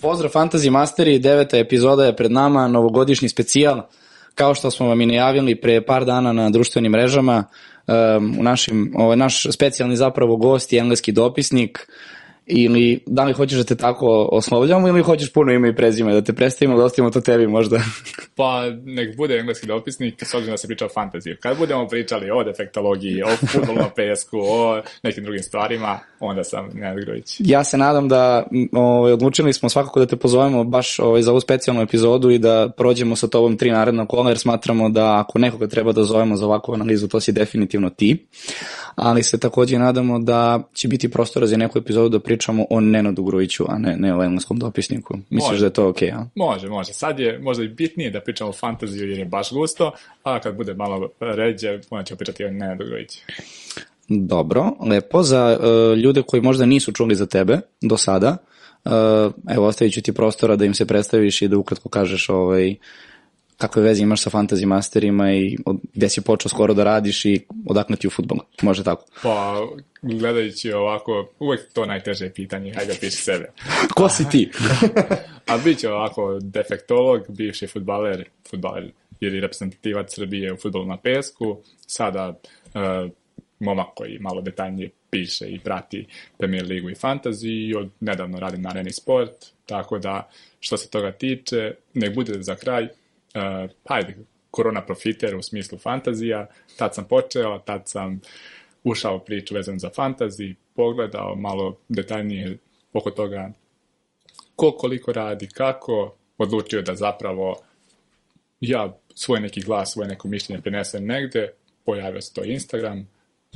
Pozdrav Fantasy Masteri, deveta epizoda je pred nama, novogodišnji specijal. Kao što smo vam i najavili pre par dana na društvenim mrežama, um, u našim, ovaj, naš specijalni zapravo gost je engleski dopisnik, ili da li hoćeš da te tako oslovljamo ili hoćeš puno ime i prezime, da te predstavimo, da ostavimo to tebi možda? pa nek bude engleski dopisnik, s obzirom da se priča o fantaziji. Kad budemo pričali o defektologiji, o futbolu na PSK, o nekim drugim stvarima, onda sam Nenad Grujić. Ja se nadam da ovaj, odlučili smo svakako da te pozovemo baš ovaj, za ovu specijalnu epizodu i da prođemo sa tobom tri naredna kola, jer smatramo da ako nekoga treba da zovemo za ovakvu analizu, to si definitivno ti ali se takođe nadamo da će biti prostora za neku epizodu da pričamo o Nenadu Grujiću, a ne, ne o engleskom dopisniku. Misliš može. da je to okej, okay, a? Može, može. Sad je možda i bitnije da pričamo o fantaziju jer je baš gusto, a kad bude malo ređe, onda ćemo pričati o Nenadu Grujiću. Dobro, lepo. Za uh, ljude koji možda nisu čuli za tebe do sada, uh, evo ostavit ću ti prostora da im se predstaviš i da ukratko kažeš ovaj, kakve veze imaš sa fantasy masterima i od, gde si počeo skoro da radiš i odakle ti u futbolu, može tako? Pa, gledajući ovako, uvek to najteže pitanje, hajde da piši sebe. Ko si ti? A bit će ovako defektolog, bivši futbaler, futbaler ili reprezentativac Srbije u futbolu na pesku, sada uh, momak koji malo detaljnije piše i prati Premier ligu i fantasy i od nedavno radim na Areni Sport, tako da što se toga tiče, nek bude za kraj, uh, hajde, korona profiter u smislu fantazija, tad sam počeo, tad sam ušao priču vezan za fantazi, pogledao malo detaljnije oko toga ko koliko radi, kako, odlučio da zapravo ja svoj neki glas, svoje neko mišljenje prenesem negde, pojavio se to Instagram,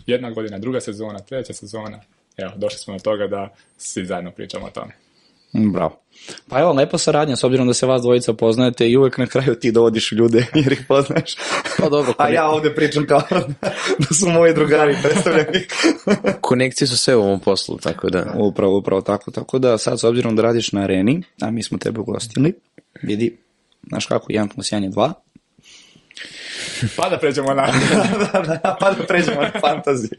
jedna godina, druga sezona, treća sezona, evo, došli smo do toga da svi zajedno pričamo o tome. Bravo. Pa evo, lepa saradnja, s obzirom da se vas dvojica poznajete i uvek na kraju ti dovodiš ljude jer ih poznaš. Pa dobro. A ja ovde pričam kao da su moji drugari predstavljeni. Konekcije su sve u ovom poslu, tako da. Upravo, upravo tako. Tako da sad, s obzirom da radiš na areni, a mi smo tebe ugostili, vidi, znaš kako, 1 plus 1 je 2, pa da pređemo na... da, da, pa da pređemo na fantasy.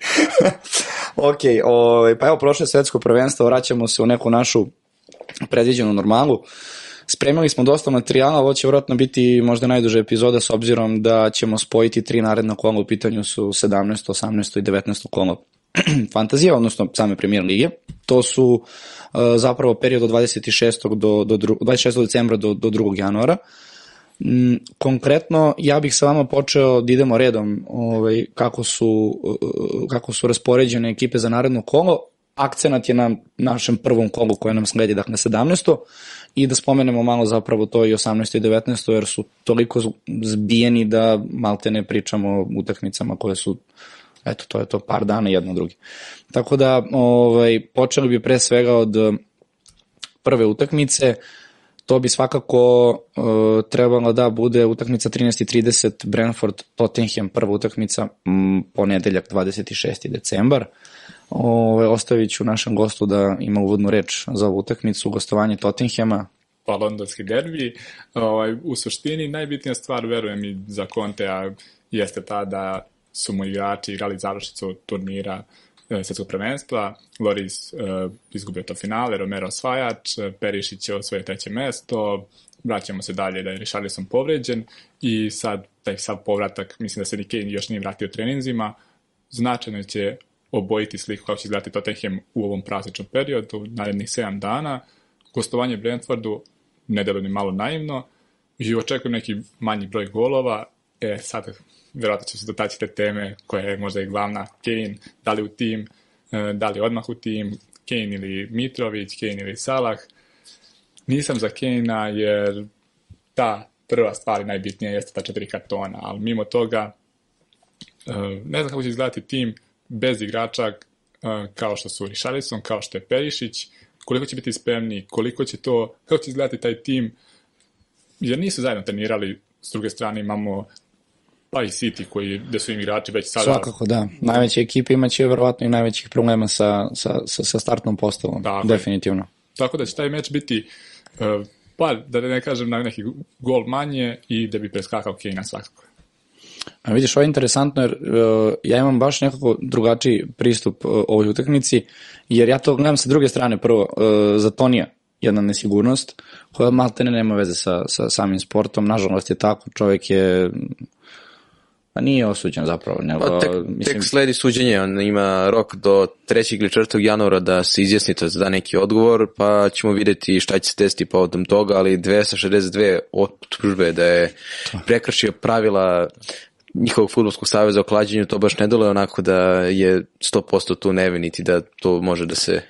ok, o, ovaj, pa evo prošle svetsko prvenstvo, vraćamo se u neku našu predviđenu normalu. Spremili smo dosta materijala, ovo će vjerojatno biti možda najduža epizoda s obzirom da ćemo spojiti tri naredna kola, u pitanju su 17, 18 i 19 kola fantazije, odnosno same premier lige. To su uh, zapravo period od 26. do, do dru, 26. decembra do, do 2. januara. Mm, konkretno, ja bih sa vama počeo da idemo redom ovaj, kako, su, uh, kako su raspoređene ekipe za naredno kolo akcenat je na našem prvom kolu koje nam sledi, dakle 17. I da spomenemo malo zapravo to i 18. i 19. jer su toliko zbijeni da malte ne pričamo o utakmicama koje su eto, to je to par dana jedno drugi. Tako da, ovaj, počeli bi pre svega od prve utakmice, to bi svakako uh, trebalo da bude utakmica 13.30 Brentford Tottenham, prva utakmica m, ponedeljak 26. decembar. Ove, ostavit ću našem gostu da ima uvodnu reč za ovu utakmicu, gostovanje Tottenhema. Pa londonski derbi. Ovaj, u suštini najbitnija stvar, verujem i za Contea, jeste ta da su mu igrači igrali završicu turnira e, svetskog prvenstva. Loris e, izgubio to finale, Romero osvajač, Perišić je osvoje treće mesto, vraćamo se dalje da je Richarlison povređen i sad taj sad povratak, mislim da se ni Kane još nije vratio treninzima, značajno će obojiti sliku kako će izgledati Tottenham u ovom prazničnom periodu, narednih 7 dana. Gostovanje Brentfordu ne ni malo naivno i očekujem neki manji broj golova. E, sad, verovatno će se dotaći te teme koja je možda i glavna. Kane, da li u tim, e, da li odmah u tim, Kane ili Mitrović, Kane ili Salah. Nisam za Kane-a jer ta prva stvar najbitnija jeste ta četiri kartona, ali mimo toga e, ne znam kako će izgledati tim, bez igrača kao što su Richarlison, kao što je Perišić, koliko će biti spremni, koliko će to, kako će izgledati taj tim, jer nisu zajedno trenirali, s druge strane imamo pa i City koji, gde su im igrači već sada... Svakako, da. Najveće ekipe imaće verovatno i najvećih problema sa, sa, sa, sa startnom postavom, dakle. definitivno. Tako da će taj meč biti uh, pa da ne kažem na neki gol manje i da bi preskakao Kane svakako. A vidiš, ovo je interesantno jer uh, ja imam baš nekako drugačiji pristup uh, ovoj utakmici, jer ja to gledam sa druge strane prvo, uh, za Tonija. jedna nesigurnost koja maltene nema veze sa, sa samim sportom. Nažalost je tako, čovjek je Pa nije osuđen zapravo, nego... Pa tek, mislim, tek sledi suđenje, on ima rok do 3. ili 4. januara da se izjasni, to da neki odgovor, pa ćemo videti šta će se desiti povodom toga, ali 262 optužbe da je prekršio pravila njihovog futbolskog saveza o klađenju, to baš ne dole onako da je 100% tu nevin, niti da to može da se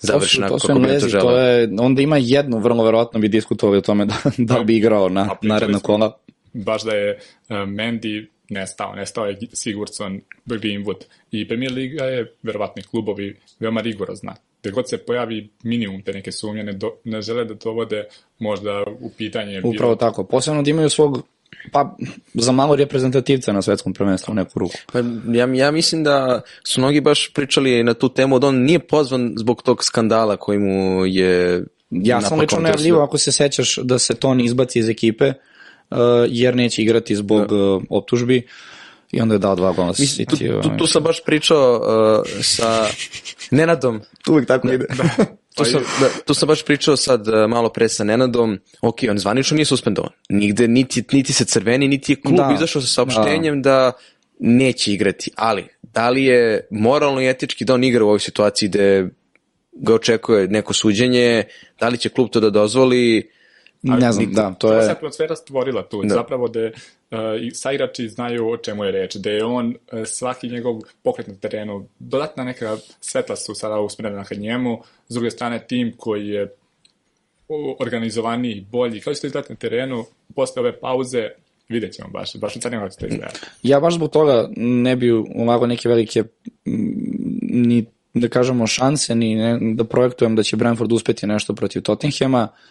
završi to, su- to kako su bi to to je, onda ima jednu, vrlo verovatno bi diskutovali o tome da, da bi igrao na naredna kola. baš da je uh, Mendy nestao, nestao je Sigurdsson, Greenwood i Premier Liga je, verovatno i klubovi, veoma rigorozna. Gde god se pojavi minimum te neke sumnje, ne, do, ne žele da dovode možda u pitanje Upravo tako. Posebno da imaju svog pa za malo reprezentativca na svetskom prvenstvu u neku ruku. Pa ja, ja mislim da su mnogi baš pričali na tu temu da on nije pozvan zbog tog skandala koji mu je Ja sam lično najavljivo, sve. ako se sećaš da se Toni izbaci iz ekipe, jer neće igrati zbog uh, optužbi i onda je dao dva gola Mislim, tu, City, tu, ovaj. tu sam baš pričao uh, sa Nenadom, Uvijek tako ide. tu sam, da, tu sam baš pričao sad uh, malo pre sa Nenadom, ok, on zvanično nije suspendovan, nigde niti, niti se crveni, niti je klub Da. izašao sa saopštenjem da. neće igrati, ali da li je moralno i etički da on igra u ovoj situaciji gde ga očekuje neko suđenje, da li će klub to da dozvoli, ne znam, da, to je... se atmosfera stvorila tu. Da. Zapravo da uh, i saigrači znaju o čemu je reč, da je on uh, svaki njegov pokret na terenu, dodatna neka svetla su sada usmjerena ka njemu, s druge strane tim koji je organizovaniji, bolji, kao će to izgledati na terenu, posle ove pauze, vidjet ćemo baš, baš u kako će to izgledati. Ja baš zbog toga ne bi ulagao neke velike mm, ni da kažemo šanse, ni ne, da projektujem da će Brentford uspeti nešto protiv Tottenhema. E,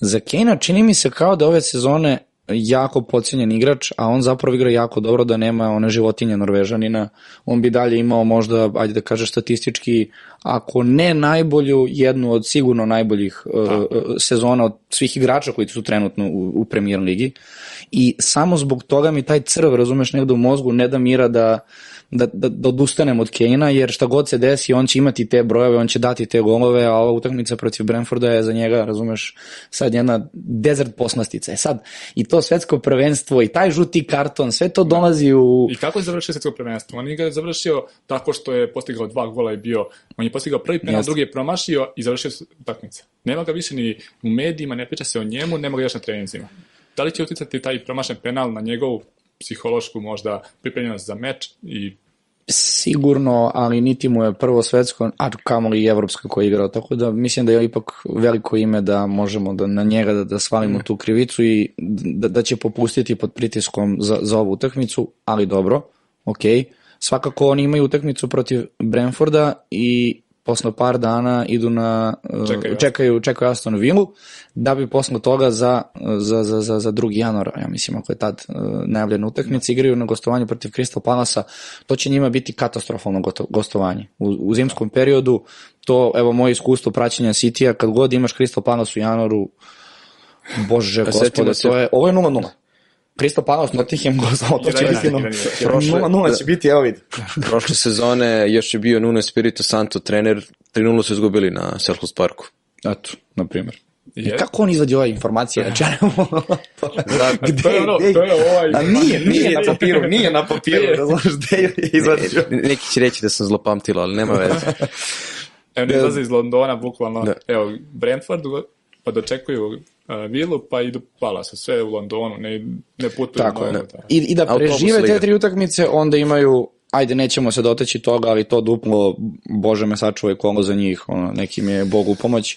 za Kane čini mi se kao da ove sezone jako pocenjen igrač, a on zapravo igra jako dobro da nema one životinje Norvežanina. On bi dalje imao možda, ajde da kažeš statistički, ako ne najbolju, jednu od sigurno najboljih uh, sezona od svih igrača koji su trenutno u, u premier ligi. I samo zbog toga mi taj crv, razumeš, negde u mozgu ne da mira da, da, da, da odustanem od Kejna, jer šta god se desi, on će imati te brojeve, on će dati te golove, a ova utakmica protiv Brentforda je za njega, razumeš, sad jedna desert poslastica. E sad, i to svetsko prvenstvo, i taj žuti karton, sve to dolazi u... I kako je završio svetsko prvenstvo? On ga je završio tako što je postigao dva gola i bio, on je postigao prvi penal, drugi je promašio i završio utakmicu. Nema ga više ni u medijima, ne priča se o njemu, nema ga još na treninzima. Da li će uticati taj promašen penal na njegovu psihološku možda pripremljenost za meč i Sigurno, ali niti mu je prvo svetsko, a kamoli i evropsko koji je igrao, tako da mislim da je ipak veliko ime da možemo da na njega da, da svalimo tu krivicu i da, da će popustiti pod pritiskom za, za ovu utakmicu, ali dobro, ok. Svakako oni imaju utakmicu protiv Brentforda i posle par dana idu na uh, Čekaju. čekaju čekaju Aston Villu da bi posle toga za za za za za 2. januara ja mislim ako je tad uh, najavljena utakmica igraju na gostovanju protiv Crystal Palasa to će njima biti katastrofalno gostovanje u, u zimskom periodu to evo moje iskustvo praćenja Citya kad god imaš Crystal Palace u januaru bože setimo gospode to je ovo je 0:0 Crystal Palace Nottingham gostovao to će biti Iran, 0 Iran, Iran. 0:0 će biti evo vidi prošle sezone još je bio Nuno Espirito Santo trener, 3-0 su izgubili na Selhurst Parku. eto na primjer I Je. kako on izvadi ove informacije? Znači, ja ne mogu- A to je ono, to je ovaj... A nije, nije na papiru, nije na papiru, razumiješ, gde je izvadio? Neki će reći da sam zlopamtila, ali nema veze. Evo, ne izlaze iz Londona, bukvalno. Da. Evo, Brentford, pa dočekuju Vilu, pa idu Palace, sve u Londonu, ne, ne putuju Tako je. I, I da prežive te tri utakmice, onda imaju ajde, nećemo se doteći toga, ali to duplo, bože me sačuvaj kolo za njih, ono, nekim je Bog u pomoć.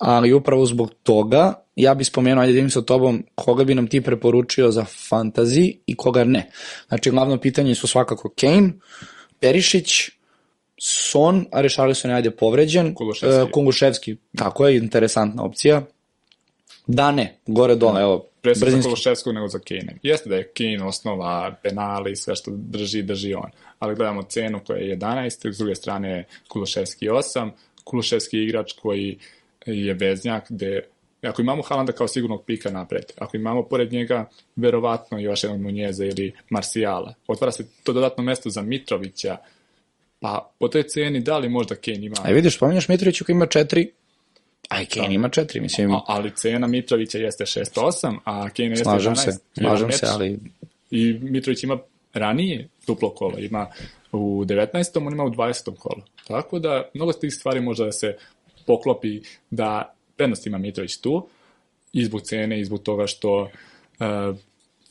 Ali upravo zbog toga, ja bih spomenuo, ajde da vidim sa tobom, koga bi nam ti preporučio za fantasy i koga ne. Znači, glavno pitanje su svakako Kane, Perišić, Son, a Rešarlison je ajde povređen, Kuluševski. e, Kuluševski, tako je, interesantna opcija. Da ne, gore dole, evo, Pre za brzinski. Kološevskog nego za Kane. Jeste da je Kane osnova, penali, sve što drži, drži on. Ali gledamo cenu koja je 11, s druge strane je Kuluševski 8, Kuluševski igrač koji je veznjak, gde ako imamo Halanda kao sigurnog pika napred, ako imamo pored njega verovatno još jednog Nunjeza ili Marsijala, otvara se to dodatno mesto za Mitrovića, pa po toj ceni da li možda Kane ima... A vidiš, spominjaš Mitrovića koji ima četiri A i Kane ima četiri, mislim. A, ali cena Mitrovića jeste 6-8, a Kane jeste Slažem 11. se, slažem se, ali I Mitrović ima ranije duplo kolo, ima u 19. on ima u 20. kolu. Tako da mnogo tih stvari može da se poklopi da prednost ima Mitrović tu, i zbog cene, i zbog toga što uh,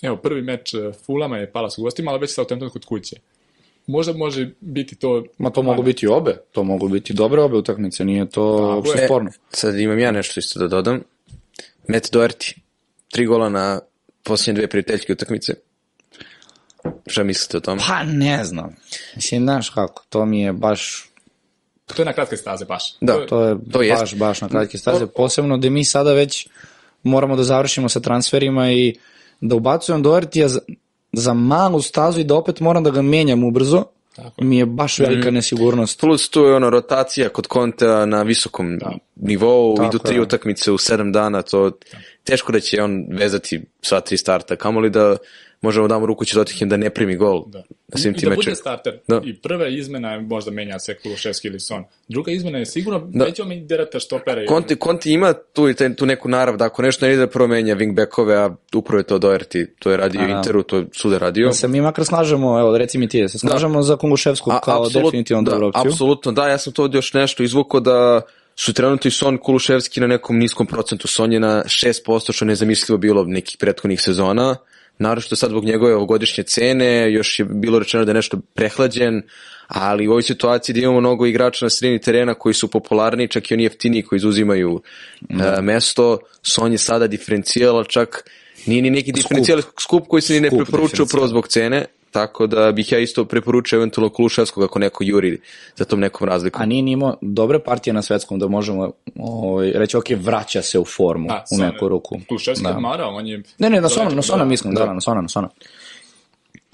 evo, prvi meč uh, Fulama je Palace u gostima, ali već Southampton kod kuće. Možda može biti to... Ma to mogu biti obe, to mogu biti dobre obe utakmice, nije to uopšte je. sporno. Sad imam ja nešto isto da dodam. Matt Doherty, tri gola na posljednje dve prijateljske utakmice. Šta mislite o tome? Pa ne znam, mislim, znaš kako, to mi je baš, To je na kratke staze baš. Da, To je- to je To jest. baš, baš na kratke staze, posebno da mi sada već moramo da završimo sa transferima i da ubacujem Dohertija za, malu stazu i da opet moram da ga menjam ubrzo, Tako mi je baš velika Mhm. nesigurnost. Plus tu je ono rotacija kod Konta na visokom nivou, Tako idu tri je. utakmice u sedam dana, to teško da će on vezati sva tri starta, kamoli da možemo damo ruku će Tottenham da ne primi gol Da. na svim I tim da bude mečima. starter. Da. I prva izmena je možda menja se Kuluševski ili Son. Druga izmena je sigurno da. nećemo mi derata štopere. Conte, Conte ima tu, i taj, tu neku narav da ako nešto ne ide da promenja wingbackove, a upravo je to Doherty, to je radio u Aha. Interu, to je suda radio. Da se mi makar slažemo, evo reci mi ti, da se slažemo za Konguševsku kao apsolut- definitivno da, dobru opciju. Apsolutno, da, ja sam to još nešto izvukao da su trenutno i Son Kuluševski na nekom niskom procentu. Son je na 6%, što je nezamislivo bilo nekih prethodnih sezona. Naravno sad zbog njegove ovogodišnje cene, još je bilo rečeno da je nešto prehlađen, ali u ovoj situaciji da imamo mnogo igrača na sredini terena koji su popularni, čak i oni jeftiniji koji izuzimaju e, mesto, Son je sada diferencijal, ali čak nije ni neki diferencijal skup koji se ni ne Skup preporučuje upravo zbog cene, tako da bih ja isto preporučio eventualno Kuluševskog ako neko juri za tom nekom razlikom. A nije ni imao dobre partije na svetskom da možemo ovaj, reći, ok, vraća se u formu A, u Son je- neku ruku. Kuluševski Da. odmarao, on je... Ne, ne, na Sona, na Sona da. mislim, da, da, na Sona, na Sona.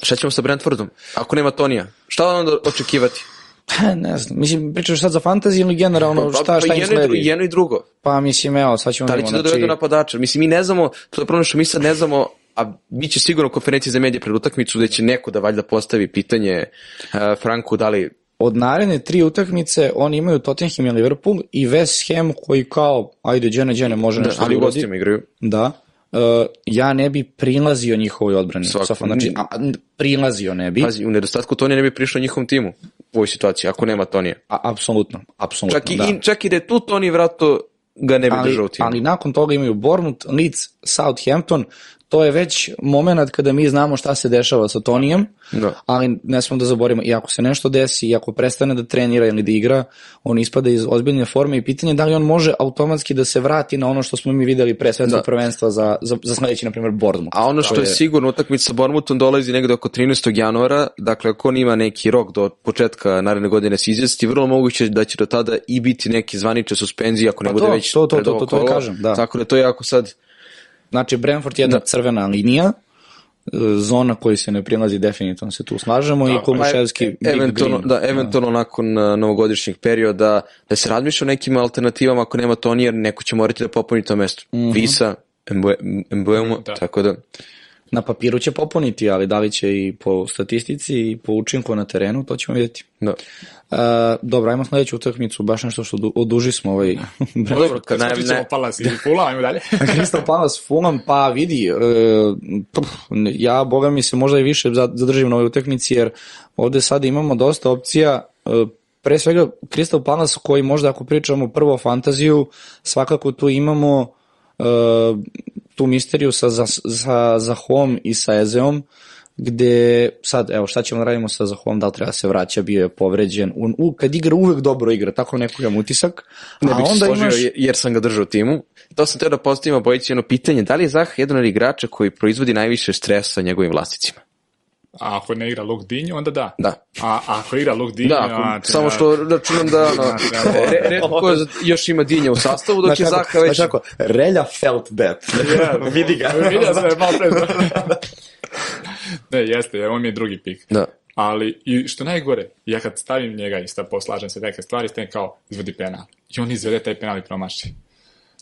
Šta ćemo sa Brentfordom? Ako nema Tonija, šta onda očekivati? Pa, ne znam, mislim, pričaš sad za fantaziju ili generalno šta, šta im jedno, i dru- sledi? jedno i drugo. Pa mislim, evo, sad ćemo Da li će da dovedu napadača? Mislim, mi ne znamo, to je problem što mi sad ne znamo, a bit će sigurno konferencije za medije pred utakmicu da će neko da valjda postavi pitanje uh, Franku da li od naredne tri utakmice oni imaju Tottenham i Liverpool i West Ham koji kao, ajde, džene, džene, može da, nešto ali da u uradi. gostima igraju. Da. Uh, ja ne bi prilazio njihovoj odbrani. Sofan, znači, a, a, prilazio ne bi. Pazi, u nedostatku Tonija ne bi prišao njihovom timu u ovoj situaciji, ako nema Tonija. A, apsolutno, apsolutno, Čak i, da. i, čak i da je tu Toni vrato, ga ne bi ali, držao u timu. ali nakon toga imaju Bournemouth, Leeds, Southampton, to je već moment kada mi znamo šta se dešava sa Tonijem, Da. ali ne smemo da zaborimo, i ako se nešto desi, i ako prestane da trenira ili da igra, on ispada iz ozbiljne forme i pitanje je da li on može automatski da se vrati na ono što smo mi videli pre svetskog Da. prvenstva za, za, za sledeći, na primjer, Bournemouth. A ono što To je sigurno, utakmica sa Bournemouthom dolazi negde oko 13. januara, dakle ako on ima neki rok do početka naredne godine se izvesti, vrlo moguće da će do tada i biti neki zvanične suspenzije ako ne Pa bude to, već to, to, pred to, ovo to, to i kolo. kažem, da. Tako da to je jako sad Znači, Brentford je jedna crvena linija, zona koji se ne prilazi definitivno se tu slažemo i Kuluševski E, eventualno, Green. da, eventualno nakon uh, novogodišnjeg perioda da se razmišlja o nekim alternativama ako nema Toni, jer neko će morati da popuni to mesto. Mhm. Visa, Mbuemo, Da. tako da. Na papiru će popuniti, ali da li će i po statistici i po učinku na terenu, to ćemo vidjeti. Da. Uh, dobro, ajmo sledeću utakmicu, baš nešto što odu- oduži smo ovaj Dobro, kad naj, o Palace i Fulham, ajmo dalje. Crystal Palace Fulham, pa vidi, uh, pf, ja, boga mi se možda i više za- zadržim na ovoj utakmici, jer ovde sad imamo dosta opcija, uh, pre svega Crystal Palace koji možda ako pričamo prvo o fantaziju, svakako tu imamo uh, tu misteriju sa, za, sa Zahom i sa Ezeom, gde sad, evo, šta ćemo da radimo sa Zahom, da li treba da se vraća, bio je povređen, u, u, kad igra uvek dobro igra, tako neko imam utisak, ne bih se onda složio imaš, jer- sam ga držao u timu. To sam teo da postavim obojici jedno pitanje, da li je Zah jedan od igrača koji proizvodi najviše stresa njegovim vlasnicima? A ako ne igra Luke Dinjo, onda da. Da. A ako igra Luke Dinjo, Da, ako, a, samo što računam da ono, Znači, ja- re, redko još ima dinja u sastavu, dok je Zaha već... znaš kako, Relja felt bad. vidi ga. Vidio sam da je malo pre. ne, jeste, jer on mi je drugi pik. Da. Ali, i što najgore, ja kad stavim njega i sta poslažem se neke stvari, stavim kao izvodi penal. I on izvede taj penal i promaši.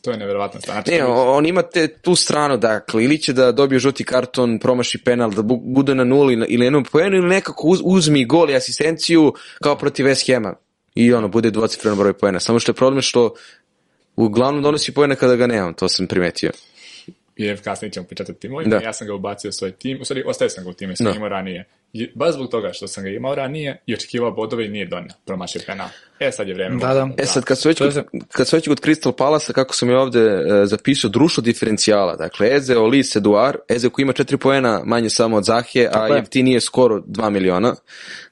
To je neverovatna stvar. Znači, Ne, on ima te, tu stranu, dakle, ili će da dobije žuti karton, promaši penal, da bu- bude na nuli ili jednom poenu, ili nekako uz, uzmi gol i asistenciju kao protiv West Hema. I ono, bude dvocifren broj poena. Samo što je problem što uglavnom donosi pojene kada ga nemam, to sam primetio. I kasnije ćemo pričati o timovima. Da. Ja sam ga ubacio u svoj tim, u stvari ostavio sam ga u timu, sam Da. imao ranije. Baš zbog toga što sam ga imao ranije i očekivao bodove i nije donio, promašio penal. E, sad je vreme. Da, da. E sad, kad su već, kod, kad su već kod Crystal Palasa, kako sam je ovde e, zapisao, društvo diferencijala. Dakle, Eze, Olis, Eduard, Eze koji ima četiri poena manje samo od Zahije, a jeftinije je skoro 2 miliona.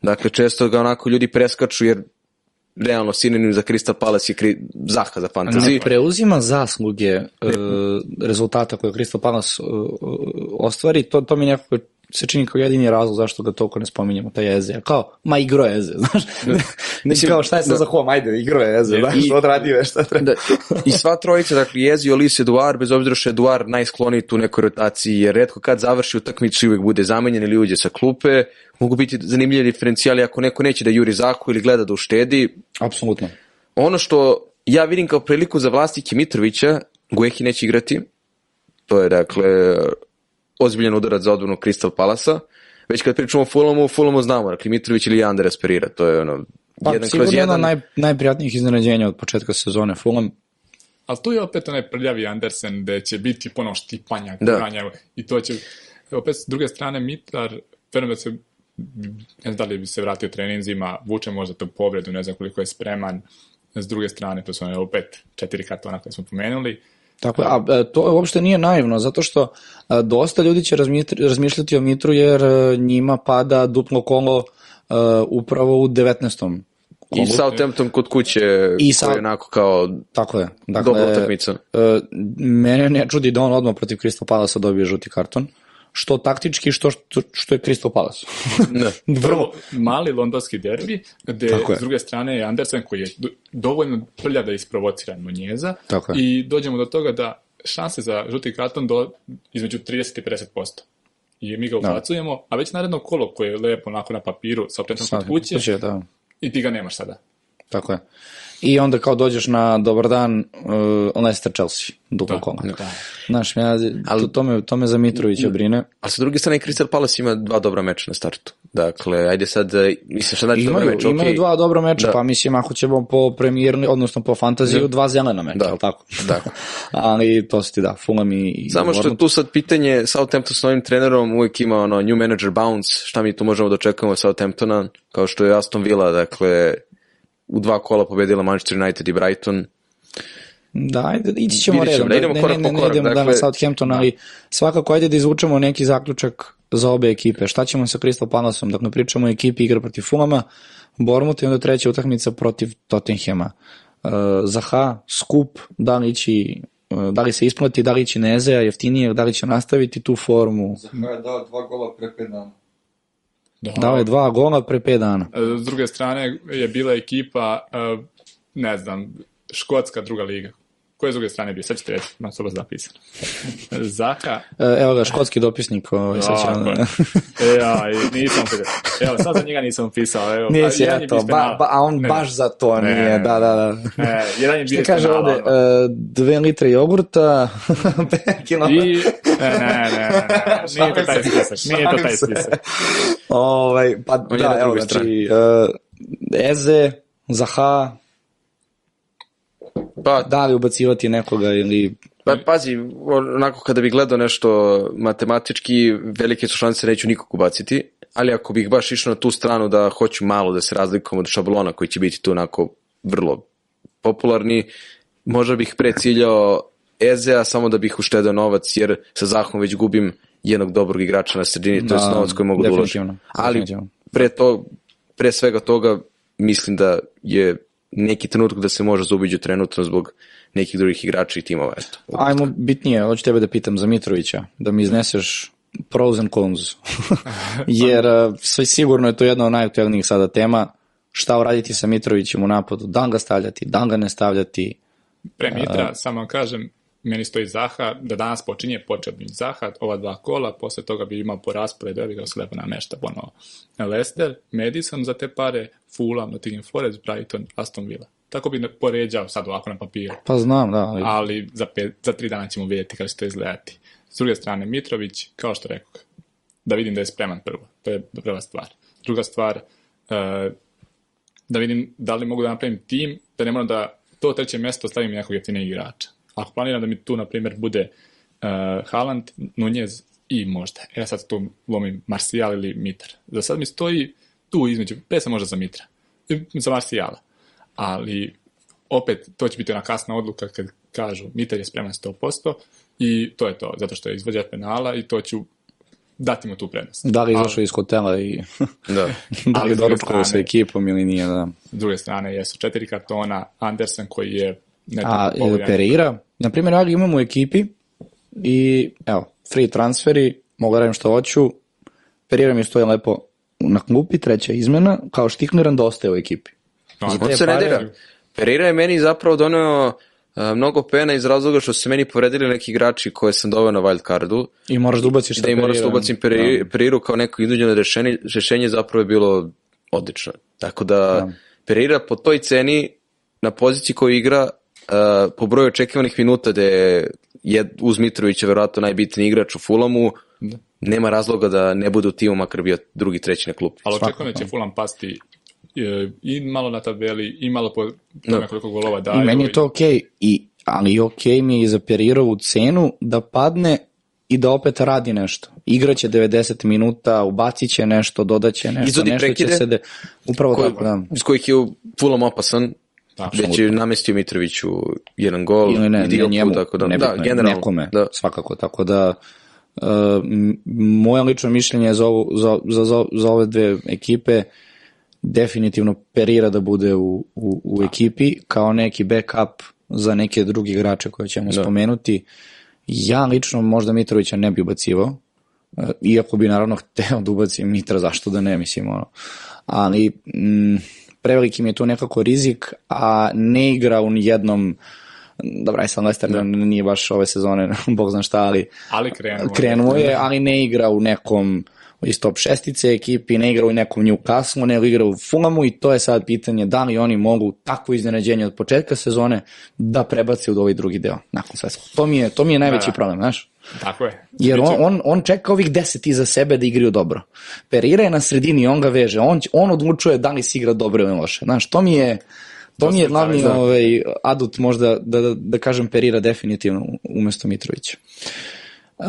Dakle, često ga onako ljudi preskaču, jer realno sinonim za Crystal Palace je kri, Zaha za fantasy. Ne preuzima zasluge e, rezultata koje Crystal Palace e, ostvari, to, to mi nekako se čini kao jedini razlog zašto ga toliko ne spominjemo, taj Eze. Kao, ma igro je Eze, znaš. Ne, Mislim, kao, šta je sad da. za hom, ajde, igro je Eze, znaš, I- odradio je šta treba. Da, I sva trojica, dakle, Jezi, Olis, Eduard, bez obzira što je Eduard najskloniji tu nekoj rotaciji, jer redko kad završi utakmicu i uvijek bude zamenjen ili uđe sa klupe, mogu biti zanimljivi diferencijali ako neko neće da juri Zahu ili gleda da uštedi. Apsolutno. Ono što ja vidim kao priliku za vlastike Mitrovića, Guehi neće igrati, to je, dakle, ozbiljan udarac za odbranu Crystal Palasa. Već kad pričamo o Fulamu, Fulamu znamo, dakle, Mitrović ili Ander aspirira, to je ono, Pa, jedan kroz jedno jedan. od naj, najprijatnijih iznenađenja od početka sezone Fulham. Ali tu je opet onaj prljavi Andersen gde će biti ponovo štipanja, Da. i to će, opet s druge strane Mitar, verujem da se, ne znam da li bi se vratio treninzima, vuče možda tu povredu, ne znam koliko je spreman, s druge strane, to su one opet četiri kartona koje smo pomenuli, Tako je, a e, to uopšte nije naivno, zato što e, dosta ljudi će razmišljati o Mitru jer e, njima pada duplo kolo upravo u 19. kolu. I Southampton kod kuće, I koji je onako kao Tako je. Dakle, dobra utakmica. mene ne čudi da on odmah protiv Crystal Palace dobije žuti karton, što taktički, što, što, što je Crystal Palace. Da. Vrlo mali londonski derbi, gde s druge strane je Andersen koji je do- dovoljno prlja da isprovocira Tako je. i dođemo do toga da šanse za žuti karton do između 30 i 50%. I mi ga ubacujemo, a već naredno kolo koje je lepo onako na papiru sa optetom kod Kuće, da. i ti ga nemaš sada. Tako je. I onda kao dođeš na dobar dan uh, Leicester Chelsea, duplo kola. Da. Znaš, ja, to, to, me, to me za Mitrovića brine. A sa druge strane, Crystal Palace ima dva dobra meča na startu. Dakle, ajde sad, e, mislim šta znači Imaju, dobar meč, imaju okej. dva dobra meča, Da. pa mislim ako ćemo po premijerni, odnosno po fantaziju, dva zelena meča, Da. jel tako? Da. Ali to su ti da, Fulham i, Samo što je tu sad pitanje, Southampton s novim trenerom uvijek ima ono new manager bounce, šta mi tu možemo da očekujemo od Southamptona, kao što je Aston Villa, dakle, u dva kola pobedila Manchester United i Brighton. Da, ajde, ići ćemo redom. da idemo ne, korak ne, ne, ne korak, idemo da na dakle- Southampton, ali svakako ajde da izvučemo neki zaključak za obe ekipe. Šta ćemo sa Crystal Palaceom? Dakle, pričamo o ekipi igra protiv Fulama, Bournemouth i onda treća utakmica protiv Tottenhama. Uh, Zaha, skup, da li ići uh, da li se isplati, da li ići Nezea jeftinije, da li će nastaviti tu formu. Zaha je dao dva gola pre. Da. Dao je dva gola pre pet dana. E, S druge strane je bila ekipa, e, ne znam, škotska druga liga. Koje s druge strane bio? Sad ćete reći, ima soba zapisano. Zaha, E, Evo ga, škotski dopisnik. Ovaj, sad će, je. E, ja, nisam se... Evo, sad za njega nisam pisao. Evo, Nije si, jedan je eto, bio ba, ba, a on Ne, baš za to Ne, nije, ne, da, da, da. Ne, jedan je bio kaže ovde, uh, dve litre jogurta, pet kilometara. I, ne, ne, ne, ne, ne, nije to taj spisak, nije to taj spisak. Ovaj, pa On da, evo, znači, uh, Eze, Zaha, Pa, da li ubacivati nekoga ili... pa pazi, onako kada bi gledao nešto matematički, velike su šanse neću nikog ubaciti, ali ako bih baš išao na tu stranu da hoću malo da se razlikujem od šablona koji će biti tu onako vrlo popularni, možda bih pre ciljao Ezea samo da bih uštedao novac, jer sa Zahom već gubim jednog dobrog igrača na sredini, to je Da, novac koji mogu da uložim. Ali pre, to, pre svega toga mislim da je neki trenutak da se može zaubiđu trenutno zbog nekih drugih igrača i timova. Eto. Ajmo bitnije, hoću tebe da pitam za Mitrovića, da mi izneseš pros and cons. Jer uh, sve sigurno je to jedna od najaktualnijih sada tema. Šta uraditi sa Mitrovićem u napadu? Da ga stavljati, da ga ne stavljati? Pre Mitra, samo vam kažem, meni stoji Zaha, da danas počinje, počeo bi Zaha, ova dva kola, posle toga bi imao po rasporedu, evi ga se lepo namešta ponovo. Leicester, Madison za te pare, Fulham, Nottingham Forest, Brighton, Aston Villa. Tako bi poređao sad ovako na papiru. Pa znam, da, ali... ali za, pet, za tri dana ćemo vidjeti kako će to izgledati. S druge strane, Mitrović, kao što rekao, da vidim da je spreman prvo. To je prva stvar. Druga stvar, e, da vidim da li mogu da napravim tim, da ne moram da to treće mjesto stavim nekog jeftinijeg igrača. Ako planiram da mi tu, na primjer, bude uh, Haaland, Nunez i možda, ja sad tu lomim Martial ili Mitar. Za sad mi stoji tu između, pre sam možda za Mitra, i za Martiala. Ali, opet, to će biti ona kasna odluka kad kažu Mitar je spreman 100% i to je to, zato što je izvođač penala i to ću dati mu tu prednost. Da li je izašao iz hotela i Da. da li je druge doručkovao sa ekipom ili nije, da. S druge strane, jesu četiri kartona, Andersen koji je A povoljan. Pereira, na primjer, ja ga imam u ekipi i evo, free transferi, mogu da radim što hoću, Pereira mi stoji lepo na klupi, treća izmena, kao štihnuran da ostaje u ekipi. No, te se ne dira. Pereira je meni zapravo doneo a, mnogo pena iz razloga što su se meni povredili neki igrači koje sam doveo na wild cardu I moraš da ubaciš da im moraš da Pereira. ubacim Peri- Pereiru kao neko individualno rešenje, rešenje zapravo je bilo odlično. Tako da, Pereira po toj ceni na poziciji koju igra uh, po broju očekivanih minuta da je jed, uz Mitrovića verovatno najbitniji igrač u Fulamu, nema razloga da ne bude u timu makar bio drugi, treći na klupi. Ali očekujem da će Fulham pasti e, i malo na tabeli, i malo po tome koliko golova daju. I meni je to okej, i, ali okej mi je i za Perirovu cenu da padne i da opet radi nešto. Igraće 90 minuta, ubacit će nešto, dodaće nešto, Izvodi nešto prekide? će se... De... Upravo Ko- tako, da. iz kojih je Fulham opasan, već je namestio Mitroviću jedan gol ili ne, i ne njemu, tako da, nebitno da, generalno, nekome, da. svakako, tako da uh, moje lično mišljenje je za, ovu, za, za, za, za ove dve ekipe definitivno perira da bude u, u, u ekipi kao neki backup za neke drugi igrače koje ćemo spomenuti. Ja lično možda Mitrovića ne bi ubacivao, e, iako bi naravno hteo da ubacim Mitra, zašto da ne, mislim, ono. Ali m, preveliki mi je tu nekako rizik, a ne igra u jednom Dobra, aj sad Leicester da. nije baš ove sezone, bog zna šta, ali Ali krenuo. krenuo je, ali ne igra u nekom iz top šestice ekipi, ne igra u nekom Newcastle, nego igra u Fulamu i to je sad pitanje da li oni mogu takvo iznenađenje od početka sezone da prebace u ovaj drugi deo nakon sve. To mi je, to mi je najveći Da, da. problem, znaš? Tako je. Jer on, on, on čeka ovih deset iza sebe da igraju dobro. Perira je na sredini i on ga veže. On, on odlučuje da li se igra dobro ili loše. Znaš, to mi je, to mi je glavni da. ovaj, adut možda da, da, da kažem Perira definitivno umesto Mitrovića. Uh,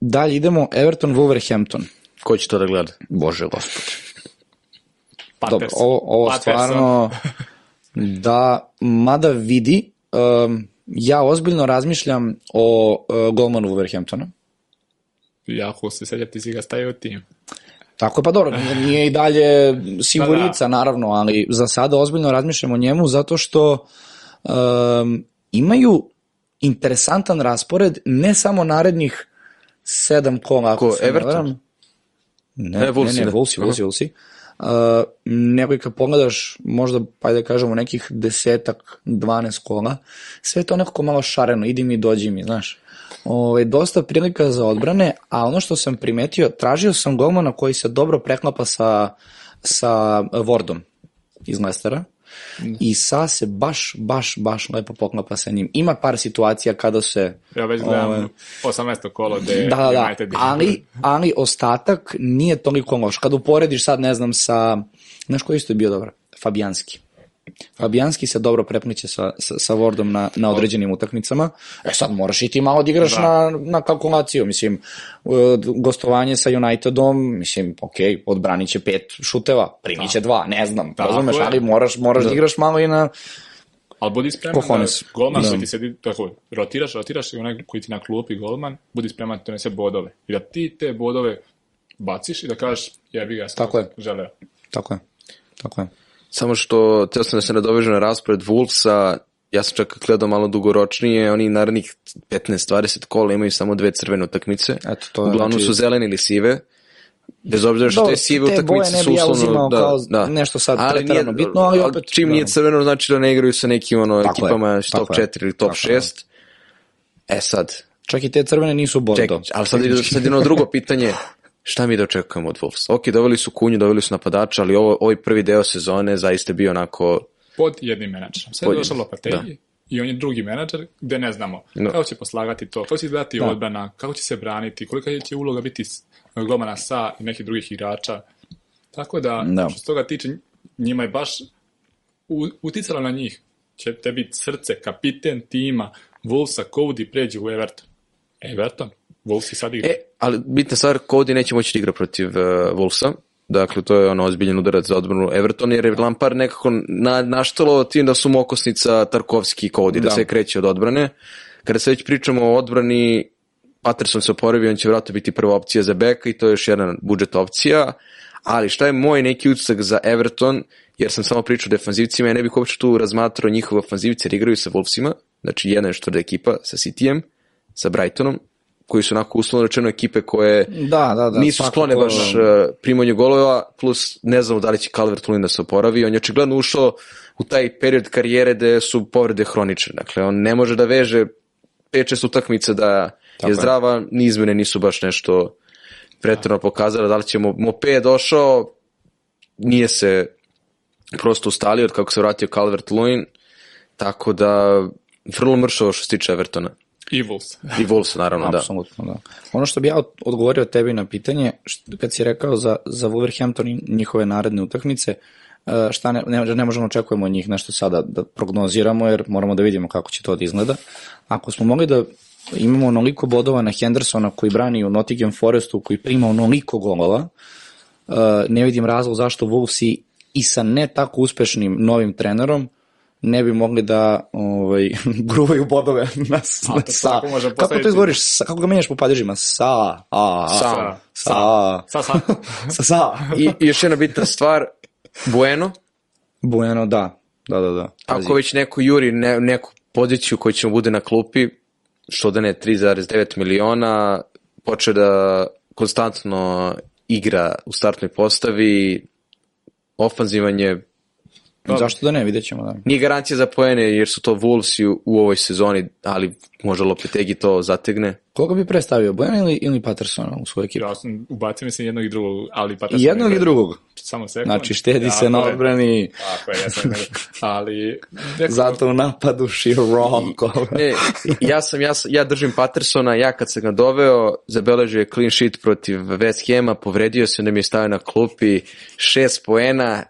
dalje idemo Everton Wolverhampton. Ko će to da gleda? Bože gospod. Dobro, ovo, ovo stvarno da, mada vidi, um, ja ozbiljno razmišljam o uh, golmanu Wolverhamptona. Jako se seća, ti si ga stavio tim. Tako je, pa dobro, nije- i dalje sigurica, naravno, ali za sada ozbiljno razmišljam o njemu zato što um, imaju interesantan raspored, ne samo narednih sedam kola, ako Ko, se ne Everton? Ne, Ne, ne, ne, Wolvesi, Wolvesi. Uh, nego i kad pogledaš možda, pa da kažemo, nekih desetak, 12 kola, sve je to nekako malo šareno, idi mi, dođi mi, znaš. Ove, dosta prilika za odbrane, a ono što sam primetio, tražio sam golmana koji se dobro preklapa sa, sa Wardom iz Lestera i sa se baš, baš, baš lepo poklapa sa njim. Ima par situacija kada se... Ja već gledam Ove, 18. kolo gde da, da, da, ali, ali ostatak nije toliko loš. Kad uporediš sad, ne znam, sa, znaš koji isto je bio dobar? Fabijanski. Fabijanski se dobro prepniće sa, sa, sa Wardom na, na određenim utakmicama. E sad moraš i ti malo da igraš na, na kalkulaciju. Mislim, gostovanje sa Unitedom, mislim, ok, odbranit će pet šuteva, primit će dva, ne znam, Tako razumeš, ali moraš, moraš da. igraš malo i na... Ali budi spreman Cojones. da golman Da. koji ti sedi, tako, rotiraš, rotiraš i onaj koji ti na klupi golman, budi spreman da donese bodove. I da ti te bodove baciš i da kažeš, jebi ga, ja sam Tako je. želeo. Tako je, tako je. Samo što, teo sam da se nadovežem na raspored Wolvesa, ja sam čak gledao malo dugoročnije, oni narednih 15-20 kola imaju samo dve crvene utakmice. Eto, to je, Uglavnom znači- su zelene ili sive. Bez obzira što Dobro, te sive te boje utakmice ne su bi ja uslovno... uzimao da, kao da. nešto sad Ali nije- bitno, ali opet, Čim da. nije crveno, znači da ne igraju sa nekim ono, Tako je, ekipama iz top tako je. 4 ili top Tako je. 6. E sad, Čak i te crvene nisu bordo. Čekaj, ali sad je sad jedno drugo pitanje, šta mi da očekujemo od Wolves? Ok, doveli su kunju, doveli su napadača, ali ovo, ovaj prvi deo sezone zaista bio onako... Pod jednim menadžerom. Sad je došao jednim, Lopetegui i on je drugi menadžer gde ne znamo Da. kako će poslagati to, kako će izgledati odbrana, kako će se braniti, kolika će uloga biti golmana sa i nekih drugih igrača. Tako da, Da. što se toga tiče, njima je baš u- uticalo na njih će te biti srce, kapiten tima, Wolvesa, Cody pređe u Everton. Everton? Wolves i sad igra. E, ali bitna stvar, Cody neće moći da igra protiv uh, Wolvesa. Dakle, to je ono ozbiljen udarac za odbranu Everton, jer je Lampard nekako na, naštalo tim da su mokosnica Tarkovski i Cody, da. Da. sve kreće od odbrane. Kada se već pričamo o odbrani, Patterson se oporavi, on će vratno biti prva opcija za beka i to je još jedna budžet opcija. Ali šta je moj neki utisak za Everton, jer sam samo pričao o defanzivcima, ja ne bih uopće tu razmatrao njihove ofanzivce jer igraju sa Wolvesima, znači jedna je što ekipa sa Cityjem, sa Brightonom, koji su onako uslovno rečeno ekipe koje Da, da, da. nisu sklone baš uh, primanju golova, plus ne znamo da li će Calvert Lewin da se oporavi. On je očigledno ušao u taj period karijere gde su povrede hronične. Dakle, on ne može da veže 5-6 utakmica da Tako je je. zdrava, ni izmene nisu baš nešto pretredno pokazale. Da li će Mo- Mope došao, nije se prosto ustalio od kako se vratio Calvert Lewin, tako da vrlo mršavo što se tiče Evertona. I Wolves. I Wolves, naravno, da. Apsolutno, da. Ono što bi ja od- odgovorio tebi na pitanje, kad si rekao za, za Wolverhampton i njihove naredne utakmice, e, šta ne, ne, ne možemo očekujemo od njih nešto sada da prognoziramo, jer moramo da vidimo kako će to da izgleda. Ako smo mogli da imamo onoliko bodova na Hendersona koji brani u Nottingham Forestu, koji prima onoliko golova, e, ne vidim razlog zašto Wolves i sa ne tako uspešnim novim trenerom ne bi mogli da ovaj, gruvaju bodove na, A, na sa. Kako to izgovoriš? Sa, kako ga menjaš po padežima? Sa, a, a, Sa. sa, Sa, sa. sa, sa. I, I još jedna bitna stvar, Bueno, Bueno, da, da, da, da. Ako već neko juri ne, neku poziciju koju će mu bude na klupi, što da ne, 3,9 miliona, poče da konstantno igra u startnoj postavi, ofanzivan je, Zašto da ne, vidjet ćemo, da. nije garancija za poene jer su to Wolves u, u ovoj sezoni, ali možda Lopetegi to zategne. Koga bi predstavio, Bueno ili, ili Pattersona u svoju ekipu? Ja sam ubacio mislim jednog i drugog, ali pa I jednog i drugog. Samo sekund. Znači, štedi Ja, se na odbrani, Tako je, jesam, ali... Neko, zato u napadu široko. Ne, ja sam, ja, sam, ja držim Pattersona, ja kad sam ga doveo, zabeležio je clean sheet protiv West Hama, povredio se da mi je stavio na klupi šest poena,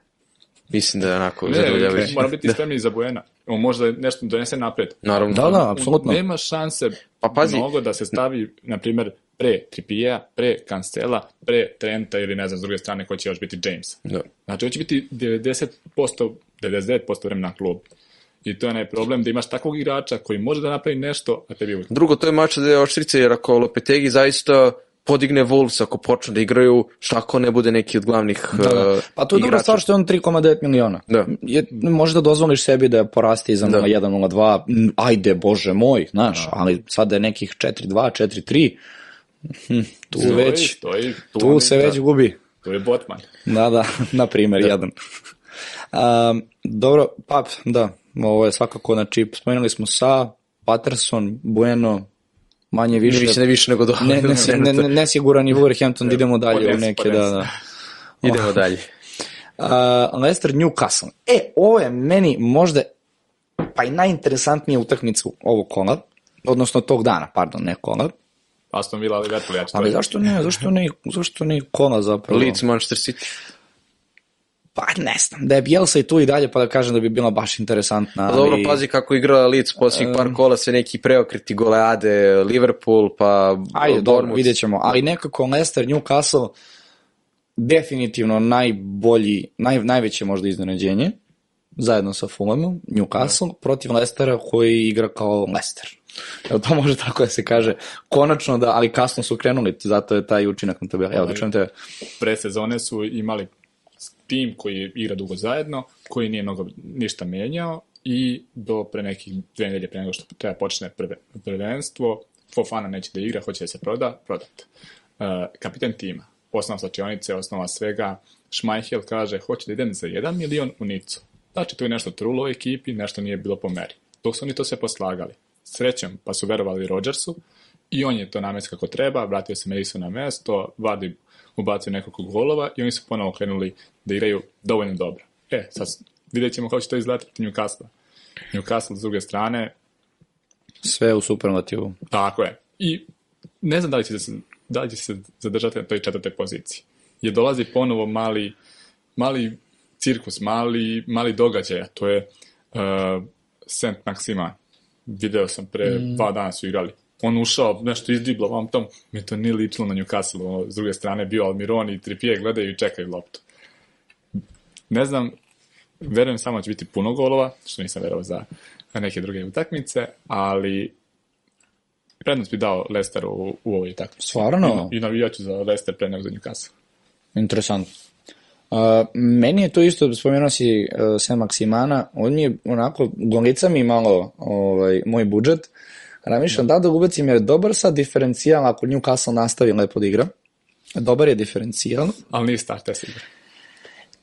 mislim da je onako Ne, zadovoljavajuće. mora biti spremni za Buena. On može da nešto donese napred. Naravno. Da, da, apsolutno. Nema šanse Pa pazi. mnogo da se stavi, na primjer, pre Trippiera, pre Cancela, pre Trenta ili ne znam, s druge strane ko će još biti James. Da. Znači, on će biti 90%, 99% vremena klub. I to je onaj problem da imaš takvog igrača koji može da napravi nešto, a tebi uđe. Drugo, to je mač da je oštrice, jer ako Lopetegi zaista podigne Wolves, ako počnu da igraju, šta ako ne bude neki od glavnih Da, da. uh, Pa to je dobra igrača? stvar što je on 3,9 miliona. Da. Je, možda dozvoliš sebi da poraste iza Da. 0,1, 0,2, m, ajde, bože moj, znaš, ali sada je nekih 4,2, 4,3, hm, tu već, stoji, tu, tu oni- se da, već gubi. Tu je Botman. Da, da, na primjer, jedan. Um, dobro, Pap, da, ovo je svakako, znači, spomenuli smo Sa, Patterson, Bueno, manje više. Ne više, ne više nego do... ne, ne, ne, ne, nesiguran i Wolverhampton, da idemo dalje u neke, da, da. Idemo dalje. Uh, Leicester Newcastle. E, ovo je meni možda pa i najinteresantnija utakmica ovog kola, odnosno tog dana, pardon, ne kola. Aston Villa, Liverpool, ja ću Ali to- zašto ne, zašto ne, zašto ne kola zapravo? Leeds, Manchester City. Pa ne znam, da je Bielsa i tu i dalje, pa da kažem da bi bila baš interesantna. Pa dobro, ali- pazi kako igra Leeds posljednjih par kola se neki preokreti goleade, Liverpool, pa Ajde, dobro, vidjet ćemo. Ali nekako Leicester, Newcastle, definitivno najbolji, naj, najveće možda iznenađenje, zajedno sa Fulhamom, Newcastle, protiv Leicestera koji igra kao Leicester. Evo to može tako da se kaže. Konačno da, ali kasno su krenuli, zato je taj učinak na tabeli. Evo da čujem te. pre sezone su imali tim koji igra dugo zajedno, koji nije mnogo ništa menjao i do pre nekih dve nedelje pre nego što treba počne prve, prvenstvo, Fofana neće da igra, hoće da se proda, prodat. Uh, kapitan tima, osnova slačionice, osnova svega, Šmajhel kaže, hoće da idem za 1 milion u Nicu. Znači, tu je nešto trulo u ekipi, nešto nije bilo po meri. Dok su oni to sve poslagali. Srećem, pa su verovali Rodgersu i on je to namest kako treba, vratio se Mason na mesto, Vardy ubacio nekoliko golova i oni su ponovo krenuli da igraju dovoljno dobro. E, sad vidjet ćemo kako će to izgledati protiv Newcastle. Newcastle s druge strane, Sve u superlativu. tako je. I ne znam da li će se, da li će se zadržati na toj četvrtoj poziciji. Jer dolazi ponovo mali, mali cirkus, mali, mali događaj, a to je uh, Saint Maxima. Video sam pre mm. dva dana su igrali. On ušao, nešto izdriblo vam tom, mi to nije ličilo na Newcastle. Ono, s druge strane bio Almiron i Trippier gledaju i čekaju loptu. Ne znam, verujem samo da će biti puno golova, što nisam verovao za neke druge utakmice, ali prednost bi dao Lesteru u, u ovoj utakmici. Stvarno? I, i navijaću za Lester pre nego za Newcastle. Interesantno. Uh, meni je to isto, spomenuo si uh, Sam Maksimana, on mi je onako, golica mi malo ovaj, moj budžet, Ramišljam da da ubacim jer dobar sad diferencijal ako Newcastle nastavi lepo da igra. Dobar je diferencijal. Ali nije start test igra.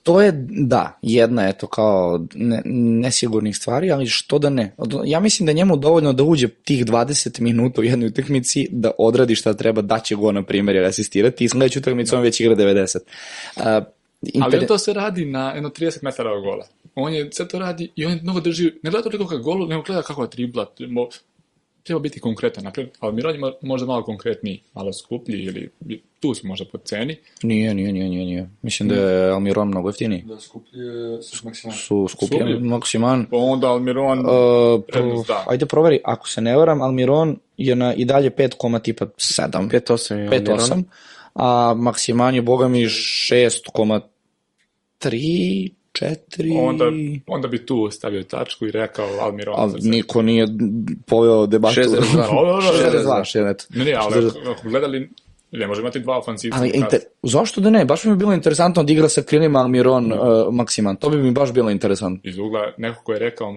To je, da, jedna je to kao ne, nesigurnih stvari, ali što da ne. Ja mislim da njemu dovoljno da uđe tih 20 minuta u jednoj utakmici, da odradi šta treba, da će go, na primjer, asistirati i sledeću utakmicu on već igra 90. Uh, inter... Ali on to se radi na jedno 30 metara od gola. On je sve to radi i on mnogo drži, ne gleda toliko kako golu, nego gleda kako je tribla, treba biti konkretan. Naprijed, Almiron je možda malo konkretniji, malo skuplji ili tu su možda po ceni. Nije, nije, nije, nije. nije. Mislim da je Almiron mnogo jeftiniji. Da, skuplji su Maksiman. Su skuplji, skuplji. Maksiman. Pa onda Almiron uh, prednost da. Ajde proveri, ako se ne varam, Almiron je na i dalje 5, koma tipa 7. 5,8 je 5,8. A Maksiman je, boga mi, 6,3, četiri... Onda, onda bi tu stavio tačku i rekao Almiron. Ali niko nije poveo debatu. 6-2. 6-2, 6 Ne, ne, ali ako gledali Ne može imati dva ofanzivca. Ali inter... zašto da ne? Baš mi je bilo interesantno da igra sa krilima Almiron mm. uh, Maksiman. To bi mi baš bilo interesantno. Iz ugla neko ko je rekao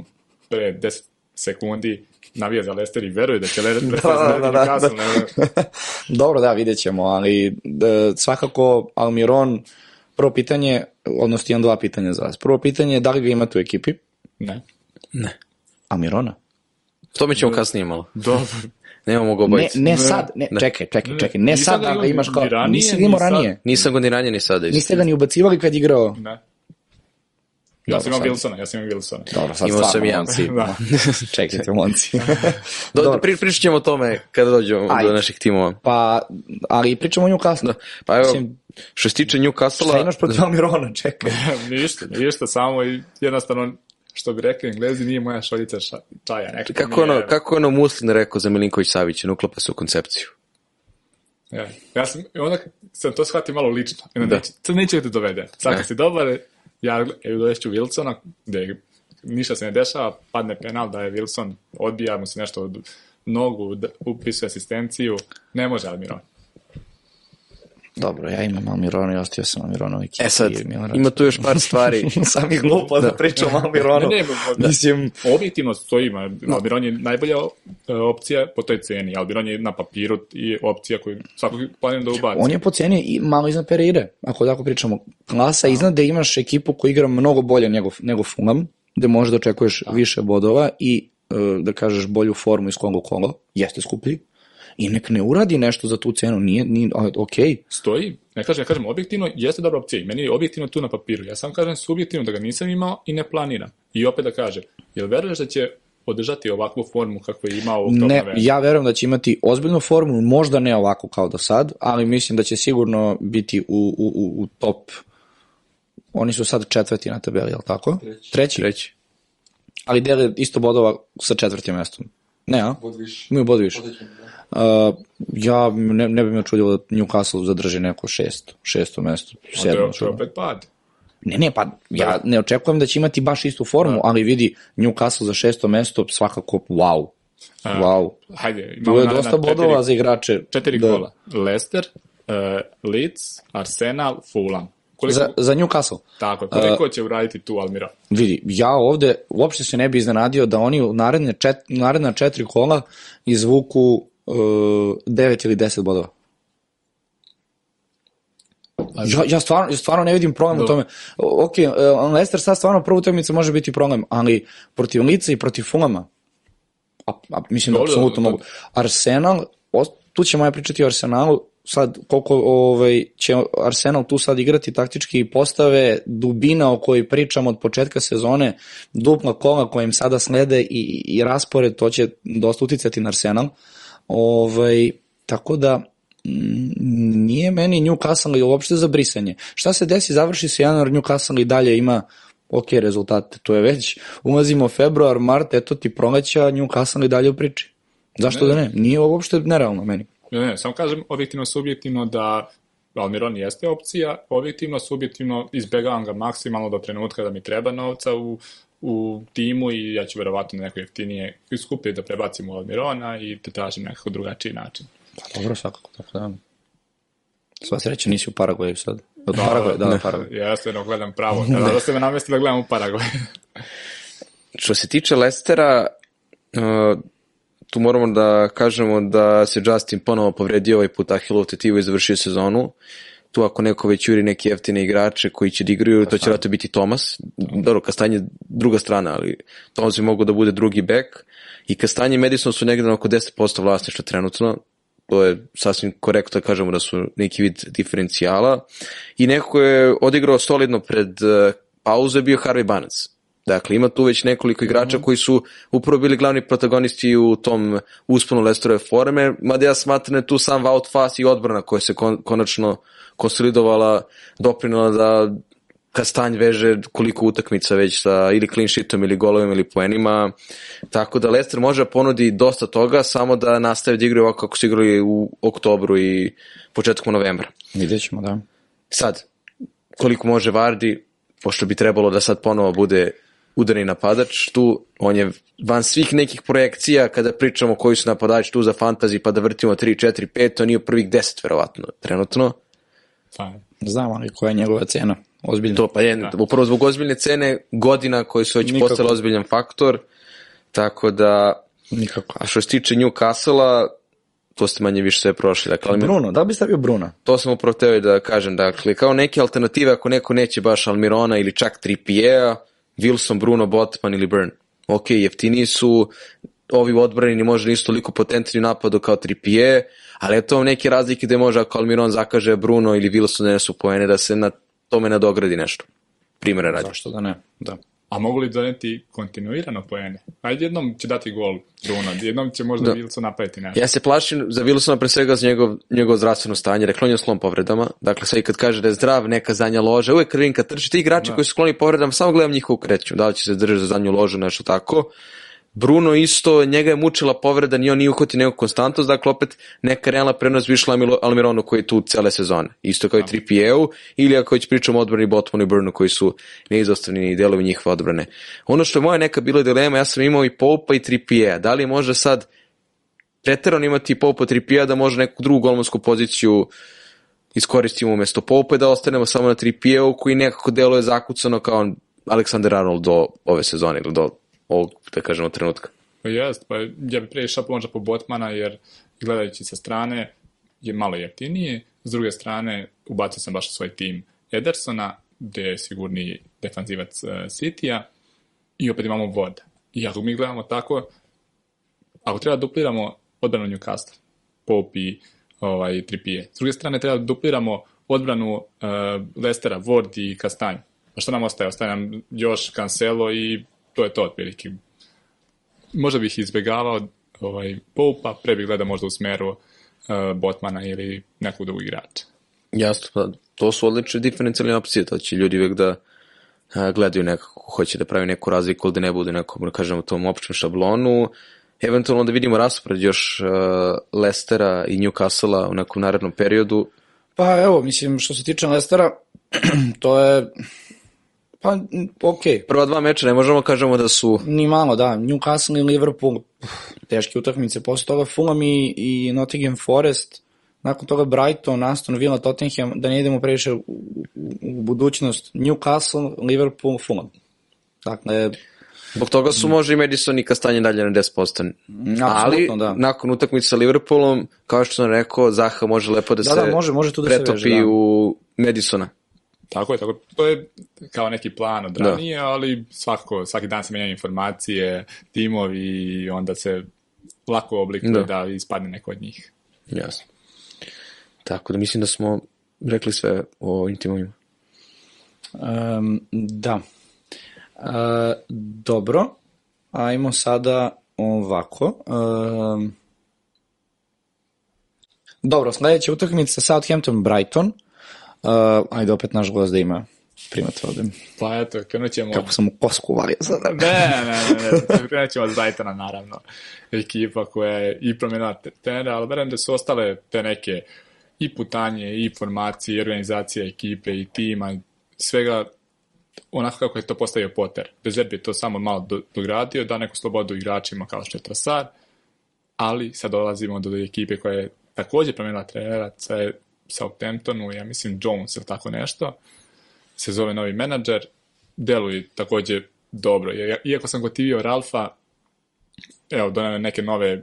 pre 10 sekundi navija za Leicester i veruje da će Leicester da, da, da, da, da. Dobro, da, vidjet ćemo, ali da, svakako Almiron prvo pitanje, odnosno imam dva pitanja za vas. Prvo pitanje je da li ga imate u ekipi? Ne. Ne. A Mirona? To mi ćemo kasnije malo. Dobro. Nemamo ga obojice. Ne, ne sad, ne, čekaj, čekaj, čekaj, ne sad da ga imaš kao, nisi ga imao ranije. Nisam ga ni ranije ni sada. Niste ga ni ubacivali kad igrao? Ne. Ja sam imao Wilsona, ja sam imao Wilsona. Dobro, sad Imao sam ja. da. Čekajte, momci. Do, da pri, pričat ćemo o tome kada dođemo Ajde. do naših timova. Pa, ali pričamo o Newcastle. Da. Pa evo, Mislim, što se tiče Newcastle... Šta imaš protiv Almirona, čekaj. ništa, ništa, samo i jednostavno što bi rekli englezi, nije moja šoljica ša, čaja. Nekako kako, ono, kako ono Muslin rekao za Milinković Savića, uklapa se u koncepciju. Ja, ja sam, onda sam to shvatio malo lično. Da. Neće, to neće da dovede. Sad kad si dobar, ja dovešću Wilsona, gde ništa se ne dešava, padne penal da je Wilson, odbija mu se nešto od nogu, upisuje asistenciju, ne može Almiron. Dobro, ja imam Almirona i ostio sam Almirona ekipi. E sad, ima tu još par stvari. Sam ih glupo da, da pričam Almironu. ne, ne, da, Mislim... objektivno stoji, Almiron je najbolja e, opcija po toj ceni. Almiron je na papiru i opcija koju svakog planiram da ubaci. On je po ceni i malo iznad Pereire, ako tako pričamo. Klasa iznad da imaš ekipu koja igra mnogo bolje nego, nego Fulham, gde možeš da očekuješ da. više bodova i e, da kažeš bolju formu iz Kongo Kongo, jeste skuplji, i nek ne uradi nešto za tu cenu, nije, nije ok. Stoji, ne kažem, ja kažem objektivno, jeste dobra opcija i meni je objektivno tu na papiru. Ja sam kažem subjektivno da ga nisam imao i ne planiram. I opet da kažem, jel veruješ da će održati ovakvu formu kakvu je imao u Ne, ja verujem da će imati ozbiljnu formu, možda ne ovako kao do sad, ali mislim da će sigurno biti u, u, u, u top Oni su sad četvrti na tabeli, je li tako? Treći. Treći? Treći. Ali dele isto bodova sa četvrtim mestom. Ne, a? Bod više. Imaju bod više. Uh, ja ne, ne bi me čudilo da Newcastle zadrži neko šesto, šesto mesto, sedmo. To je opet pad. Ne, ne, pa ja ne očekujem da će imati baš istu formu, da. ali vidi Newcastle za šesto mesto svakako wow. A, wow. Hajde, imamo tu je dosta bodova četiri, za igrače. Četiri da. gola. Leicester, uh, Leeds, Arsenal, Fulham. Koliko, za, za Newcastle. Tako, koliko uh, će uraditi tu Almira? Vidi, ja ovde uopšte se ne bi iznenadio da oni u naredne, čet, naredna četiri kola izvuku uh, 9 ili 10 bodova. Ja, ja, stvarno, ja stvarno ne vidim problem u tome. Ok, uh, Leicester sad stvarno prvu utakmicu može biti problem, ali protiv Lica i protiv Fulama, a, a mislim da apsolutno mogu. Arsenal, tu ćemo ja pričati o Arsenalu, sad koliko ovaj, će Arsenal tu sad igrati taktički postave, dubina o kojoj pričam od početka sezone, dupla kola koja im sada slede i, i raspored, to će dosta uticati na Arsenal. Ovaj, tako da, nije meni Newcastle uopšte za brisanje. Šta se desi, završi se januar, Newcastle i dalje ima ok rezultate. To je već, ulazimo februar, mart, eto ti proleća, Newcastle i dalje u priči. Zašto Ne. da ne? Nije uopšte nerealno meni. Ne, ne, samo kažem objektivno, subjektivno da Almiron jeste opcija, objektivno, subjektivno izbegavam ga maksimalno do trenutka da mi treba novca u, u timu i ja ću verovatno neko jeftinije iskupiti da prebacim u Almirona i da tražim nekako drugačiji način. Pa dobro, svakako, tako da. Sva sreća nisi u Paraguaju sad. Od Paraguaja, da, da, Paraguaj. Ja jedno gledam pravo, kada da ste me namestili da gledam u Paraguay. Što se tiče Lestera, uh, tu moramo da kažemo da se Justin ponovo povredio ovaj put Ahilovu tetivu i završio sezonu. Tu ako neko već juri neke jeftine igrače koji će da igraju, to će vratno biti Tomas. Dobro, Kastanje je druga strana, ali Tomas bi mogo da bude drugi bek. I Kastanje i Madison su negde na oko 10% vlasništva trenutno. To je sasvim korektno da kažemo da su neki vid diferencijala. I neko ko je odigrao solidno pred pauzu je bio Harvey Barnes. Dakle, ima tu već nekoliko igrača koji su upravo bili glavni protagonisti u tom usponu Lesterove forme, mada ja smatram da je tu sam Wout Fass i odbrana koja se kon, konačno konsolidovala, doprinala da Kastanj veže koliko utakmica već sa ili clean sheetom ili golovima ili poenima. Tako da Leicester može da ponudi dosta toga, samo da nastave da igraju ovako kako su igrali u oktobru i početkom novembra. Vidjet ćemo, da. Sad, koliko može Vardi, pošto bi trebalo da sad ponovo bude udarni napadač, tu on je van svih nekih projekcija kada pričamo koji su napadači tu za fantasy pa da vrtimo 3, 4, 5, on nije u prvih 10 verovatno trenutno. Pa, Znam, ali koja je njegova cena? Ozbiljno. To pa je, upravo zbog ozbiljne cene godina koji su već postale ozbiljan faktor, tako da Nikako. a što se tiče Newcastle-a, to ste manje više sve prošli. Dakle, Bruno, da li bi stavio Bruna? To sam upravo teo da kažem, dakle, kao neke alternative ako neko neće baš Almirona ili čak 3 Wilson, Bruno, Botman ili Burn. Ok, jeftiniji su, ovi odbrani možda nisu toliko potentni napadu kao 3 ali je to neke razlike gde može ako Almiron zakaže Bruno ili Wilson da nesu poene da se na tome nadogradi nešto. Primere radi. Zašto da ne? Da. A mogu li doneti kontinuirano poene? Ajde, jednom će dati gol Bruno, jednom će možda Da. Wilson napraviti nešto. Ja se plašim za Wilsona pre svega za njegov, njegov zdravstveno stanje, rekla on je slom povredama, dakle sad i kad kaže da je zdrav, neka zadnja loža, uvek krvim kad trči, ti igrači koji su skloni povredama, samo gledam njihovu kreću, da li će se držati za zadnju ložu, nešto tako. Bruno isto, njega je mučila povreda, ni on nije uhvati neku konstantnost, dakle opet neka realna prenos bi išla Amilo- Almironu koji je tu cele sezone. Isto kao i 3PA-u, ili ako već pričamo o odbrani Botmanu i Burnu koji su neizostavni delovi njihove odbrane. Ono što je moja neka bila dilema, ja sam imao i Popa i 3PA, da li možda sad preterano imati Popa 3 da može neku drugu golmansku poziciju iskoristimo umesto Popa i da ostanemo samo na 3 koji nekako deluje zakucano kao Alexander Arnold do ove sezone ili do ovog, da kažemo, trenutka. Pa jest, pa ja bih pre išao možda po Botmana, jer gledajući sa strane je malo jeftinije, s druge strane ubacio sam baš svoj tim Edersona, gde je sigurni defanzivac uh, City-a, i opet imamo voda. I ako mi gledamo tako, ako treba da dupliramo odbranu Newcastle, Pop i ovaj, Tripije. S druge strane treba da dupliramo odbranu uh, Lestera, Ward i Kastanj. Pa što nam ostaje? Ostaje nam još Cancelo i to je to otprilike možda bih izbjegavao ovaj, Poupa, pre bih gledao možda u smeru uh, Botmana ili nekog drugog igrača. Jasno, pa to su odlične diferencijalne opcije, to će ljudi uvek da a, gledaju nekako, ko hoće da pravi neku razliku ili da ne bude nekom, da kažemo, tom općem šablonu. Eventualno da vidimo raspored još uh, Lestera i Newcastle-a u nekom narednom periodu. Pa evo, mislim, što se tiče Lestera, to je, pa, okej. Prva dva meča ne možemo kažemo da su Ni malo, da. Newcastle i Liverpool, teške utakmice. Posle toga Fulham i, i Nottingham Forest, nakon toga Brighton, Aston Villa, Tottenham, da ne idemo previše u, u, u budućnost. Newcastle, Liverpool, Fulham. Dakle, Zbog toga su može i Madison i Kastanje dalje na 10%. Ali, da. nakon utakmice sa Liverpoolom, kao što sam rekao, Zaha može lepo da, Da, se da, može- može tu da se pretopi veže, da. u Madisona. Tako je, tako to je kao neki plan od ranije, ali svakako, svaki dan se menjaju informacije, timovi i onda se lako oblikuje Da. da, ispadne neko od njih. Jasno. Tako da mislim da smo rekli sve o ovim timovima. Um, da. E, dobro, ajmo sada ovako. Um, dobro, sledeća utakmica Southampton Brighton. Uh, ajde opet naš gost da ima primate ovde. Pa eto, krenut ćemo... Kako sam u kosku uvalio sada. Ne, ne, ne, ne, krenut ćemo od Brightona, naravno. Ekipa koja je i promenila te- trenera, ali verujem da su ostale te neke i putanje, i formacije, i organizacija ekipe, i tima, svega onako kako je to postavio Potter. Bezerbi je to samo malo do, dogradio, da neku slobodu igračima kao što je Trasar, ali sad dolazimo do ekipe koja je takođe promenila trenera, sa Southamptonu, ja mislim Jones ili tako nešto, se zove novi menadžer, deluje takođe dobro. Ja- Iako sam gotivio Ralfa, evo, donao neke nove,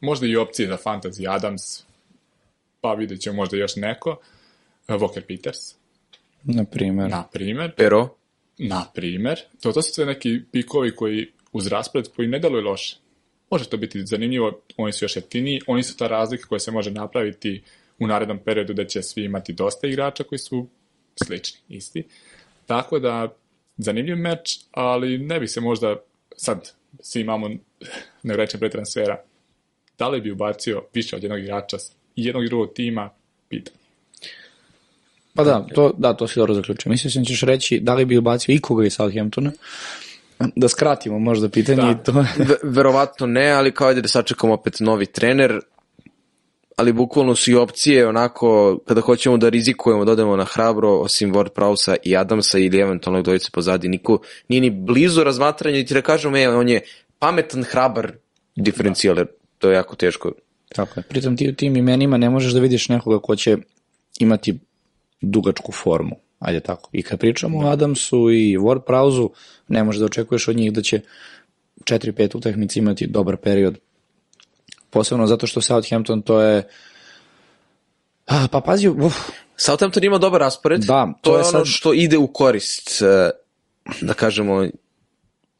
možda i opcije za Fantasy Adams, pa vidjet ćemo možda još neko, E, Walker Peters, Na primer. na primer, Pero, na primer, to, to su sve neki pikovi koji uz raspred koji ne deluju loše. Može to biti zanimljivo, oni su još jeftiniji, oni su ta razlika koja se može napraviti u narednom periodu da će svi imati dosta igrača koji su slični, isti. Tako da, zanimljiv meč, ali ne bi se možda, sad svi imamo negrečen broj transfera, da li bi ubacio više od jednog igrača i jednog i drugog tima, pitam. Pa da, to, da, to si dobro zaključio. Mislim da ćeš reći da li bi ubacio ikoga iz Southamptona. Da skratimo možda pitanje Da. i to. ve, verovatno ne, ali kao ajde da sačekamo opet novi trener, ali bukvalno su i opcije onako, kada hoćemo da rizikujemo, da odemo na hrabro, osim Ward Prausa i Adamsa ili eventualno dvojice pozadi, niko nije ni blizu razmatranja i ti da kažemo, e, on je pametan, hrabar diferencijaler, to je jako teško. Tako je. Pritom ti u tim imenima ne možeš da vidiš nekoga ko će imati dugačku formu. Ajde tako. I kad pričamo o Adamsu i Ward Prausu, ne možeš da očekuješ od njih da će 4-5 utakmica imati dobar period. Posebno zato što Southampton to je... A, pa pazi, uf, Southampton ima dobar raspored, Da, to, to je je ono sad- što ide u korist, eh, da kažemo,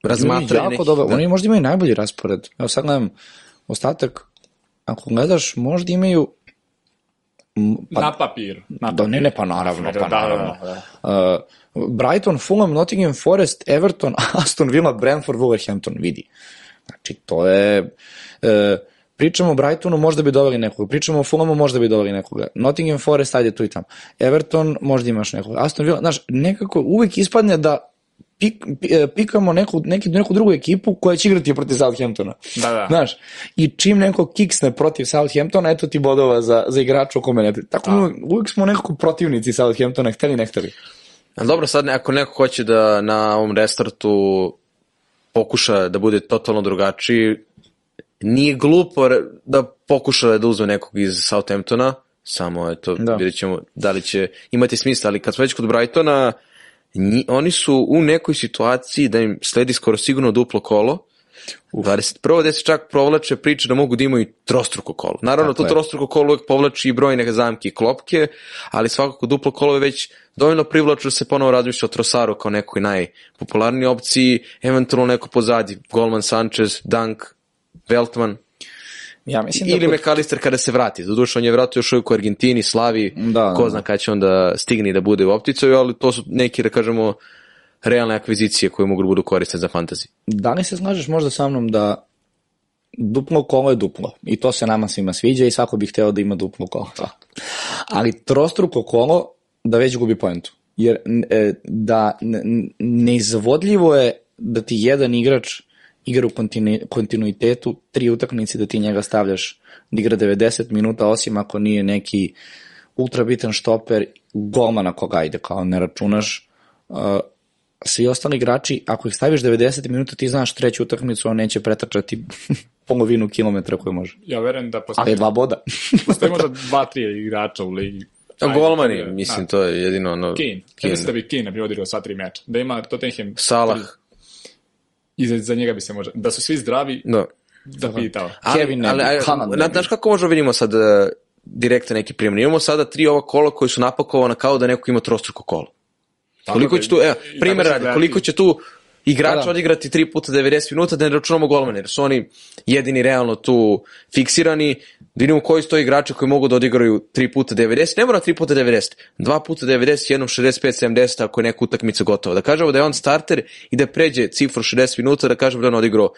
razmatranje jako nekih, dobar, da. oni možda imaju najbolji raspored. Evo sad gledam ostatak, ako gledaš, možda imaju Pa, na papiru. Na Da, ne, ne, pa naravno, pa naravno. da, da. Uh, Brighton, Fulham, Nottingham Forest, Everton, Aston Villa, Brentford, Wolverhampton, vidi. Znači, to je... Uh, pričamo o Brightonu, možda bi doveli nekoga. Pričamo o Fulhamu, možda bi doveli nekoga. Nottingham Forest, ajde tu i tamo. Everton, možda imaš nekoga. Aston Villa, znaš, nekako uvek ispadne da pik, pi- e, pikamo neku, neki, neku drugu ekipu koja će igrati protiv Southamptona. Da, da. Znaš, i čim neko kiksne protiv Southamptona, eto ti bodova za, za igrača o kome ne Tako uvek, uvek smo nekako protivnici Southamptona, hteli ne hteli. Dobro, sad ne- ako neko hoće da na ovom restartu pokuša da bude totalno drugačiji, nije glupo da pokuša da uzme nekog iz Southamptona, samo eto, Da. da. vidjet ćemo da li će imati smisla, ali kad smo već kod Brightona, nji, oni su u nekoj situaciji da im sledi skoro sigurno duplo kolo, 21. gde se čak provlače priče da mogu da imaju trostruko kolo. Naravno, Tako to je. trostruko kolo uvek povlači i brojne zamke i klopke, ali svakako duplo kolo je već dovoljno privlačno da se ponovo razmišlja o Trosaru kao nekoj najpopularnijoj opciji, eventualno neko pozadi, Golman Sanchez, Dunk, Veltman, Ja mislim ili da... McAllister kada se vrati. Doduše, on je vratio još uvijek u Argentini, slavi, Da, ko da. zna kada će onda stigni da bude u opticaju, ali to su neki, da kažemo, realne akvizicije koje mogu da budu korisne za fantasy. Da li se slažeš možda sa mnom da duplo kolo je duplo i to se nama svima sviđa i svako bi hteo da ima duplo kolo. Ali trostruko kolo da već gubi poentu. Jer e, da neizvodljivo je da ti jedan igrač igra u kontinu, kontinuitetu tri utakmice da ti njega stavljaš da igra 90 minuta osim ako nije neki ultra bitan štoper golmana koga ide kao ne računaš uh, svi ostali igrači, ako ih staviš 90 minuta, ti znaš treću utakmicu, on neće pretrčati polovinu kilometra koju može. Ja verujem da Ali postoji, dva boda. postoji možda dva, tri igrača u ligi. A golmani, da, mislim, da. to je jedino ono... Kane. Ja Kane. mislim da bi Kane bi odigrao sva tri meča. Da ima Tottenham... Salah. I za, za njega bi se može... Da su svi zdravi, Da. da pitao. Ali, Kevin ali, bi, ali, bi. znaš kako možemo vidimo sad uh, direktno neki primjer? Imamo sada tri ova kola koji su napakovana kao da neko ima trostruko kolo. Koliko da- će tu, evo, i primjer tako radi, gledati. koliko će tu igrača Da, da. odigrati 3 puta 90 minuta da ne računamo golmane, jer su oni jedini realno tu fiksirani, da vidimo koji su to igrači koji mogu da odigraju 3 puta 90, ne mora 3 puta 90, 2 puta 90, jednom 65, 70 ako je neka utakmica gotova. Da kažemo da je on starter i da pređe cifru 60 minuta, da kažemo da on odigrao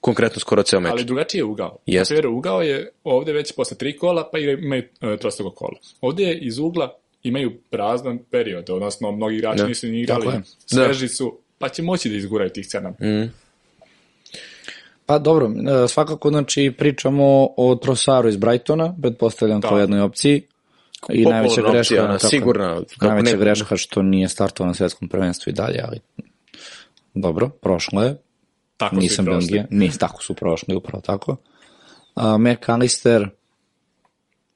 konkretno skoro ceo meč. Ali drugačiji je ugao. Jeste. Jeste. ugao je ovde već posle tri kola, pa imaju uh, trostruko kola. Ovde je iz ugla imaju prazan period, odnosno mnogi igrači Da. nisu ni igrali, je. sveži su, pa će moći da izguraju tih sedam. Mm. Pa dobro, e, svakako znači pričamo o Trosaru iz Brightona, pretpostavljam kao Da. jednoj opciji. I najveća opcija, greška, ona, tako sigurna, kako najveća ne- greška što nije startovao na svetskom prvenstvu i dalje, ali dobro, prošlo je. Tako su i Nisam prošli. Belgija, nis, tako su prošli, upravo tako. Uh, McAllister,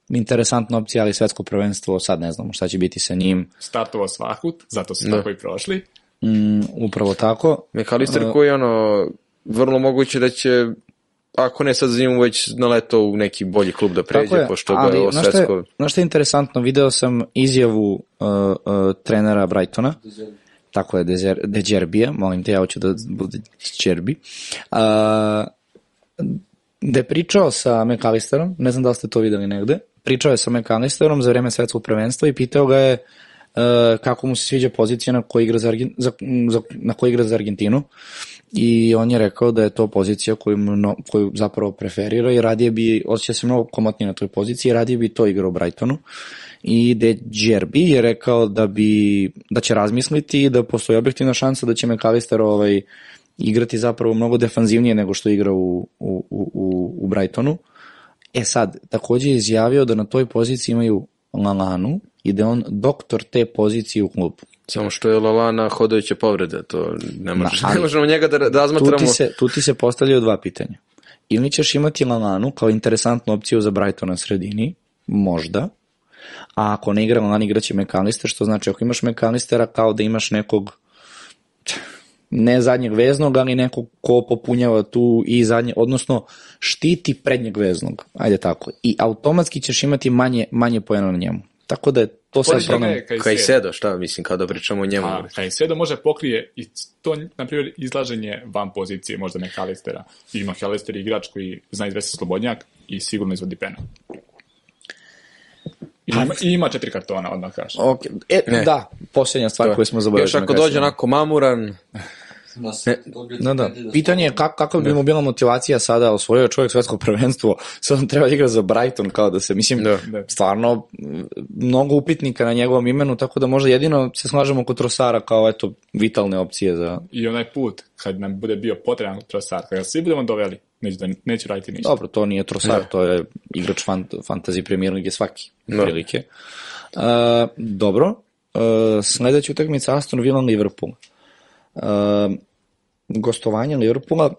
interesantna opcija, ali svetsko prvenstvo, sad ne znamo šta će biti sa njim, Startovao svakut, zato su Da. tako i prošli. mm, upravo tako. McAllister koji je ono, vrlo moguće da će, ako ne sad njim, već naleto u neki bolji klub da pređe, je, pošto ga je ovo svetsko... Znaš šta je interesantno, video sam izjavu uh, uh, trenera Brightona, tako je, Dezer, Deđerbija, molim te, ja hoću da bude Deđerbi, uh, da je pričao sa McAllisterom, ne znam da ste to videli negde, pričao je sa McAllisterom za vreme svetskog prvenstva i pitao ga je uh, kako mu se sviđa pozicija na kojoj igra za, Argen, za, za, na kojoj igra za Argentinu i on je rekao da je to pozicija koju, mno, koju zapravo preferira i radije bi, osjeća se mnogo komotnije na toj poziciji, radije bi to igrao Brightonu i De Gerbi je rekao da bi da će razmisliti i da postoji objektivna šansa da će McAllister ovaj, igrati zapravo mnogo defanzivnije nego što igra u, u, u, u Brightonu. E sad, takođe je izjavio da na toj poziciji imaju Lalanu i da je on doktor te pozicije u klubu. Samo što je Lalana hodajuća povreda, to ne, može, ali- ne možemo njega da, da tu razmatramo. ti, se, tu ti se postavljaju dva pitanja. Ili ćeš imati Lalanu kao interesantnu opciju za Brighton na sredini, možda, a ako ne igra Lalan, igraće McAllister, što znači ako imaš McAllistera kao da imaš nekog ne zadnjeg veznog, ali nekog ko popunjava tu i zadnje, odnosno štiti prednjeg veznog, ajde tako, i automatski ćeš imati manje, manje pojena na njemu. Tako da je to sad Pored problem. njega je Kaj sedo, šta mislim, kada pričamo o njemu. A, kaj sve da može pokrije i to, na primjer, izlaženje van pozicije možda McAllistera. I McAllister je igrač koji zna izvesti slobodnjak i sigurno izvodi pena. I ima, i ima četiri kartona, odmah kažem. Ok, e, Ne. da, posljednja stvar koju smo zaboravili. Još da ako dođe onako mamuran, Da se Da, da. Pitanje je kako, kako bi mu bila motivacija sada, osvojio je čovjek svetsko prvenstvo, sad on treba da igra za Brighton, kao da se, mislim, Da. Da. stvarno mnogo upitnika na njegovom imenu, tako da možda jedino se slažemo kod Trosara kao, eto, vitalne opcije za... I onaj put, kad nam bude bio potreban trosar, kada ga svi budemo doveli, neću, da, neću raditi ništa. Dobro, to nije Trosar, to je igrač fant, fantasy premier lige svaki, Da. prilike. Uh, dobro, uh, sledeća utakmica Aston Villa Liverpool. Uh, gostovanje Liverpoola,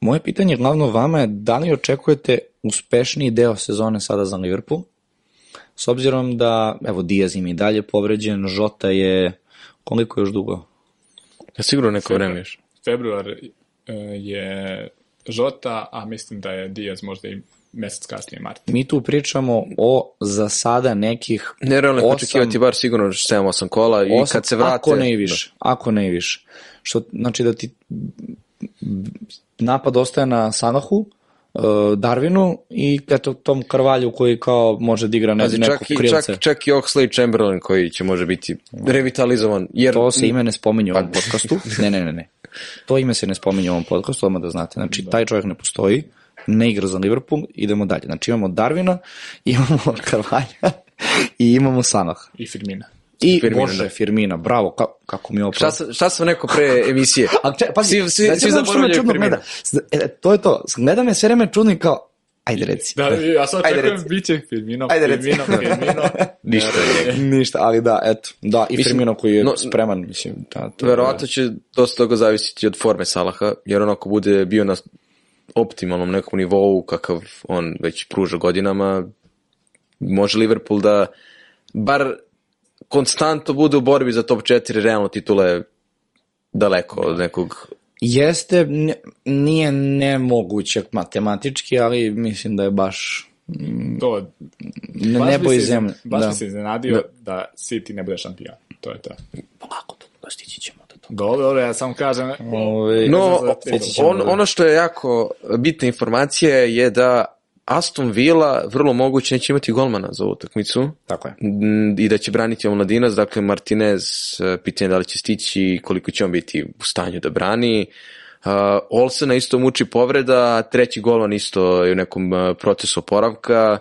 moje pitanje glavno vama je da li očekujete uspešniji deo sezone sada za Liverpool? S obzirom da, evo, Diaz im i dalje povređen, Žota je, koliko još dugo? ja sigurno neko vreme još. Februar e, je Žota, a mislim da je Diaz možda i mesec kasnije Martin. Mi tu pričamo o za sada nekih Nerealno je očekivati bar sigurno 7-8 kola i osam- kad se vrate... Ako ne i više. Ako ne i više. Što znači da ti napad ostaje na Sanahu, uh, Darwinu i eto tom Karvalju koji kao može da igra ne, Pazi, nekog i, krilce. čak, čak i Oxley Chamberlain koji će može biti revitalizovan. Jer, To se ime ne spominje u ovom Pa- podcastu. Ne, ne, ne, ne. To ime se ne spominje u ovom podcastu, odmah da znate. Znači, taj čovjek ne postoji, ne igra za Liverpool, idemo dalje. Znači, imamo Darwina, imamo Karvalja i imamo Sanah. I Firmina. I Firmina, Bože, da. Firmina, bravo, ka, kako mi je ovo Šta, sam, šta sam rekao pre emisije? A če, pazi, Svi- svi- svi što me zaboravljaju čudno Firmina. gleda? E, to je to, gleda me sve vreme čudno i kao, ajde reci. Da, ja sad Ajde, očekujem, reci. bit će Firmino, Ajde, reci. Firmino, Firmino. Ništa. Ništa, ali da, eto, da, i Mislim, Firmino koji je no- spreman, mislim. Da, to, Verovatno će dosta toga zavisiti od forme Salaha, jer on ako bude bio na optimalnom nekom nivou kakav on već pruža godinama, može Liverpool da bar konstantno bude u borbi za top 4 realno titule daleko od nekog Jeste, ne- nije nemoguće matematički, ali mislim da je baš To, ne, baš nebo i zemlja. Baš da. bi se iznenadio da City ne bude šampion. To je to. Polako, to stići ćemo. Dobro, dobro, ja samo kažem, Ove, No. Sjetit ćemo on, ono što je jako bitna informacija je da Aston Villa vrlo moguće neće imati golmana za ovu utakmicu Tako je. Mm, i da će braniti Omladinac, dakle Martinez, eh, pitanje da li će stići i koliko će on biti u stanju da brani. Uh, Olsena isto muči povreda, treći golman isto je u nekom eh, procesu oporavka,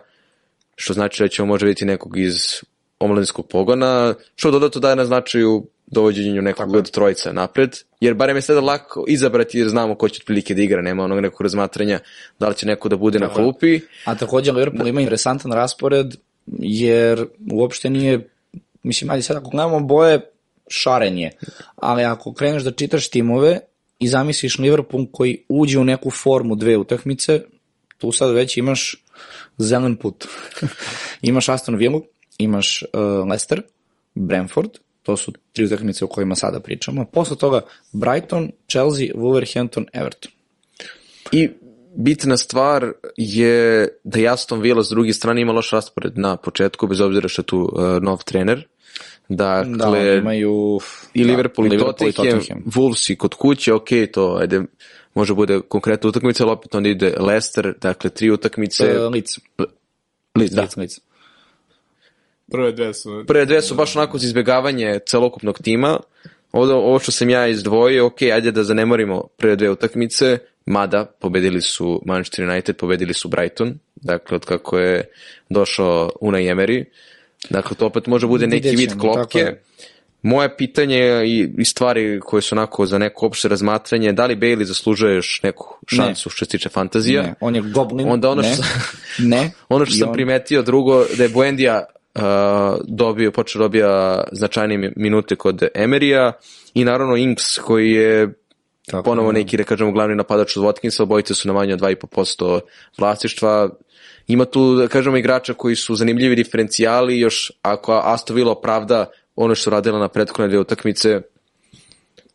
što znači da ćemo možda vidjeti nekog iz omladinskog pogona, što dodatno daje na značaju dovođenju nekog od trojica napred, jer barem je sada lako izabrati jer znamo ko će otprilike da igra, nema onog nekog razmatranja da li će neko da bude na klupi. A takođe Liverpool ima interesantan raspored, jer uopšte nije, mislim, ajde sad ako gledamo boje, šarenje, ali ako kreneš da čitaš timove i zamisliš Liverpool koji uđe u neku formu dve utakmice, tu sad već imaš zelen put. imaš Aston Villa, imaš uh, Leicester, Brentford, to su tri utakmice o kojima sada pričamo. Posle toga Brighton, Chelsea, Wolverhampton, Everton. I bitna stvar je da je Aston Villa s druge strane ima loš raspored na početku, bez obzira što je tu uh, nov trener. Dakle, Da, imaju... i da, Liverpool, i Liverpool Tottenham, Wolves i kod kuće, ok, to ajde, može bude konkretna utakmica, ali opet onda ide Leicester, dakle tri utakmice. Uh, Leeds. Leeds, da. Leeds, Leeds. Prve dve su... Prve dve su baš onako za izbjegavanje celokupnog tima. Ovo, ovo što sam ja izdvojio, ok, ajde da zanemorimo prve dve utakmice, mada pobedili su Manchester United, pobedili su Brighton, dakle od kako je došao Unai Emery. Dakle, to opet može bude neki vid klopke. Moje pitanje i, i stvari koje su onako za neko opšte razmatranje, da li Bailey zaslužuje još neku šansu što se tiče fantazija? Ne, on je goblin. Onda ono ne, što- ne. Ono što I sam on- primetio drugo, da je Buendija dobio, počeo da dobija značajnije minute kod Emerija i naravno Inks koji je Tako, ponovo da. neki, da kažemo, glavni napadač od Watkinsa, obojice su na manje od 2,5% vlasništva. Ima tu, da kažemo, igrača koji su zanimljivi diferencijali, još ako Aston Villa opravda ono što radila na prethodne dvije utakmice,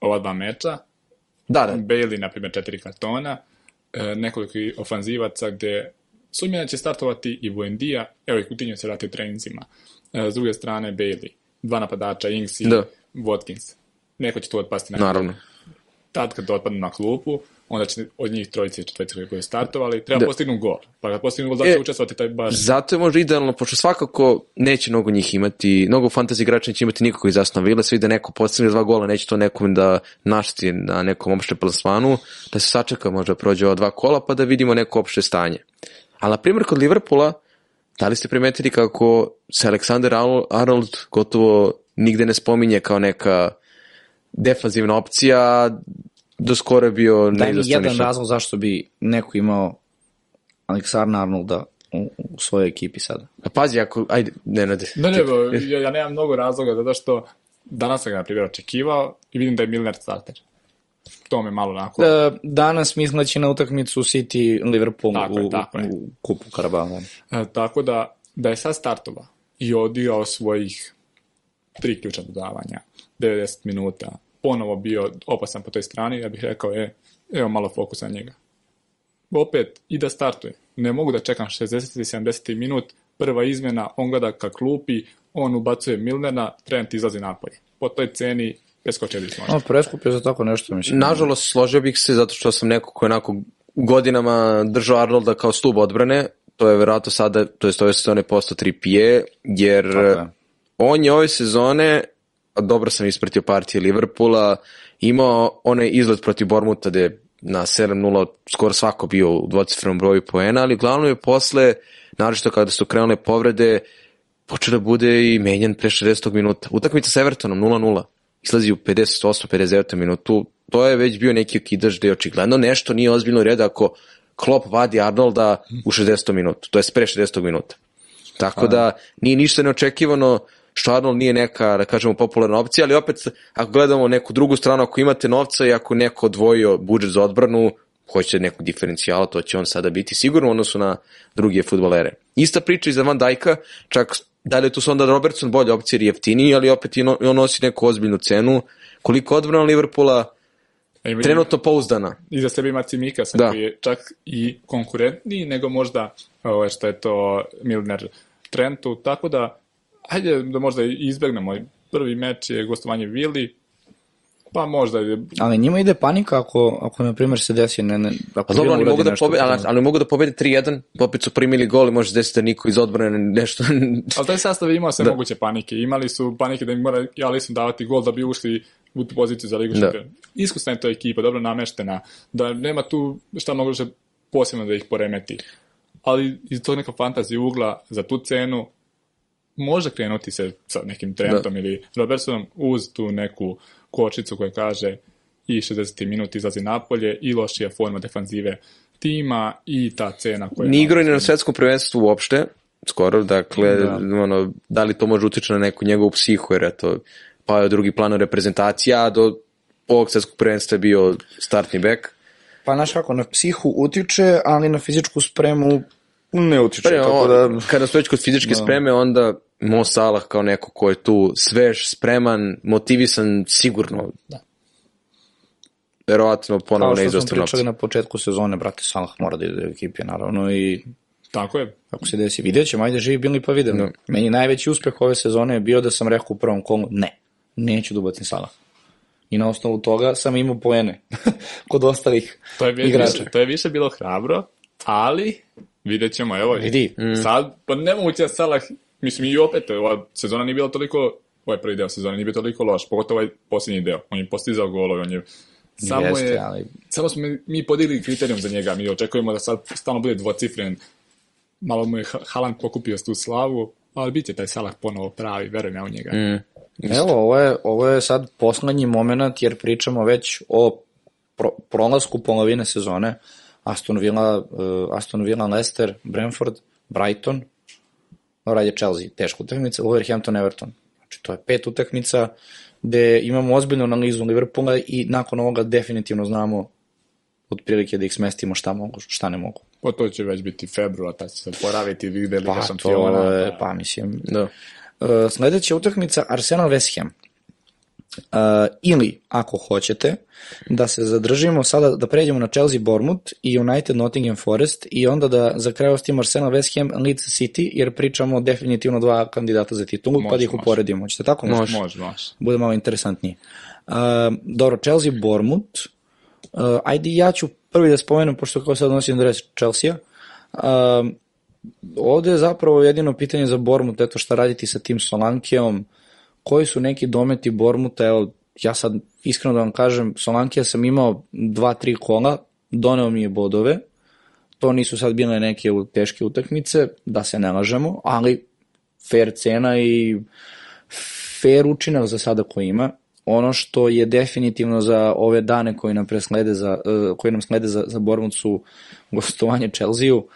Ova dva meča, da, da, Bailey, na primjer, četiri kartona, e, nekoliko ofanzivaca gde sumnja da će startovati i Buendija, evo i Coutinho se vrati u trenicima. E, s druge strane, Bailey, dva napadača, Ings i Da. Watkins. Neko će tu otpasti na naravno. tad kad otpadnu na klupu, onda će od njih trojice i četvorice koji su startovali, treba da. postignu gol. Pa kad postignu gol, da će E, učestvovati taj baš... Zato je možda idealno, pošto svakako neće mnogo njih imati, mnogo fantasy igrača neće imati nikako iz Aston Villa, svi da neko postigne dva gola, neće to nekom da naštiti na nekom opšte plasmanu, da se sačeka možda prođe ova dva kola pa da vidimo neko opšte stanje. Ali, na primjer, kod Liverpoola, da li ste primetili kako se Alexander Arnold- gotovo nigde ne spominje kao neka defanzivna opcija, do skoro je bio Daj mi jedan razlog zašto bi neko imao Aleksandra Arnolda u, u svojoj ekipi sada. A pazi, ako, ajde, ne, ne, Ne, ne, ja, ja nemam mnogo razloga, zato što danas sam ga, na primjer, očekivao i vidim da je Milner starter. To me malo onako... E, danas mislim da će na utakmicu City Liverpool Tako je, u, tako je. u kupu Karabala. E, tako da, da je sad startova i odigao svojih tri ključa dodavanja, 90 minuta, ponovo bio opasan po toj strani, ja bih rekao, e, evo malo fokusa na njega. Opet, i da startuje. Ne mogu da čekam 60. i 70. minut, prva izmjena, on gleda ka klupi, on ubacuje Milnera, Trent izlazi napolje. Po toj ceni, preskočili smo. No, preskup je za tako nešto, mislim. Nažalost, složio bih se zato što sam neko ko je onako godinama držao Arnolda kao stub odbrane, to je verovatno sada, to je ove sezone posto 3 jer je. on je ove sezone, a dobro sam ispratio partije Liverpoola, imao onaj izlet protiv Bormuta gde je na 7-0 skoro svako bio u dvocifrenom broju poena, ali glavno je posle, naročito kada su krenule povrede, počeo da bude i menjan pre 60. minuta. Utakmica sa Evertonom 0-0. Izlazi u 58. 59. minutu. To je već bio neki okidaž da je očigledno nešto nije ozbiljno red ako Klopp vadi Arnolda u 60. minutu. To je pre 60. minuta. Tako da nije ništa neočekivano što Arnold nije neka, da kažemo, popularna opcija, ali opet, ako gledamo neku drugu stranu, ako imate novca i ako neko odvojio budžet za odbranu, hoće nekog diferencijala, to će on sada biti sigurno u odnosu na druge futbolere. Ista priča i za Van Dajka, čak da li je tu su onda Robertson bolja opcija jer je jeftiniji, ali opet i on, i nosi neku ozbiljnu cenu. Koliko odbrana Liverpoola, A ima- trenutno pouzdana. iza sebe ima Cimikasa Da. koji je čak i konkurentniji nego možda ovo, što je to Milner Trentu, tako da hajde da možda i izbegnemo. Prvi meč je gostovanje Vili, pa možda je Ali njima ide panika ako, ako na primjer, se desi ne, ne, ako Pa dobro, oni mogu da pobede, ali, ali mogu da pobede 3-1, opet su primili gol i može se desiti da niko iz odbrane nešto... Ali taj sastav je imao sve Da. moguće panike. Imali su panike da im mora i Alisson davati gol da bi ušli u tu poziciju za Ligu Da. šampiona. Iskusna je to ekipa, dobro nameštena, da nema tu šta mnogo že posebno da ih poremeti. Ali iz tog neka fantazija ugla za tu cenu može krenuti se sa nekim Trentom da. ili Robertsonom uz tu neku kočicu koja kaže i 60. minut izlazi napolje i lošija forma defanzive tima i ta cena koja... Ni igrao ni na svetskom prvenstvu uopšte, skoro, dakle, da. ono, da li to može utiče na neku njegovu psihu, jer eto, pa je drugi plan reprezentacija, a do ovog svetskog prvenstva je bio startni bek. Pa znaš kako, na psihu utiče, ali na fizičku spremu ne utiče. Pa, tako da... Kada su već kod fizičke da. spreme, onda Mo Salah kao neko ko je tu svež, spreman, motivisan, sigurno. Da. Verovatno ponovo ne izostavno. Kao što smo pričali na početku sezone, brate, Salah mora da ide u ekipi, naravno, i Tako je. Ako se desi, vidjet ćemo, ajde živi bili pa vidimo. No. Meni najveći uspeh ove sezone je bio da sam rekao u prvom kolu, ne, neću da ubacim Salah. I na osnovu toga sam imao poene kod ostalih to je više, igrača. To je više bilo hrabro, ali vidjet ćemo, evo, Vidi. Mm. sad, pa nemoguće da Salah, mislim i opet, ova sezona nije bila toliko, ovaj prvi deo sezona nije bio toliko loš, pogotovo ovaj posljednji deo, on je postizao golove, on je Samo, Jeste, je, ali... samo smo mi podigli kriterijum za njega, mi očekujemo da sad stalno bude dvocifren, malo mu je Haaland pokupio tu slavu, ali bit će taj Salah ponovo pravi, verujem ja u njega. Mm. Evo, ovo je, ovo je sad poslednji moment jer pričamo već o pro, prolasku polovine sezone. Aston Villa, uh, Aston Villa, Leicester, Brentford, Brighton, radi Chelsea, teška utakmica, Wolverhampton, Everton. Znači, to je pet utakmica gde imamo ozbiljnu analizu Liverpoola i nakon ovoga definitivno znamo otprilike da ih smestimo šta mogu, šta ne mogu. Pa to će već biti februar, ta će se poraviti Liga pa, šampiona. To je, pa mislim, da. Uh, sledeća utakmica Arsenal West Ham. Uh, ili, ako hoćete, da se zadržimo sada, da pređemo na Chelsea Bournemouth i United Nottingham Forest i onda da za kraj ostimo Arsenal West Ham Leeds City, jer pričamo definitivno dva kandidata za titulu, može, pa da ih uporedimo. Hoćete tako? Može, može, može. Bude malo interesantnije. Uh, dobro, Chelsea Bournemouth. Uh, ajde, ja ću prvi da spomenem, pošto kao sad nosim dres Chelsea. Uh, ovde je zapravo jedino pitanje za Bournemouth, eto šta raditi sa tim Solankeom, koji su neki dometi Bormuta, evo, ja sad iskreno da vam kažem, Solankija sam imao dva, tri kola, doneo mi je bodove, to nisu sad bile neke teške utakmice, da se ne lažemo, ali fair cena i fair učinak za sada koji ima. Ono što je definitivno za ove dane koji nam preslede za, uh, koji nam slede za, za Bormut su gostovanje Chelsea-u,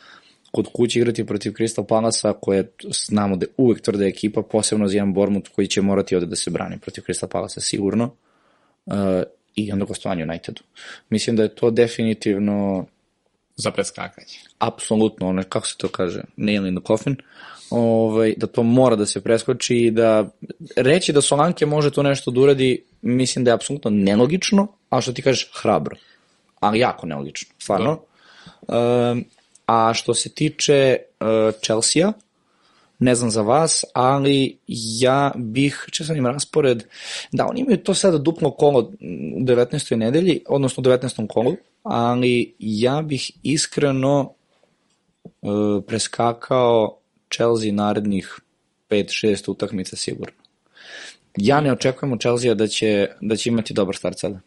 kod kuće igrati protiv Crystal Palasa, koje znamo da je uvek tvrda ekipa, posebno za jedan Bormut koji će morati ovde da se brani protiv Crystal Palasa sigurno, uh, i onda gostovanje Unitedu. Mislim da je to definitivno za preskakanje. Apsolutno, ono, kako se to kaže, nail in the coffin, ovaj, da to mora da se preskoči i da reći da Solanke može to nešto da uradi, mislim da je apsolutno nelogično, a što ti kažeš, hrabro. Ali jako nelogično, stvarno. Da. Um, A što se tiče uh, Chelsea-a, ne znam za vas, ali ja bih, če sam im raspored, da oni imaju to sada duplo kolo u 19. nedelji, odnosno u 19. kolu, ali ja bih iskreno uh, preskakao Chelsea narednih 5-6 utakmica sigurno. Ja ne očekujem u Chelsea da će, da će imati dobar start sada.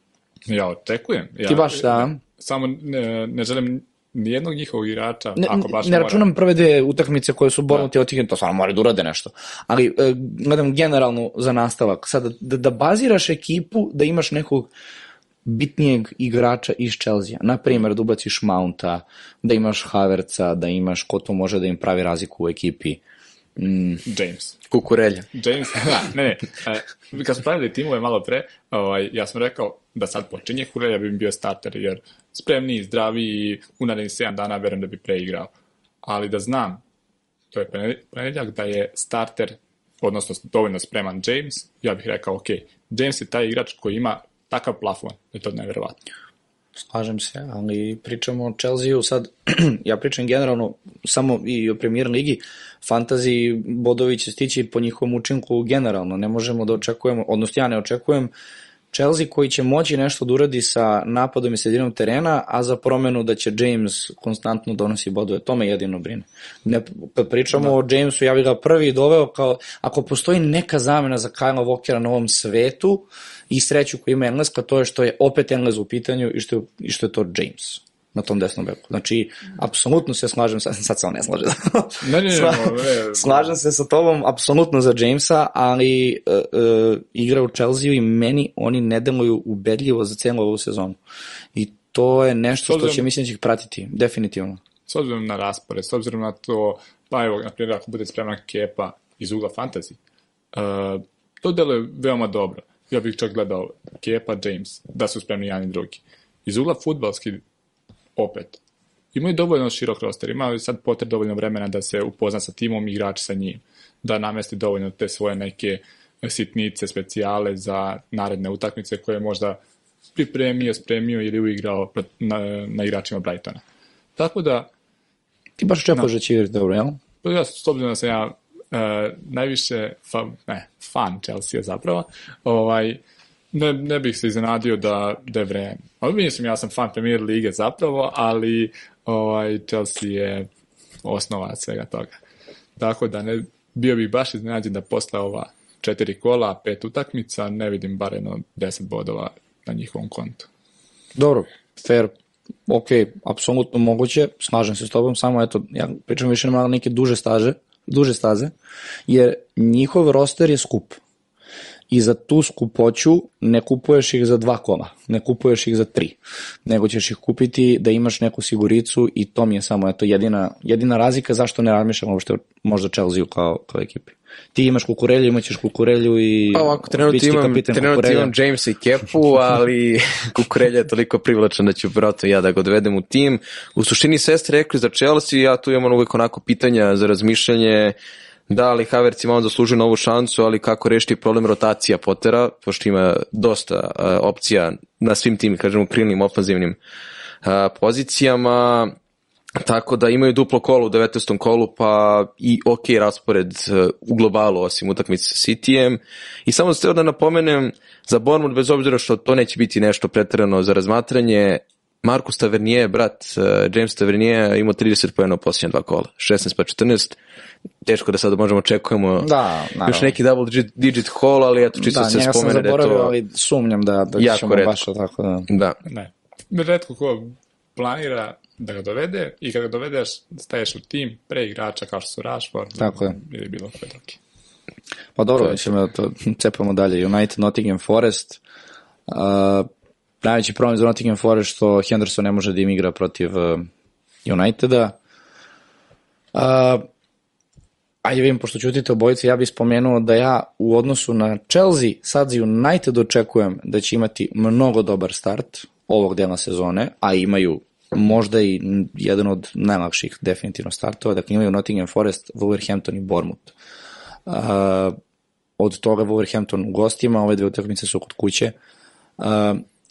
Ja očekujem. Ja, Ti baš da? Samo ne, ne želim nijednog njihovog igrača, ne, ako baš ne računam mora... prve dve utakmice koje su bornuti da. od to stvarno mora da urade nešto. Ali e, gledam generalno za nastavak. Sada, da, da baziraš ekipu, da imaš nekog bitnijeg igrača iz Chelsea. Na primjer, da ubaciš Mounta, da imaš Haverca, da imaš ko to može da im pravi razliku u ekipi. Mm. James. Kukurelja. James, da, ne, ne. E, kad smo pravili timove malo pre, ovaj, ja sam rekao da sad počinje Kurelja bi bio starter, jer spremniji, zdraviji i u narednih 7 dana verujem da bi preigrao. Ali da znam, to je ponedjeljak, da je starter, odnosno dovoljno spreman James, ja bih rekao, ok, James je taj igrač koji ima takav plafon, je to nevjerovatno. Slažem se, ali pričamo o Chelsea-u sad, ja pričam generalno samo i o premier ligi, fantasy bodovi će stići po njihovom učinku generalno, ne možemo da očekujemo, odnosno ja ne očekujem uh, Chelsea koji će moći nešto da uradi sa napadom i sredinom terena, a za promenu da će James konstantno donosi bodove. To me jedino brine. Ne, kad pričamo da. o Jamesu, ja bih ga prvi doveo kao, ako postoji neka zamena za Kyle Walkera na ovom svetu i sreću koju ima Engleska, to je što je opet Englez u pitanju i što je, i što je to James. na tom desnom beku. Znači, apsolutno se slažem, sa, sad se on ne slaže. Ne, ne, ne, Sla- ne, slažem se sa tobom, apsolutno za Jamesa, ali uh, uh, igra u Chelsea i meni oni ne deluju ubedljivo za celu ovu sezonu. I to je nešto što obzirom- će, mislim, da će ih pratiti, definitivno. s obzirom na raspored, s obzirom na to, pa evo, na primjer, ako bude spremna kepa iz ugla fantasy, uh, to deluje veoma dobro. Ja bih čak gledao Kepa, James, da su spremni jedan i drugi. Iz ugla futbalski, opet, imaju dovoljno širok roster, imaju sad potreb dovoljno vremena da se upozna sa timom i igrači sa njim, da namesti dovoljno te svoje neke sitnice, specijale za naredne utakmice koje je možda pripremio, spremio ili uigrao na, na igračima Brightona. Tako da, Ti baš očekuješ da će igrati dobro, jel? Pa ja, s obzirom da sam ja najviše fa, ne, fan Chelsea zapravo, ovaj, ne, ne bih se iznenadio da, da je vreme. Mislim, ja sam fan Premier Lige zapravo, ali ovaj, Chelsea je osnova svega toga. Tako da ne, bio bih baš iznenađen da posle ova četiri kola, pet utakmica, ne vidim bar jedno deset bodova na njihovom kontu. Dobro, fair, ok, apsolutno moguće, slažem se s tobom, samo eto, ja pričam više na neke duže staže, duže staze, jer njihov roster je skup. I za tu skupoću ne kupuješ ih za dva kola, ne kupuješ ih za tri, nego ćeš ih kupiti da imaš neku siguricu i to mi je samo eto, jedina, jedina razlika zašto ne razmišljam uopšte možda Chelsea kao, kao ekipi. Ti imaš kukurelju, imaćeš kukurelju i Pa ovako, trenutno imam, trenutno imam Jamesa i Kepu, ali Kukurelja je toliko privlačan da ću vjerojatno ja da ga odvedem u tim. U suštini sve ste rekli za Chelsea, ja tu imam uvijek onako pitanja za razmišljanje, da li Havertz ima on zaslužio novu šansu, ali kako rešiti problem rotacija Pottera, pošto ima dosta uh, opcija na svim tim, kažemo, krilnim, ofanzivnim uh, pozicijama. Tako da imaju duplo kolo u 19. kolu, pa i ok raspored u globalu, osim utakmice sa Cityjem. I samo ste da napomenem, za Bournemouth, bez obzira što to neće biti nešto pretjerano za razmatranje, Markus Tavernier, brat James Tavernier, imao 30 pojena u posljednja dva kola. 16 pa 14. Teško da sad možemo očekujemo Da, naravno. još neki double digit, digit haul, ali eto čisto Da, se spomene da je to... ali sumnjam da, da jako ćemo retko. baš tako da... Da. Ne. Redko ko planira da ga dovede i kada ga dovedeš staješ u tim pre igrača kao što su Rashford Tako je. ili bilo koje drugi. Pa dobro, da to cepamo dalje. United, Nottingham Forest. Uh, najveći problem za Nottingham Forest što Henderson ne može da im igra protiv uh, Uniteda. Uh, ajde vidim, pošto ćutite obojice, ja bih spomenuo da ja u odnosu na Chelsea sad za United očekujem da će imati mnogo dobar start ovog dela sezone, a imaju možda i jedan od najlakših definitivno startova, dakle imaju Nottingham Forest, Wolverhampton i Bournemouth. Uh, od toga Wolverhampton u gostima, ove dve utakmice su kod kuće. Uh,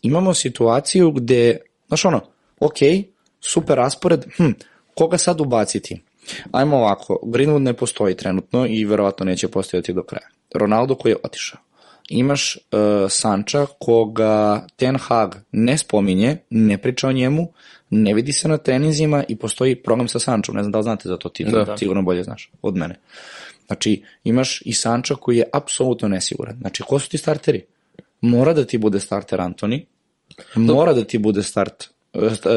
imamo situaciju gde, znaš ono, ok, super raspored, hm, koga sad ubaciti? Ajmo ovako, Greenwood ne postoji trenutno i verovatno neće postojati do kraja. Ronaldo koji je otišao. Imaš uh, Sanča koga Ten Hag ne spominje, ne priča o njemu, ne vidi se na treninzima i postoji problem sa Sančom. Ne znam da li znate za to ti, da. sigurno bolje znaš od mene. Znači, imaš i Sanča koji je apsolutno nesiguran. Znači, ko su ti starteri? Mora da ti bude starter Antoni, mora da ti bude start,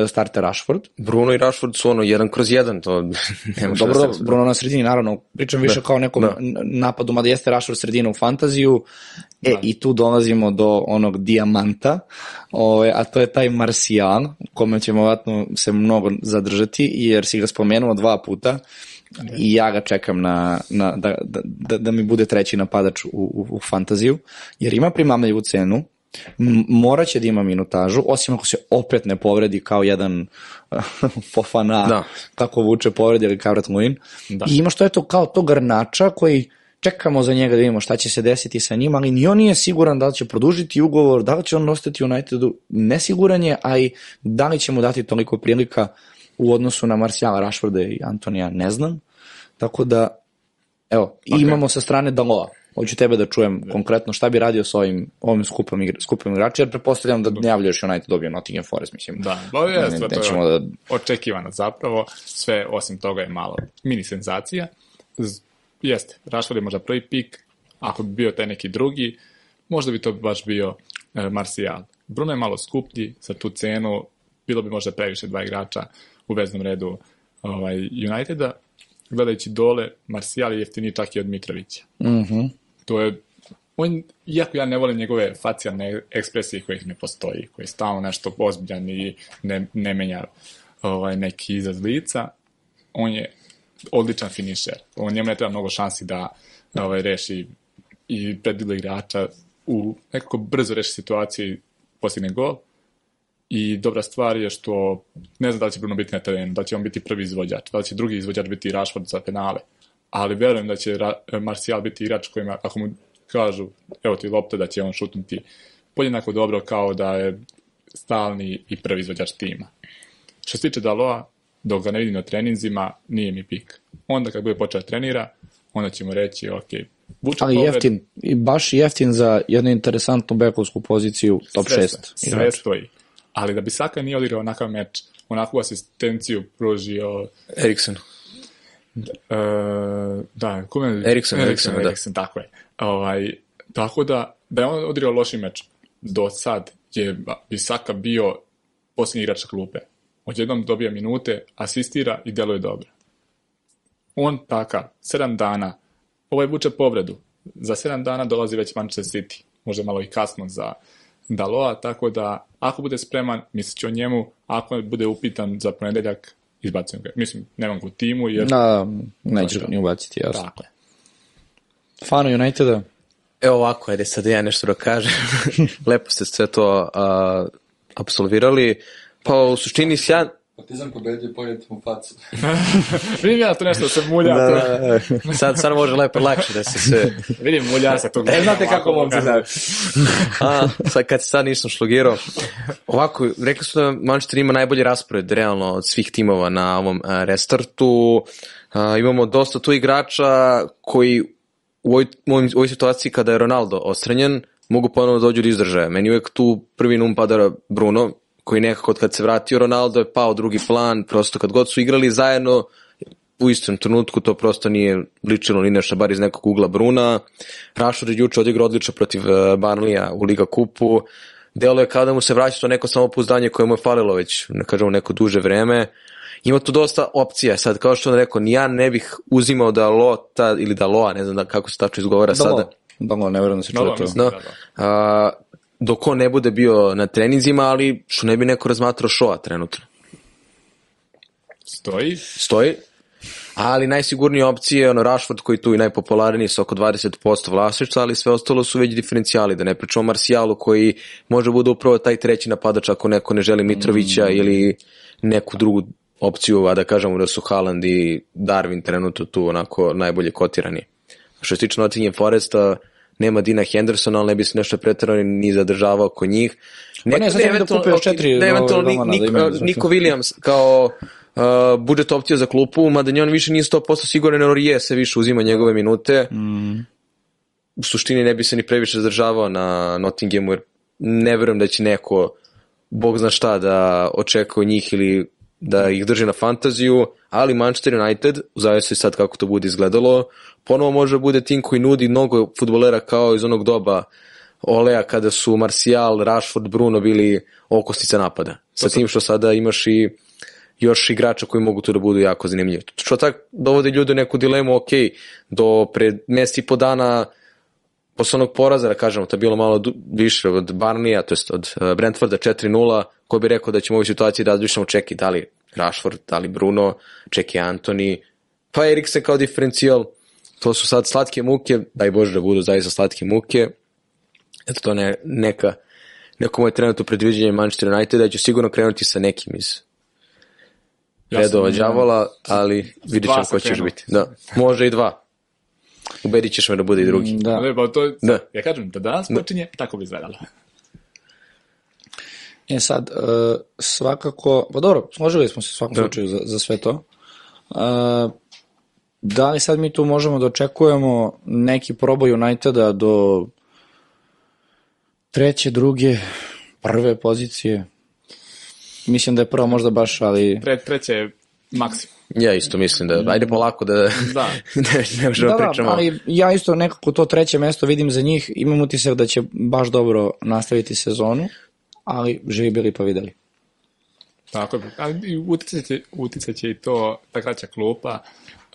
starter Rashford, Bruno i Rashford su ono jedan kroz jedan, to nema Dobro, da dobro, se... Bruno na sredini, naravno, pričam više kao nekom da. napadu, mada jeste Rashford sredina u fantaziju, e, i tu dolazimo do onog dijamanta, ove, a to je taj Marcial, kome ćemo vratno se mnogo zadržati, jer si ga spomenuo dva puta, i ja ga čekam na, na, da, da, da, da mi bude treći napadač u, u, u fantaziju, jer ima primamljivu cenu, M- morat će da ima minutažu, osim ako se opet ne povredi kao jedan Fofana, Da. kako vuče povredi ili Kavrat Luin. Da. I imaš to eto kao to grnača koji čekamo za njega da vidimo šta će se desiti sa njim, ali ni on nije siguran da li će produžiti ugovor, da li će on ostati Unitedu, nesiguran je, a i da li će mu dati toliko prilika u odnosu na Marcijala Rashforda i Antonija, ne znam. Tako da, evo, i imamo sa strane Daloa. Hoću tebe da čujem konkretno šta bi radio sa ovim, ovim skupom, igra, skupom igrača, jer pretpostavljam da najavljuješ United dobio Nottingham Forest, mislim. Da, ba je, Ne- to nećemo je da- očekivano zapravo, sve osim toga je malo mini senzacija. Z- Jeste, Rashford je možda prvi pik, ako bi bio taj neki drugi, možda bi to baš bio e, Martial. Bruno je malo skuplji za tu cenu, bilo bi možda previše dva igrača u veznom redu ovaj, Uniteda. Gledajući dole, Marcial je jeftiniji čak i od Mitrovića. Mhm. To je on, iako ja ne volim njegove facijalne ekspresije kojih ne postoji, koji je stalno nešto ozbiljan i ne, ne menja ovaj, neki izraz lica, on je odličan finišer. On njemu ne treba mnogo šansi da ovaj, reši i predilo igrača u nekako brzo reši situaciju i postigne gol. I dobra stvar je što ne znam da li će Bruno biti na terenu, da će on biti prvi izvođač, da će drugi izvođač biti Rashford za penale. Ali verujem da će Martial biti igrač kojima, ako mu kažu, evo ti lopta, da će on šutnuti podjednako dobro kao da je stalni i prvi izvođač tima. Što se tiče Daloa, dok ga ne vidim na treninzima, nije mi pik. Onda kad bude počeo da trenira, onda ćemo reći, ok, vuče Ali povred, jeftin, i baš jeftin za jednu interesantnu bekovsku poziciju, top sve, 6. Sve, sve stoji. Ali da bi Saka nije odigrao onakav meč, onakvu asistenciju pružio Eriksen. E, da, kome? Eriksen, Eriksen, Eriksen, da. Eriksen, tako je. Ovaj, tako da, da je on odigrao loši meč do sad, je Bisaka bio posljednji igrač klupe. Odjednom dobija minute, asistira i deluje dobro. On takav, sedam dana, ovaj vuče povredu. Za sedam dana dolazi već Manchester City. Možda malo i kasno za Daloa, tako da ako bude spreman, mislit ću o njemu, ako bude upitan za ponedeljak, izbacujem ga. Mislim, nemam ga u timu, jer... Da, nećeš ga ni ubaciti, jasno. Tako je. Fan Uniteda? Evo ovako, ajde sad ja nešto da kažem. Lepo ste sve to a, absolvirali. Pa u suštini sjajan, Partizan pobedio, pojete mu facu. Vidim ja to nešto da se mulja. Da, da, da. Sad, sad može lepo lakše da se sve... Vidim mulja se tu. E, znate kako momci znaju. A, sad kad sad nisam šlogirao. Ovako, rekli su da Manchester ima najbolji raspored realno od svih timova na ovom a, restartu. A, imamo dosta tu igrača koji u ovoj, u ovoj- situaciji kada je Ronaldo ostranjen, mogu ponovno dođu do izražaja. Meni uvek tu prvi num pada Bruno, koji nekako od kad se vratio Ronaldo je pao drugi plan, prosto kad god su igrali zajedno, u istom trenutku to prosto nije ličilo ni nešto, bar iz nekog ugla Bruna. Rashford je juče odigrao odlično protiv eh, Barnlija u Liga kupu. Delo je kao da mu se vraća to neko samopouzdanje koje mu je falilo već, ne kažemo, neko duže vreme. Ima tu dosta opcija, sad kao što on rekao, ni ja ne bih uzimao da Lota ili da Loa, ne znam da kako se tačno izgovara sada. Dalo, dalo, ne verujem da se čuje to. mislim. No, Da, da. a, dok on ne bude bio na treninzima, ali što ne bi neko razmatrao šoa trenutno. Stoji. Stoji. Ali najsigurnije opcije je ono Rashford koji tu i najpopularniji sa oko 20% vlasništva, ali sve ostalo su već diferencijali, da ne pričamo o Marcijalu koji može bude upravo taj treći napadač ako neko ne želi Mitrovića mm. ili neku drugu opciju, a da kažemo da su Haaland i Darwin trenutno tu onako najbolje kotirani. Što se tiče Nottingham Foresta, nema Dina Hendersona, ali ne bi se nešto pretrano ni zadržavao oko njih. Pa ne, sad da kupe još četiri ne, eventualno golmana Nik, da imaju. Niko Williams kao uh, budžet opcija za klupu, mada ni on više nije 100% siguran, jer je se više uzima njegove minute. Mm. U suštini ne bi se ni previše zadržavao na Nottinghamu, jer ne verujem da će neko, bog zna šta, da očekuje njih ili da ih drži na fantaziju, ali Manchester United, u zavisnosti sad kako to bude izgledalo, ponovo može da bude tim koji nudi mnogo futbolera kao iz onog doba Olea kada su Martial, Rashford, Bruno bili okosnica napada. Sa tim što sada imaš i još igrača koji mogu tu da budu jako zanimljivi. Što tak dovodi ljude u neku dilemu, ok, do pred mjesec i po dana posle onog poraza, da kažemo, to je bilo malo više od Barnija, to jest od uh, Brentforda 4-0, ko bi rekao da ćemo u ovoj situaciji da razmišljamo čeki da li Rashford, da li Bruno, čeki Antoni, pa Eriksen kao diferencijal, to su sad slatke muke, daj Bože da budu zaista slatke muke, eto to ne, neka, neko moje trenutno predviđenje Manchester United, da ću sigurno krenuti sa nekim iz Ja redova đavola, ali vidjet Dva ćemo ko krenuo. biti. Da, može i dva. Ubedit ćeš me da bude i drugi. Da. Da. Pa to, Da. Ja kažem, da danas počinje, tako bi izgledalo. E sad, uh, svakako, pa dobro, složili smo se u svakom Da. slučaju za, za sve to. Uh, da li sad mi tu možemo da očekujemo neki proboj Uniteda do treće, druge, prve pozicije? Mislim da je prva možda baš, ali... Tre, treće je maksimum. Ja isto mislim da, ajde polako da, Da. ne, ne možemo Da, da, pričamo. ali ja isto nekako to treće mesto vidim za njih, imam utisak da će baš dobro nastaviti sezonu, ali živi bili pa videli. Tako je. A i uticat će, uticat će i to, ta kraća klupa,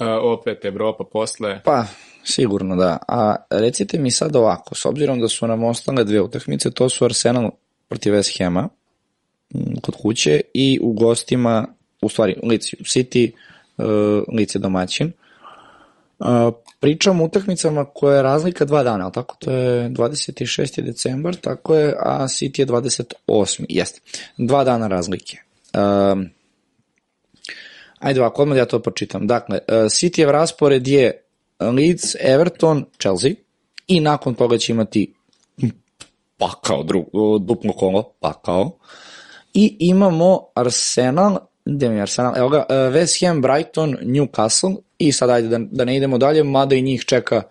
uh, opet Evropa posle. Pa, sigurno da. A recite mi sad ovako, s obzirom da su nam ostale dve utakmice, to su Arsenal protiv West Hema m, kod kuće i u gostima, u stvari, Leeds City, uh, Leeds je domaćin. Uh, pričam o utakmicama koja je razlika dva dana, ali tako? To je 26. decembar, tako je, a City je 28. Jeste. Dva dana razlike. Um, ajde ovako, odmah da ja to pročitam. Dakle, uh, Cityjev raspored je Leeds, Everton, Chelsea i nakon toga će imati pakao, dru, duplo kolo, pakao. I imamo Arsenal, gde mi je Arsenal, evo ga, uh, West Ham, Brighton, Newcastle i sad ajde da, da ne idemo dalje, mada i njih čeka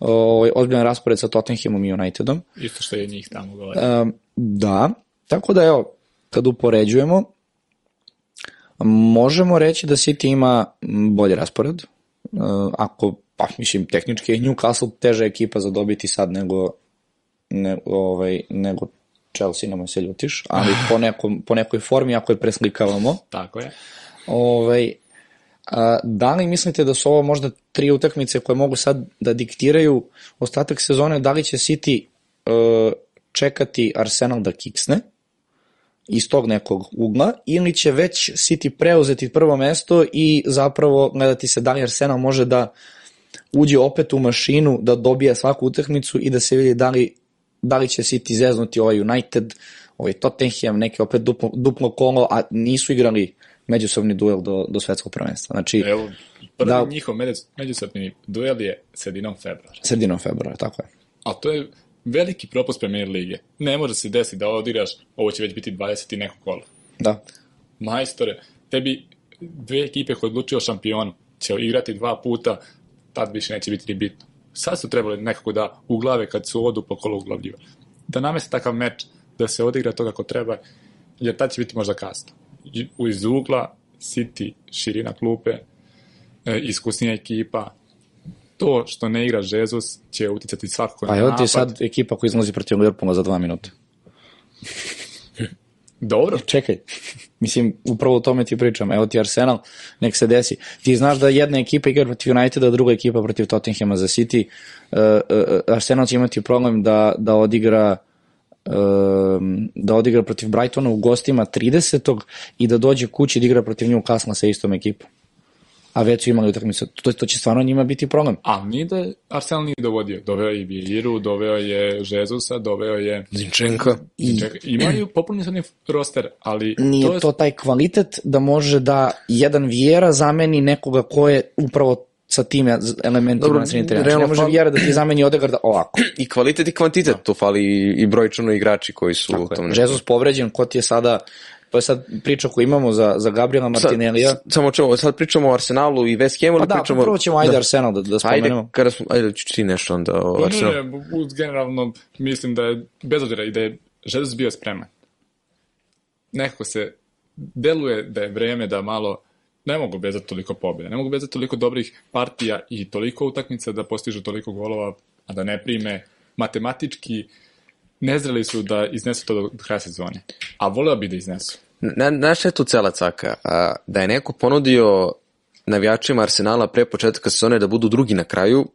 ovaj, ozbiljan raspored sa Tottenhamom i Unitedom. Isto što je njih tamo govori. Um, da, tako da evo, kad upoređujemo, možemo reći da City ima bolji raspored. Uh, ako, pa mislim, tehnički je Newcastle teža ekipa za dobiti sad nego, ne, ovaj, nego Chelsea, nemoj se ljutiš, ali po, nekom, po nekoj formi, ako je preslikavamo, Tako je. Ovaj, a, da li mislite da su ovo možda tri utakmice koje mogu sad da diktiraju ostatak sezone, da li će City uh, čekati Arsenal da kiksne iz tog nekog ugla ili će već City preuzeti prvo mesto i zapravo gledati se da li Arsenal može da uđe opet u mašinu, da dobije svaku utakmicu i da se vidi da li, da li će City zeznuti ovaj United, ovaj Tottenham, neki opet duplo, duplo kolo, a nisu igrali međusobni duel do, do svetskog prvenstva. Znači, Evo, prvi Da. njihov međus- međusobni duel je sredinom februara. sredinom februara, tako je. A to je veliki propust premier lige. Ne može se desiti da odigraš, ovo će već biti 20 i neko kolo. Da. Majstore, tebi dve ekipe koje odlučuju o šampionu će igrati dva puta, tad više neće biti ni bitno. Sad su trebali nekako da u glave kad su odu po kolo uglavljiva. Da nameste takav meč, da se odigra to kako treba, jer tad će biti možda kasno. Iz ugla, City, širina klupe, e, iskusnija ekipa, to što ne igra Jesus će uticati svakako Pa na evo ti napad. sad ekipa koja izlazi protiv Liverpoola za dva minuta. Dobro, Čekaj, mislim, upravo o tome ti pričam. Evo ti Arsenal, nek se desi. Ti znaš da jedna ekipa igra protiv Uniteda, a druga ekipa protiv Tottenhama za City. Uh, uh, Arsenal će imati problem da, da odigra da odigra protiv Brightona u gostima 30. i da dođe kući da igra protiv Newcastle sa istom ekipom. A već su imali utakmicu. To, to će stvarno njima biti problem. A nije da Arsenal nije dovodio. Doveo je i doveo je Jezusa, doveo je... Zinčenka. I imaju popunjen sad roster, ali nije to je to taj kvalitet da može da jedan Vijera zameni nekoga ko je upravo sa tim elementima Dobro, na sredini terena. Realno ne može fal- Vijera da ti zameni Odegarda ovako. I kvalitet i kvantitet, tu fali i- brojčano igrači koji su u Tako tom je. povređen, ko ti je sada, to je sad priča koju imamo za, za Gabriela Martinellija. Sad, samo čemo, sad pričamo o Arsenalu i West Hamu, Pa da, pričamo... prvo ćemo ajde Arsenal da, da Ajde, spomenemo. kada smo, ajde, ću ti nešto onda o Ne, Arsenalu. ne, ne, uz generalno mislim da je, bez obzira i da je Jesus bio spreman. Nekako se deluje da je vreme da malo ne mogu bezati toliko pobjeda, ne mogu bezati toliko dobrih partija i toliko utakmica da postižu toliko golova, a da ne prime matematički nezreli su da iznesu to do, kraja sezone. A voleo bi da iznesu. Na, znaš šta je tu cela caka? A, da je neko ponudio navijačima Arsenala pre početka sezone da budu drugi na kraju,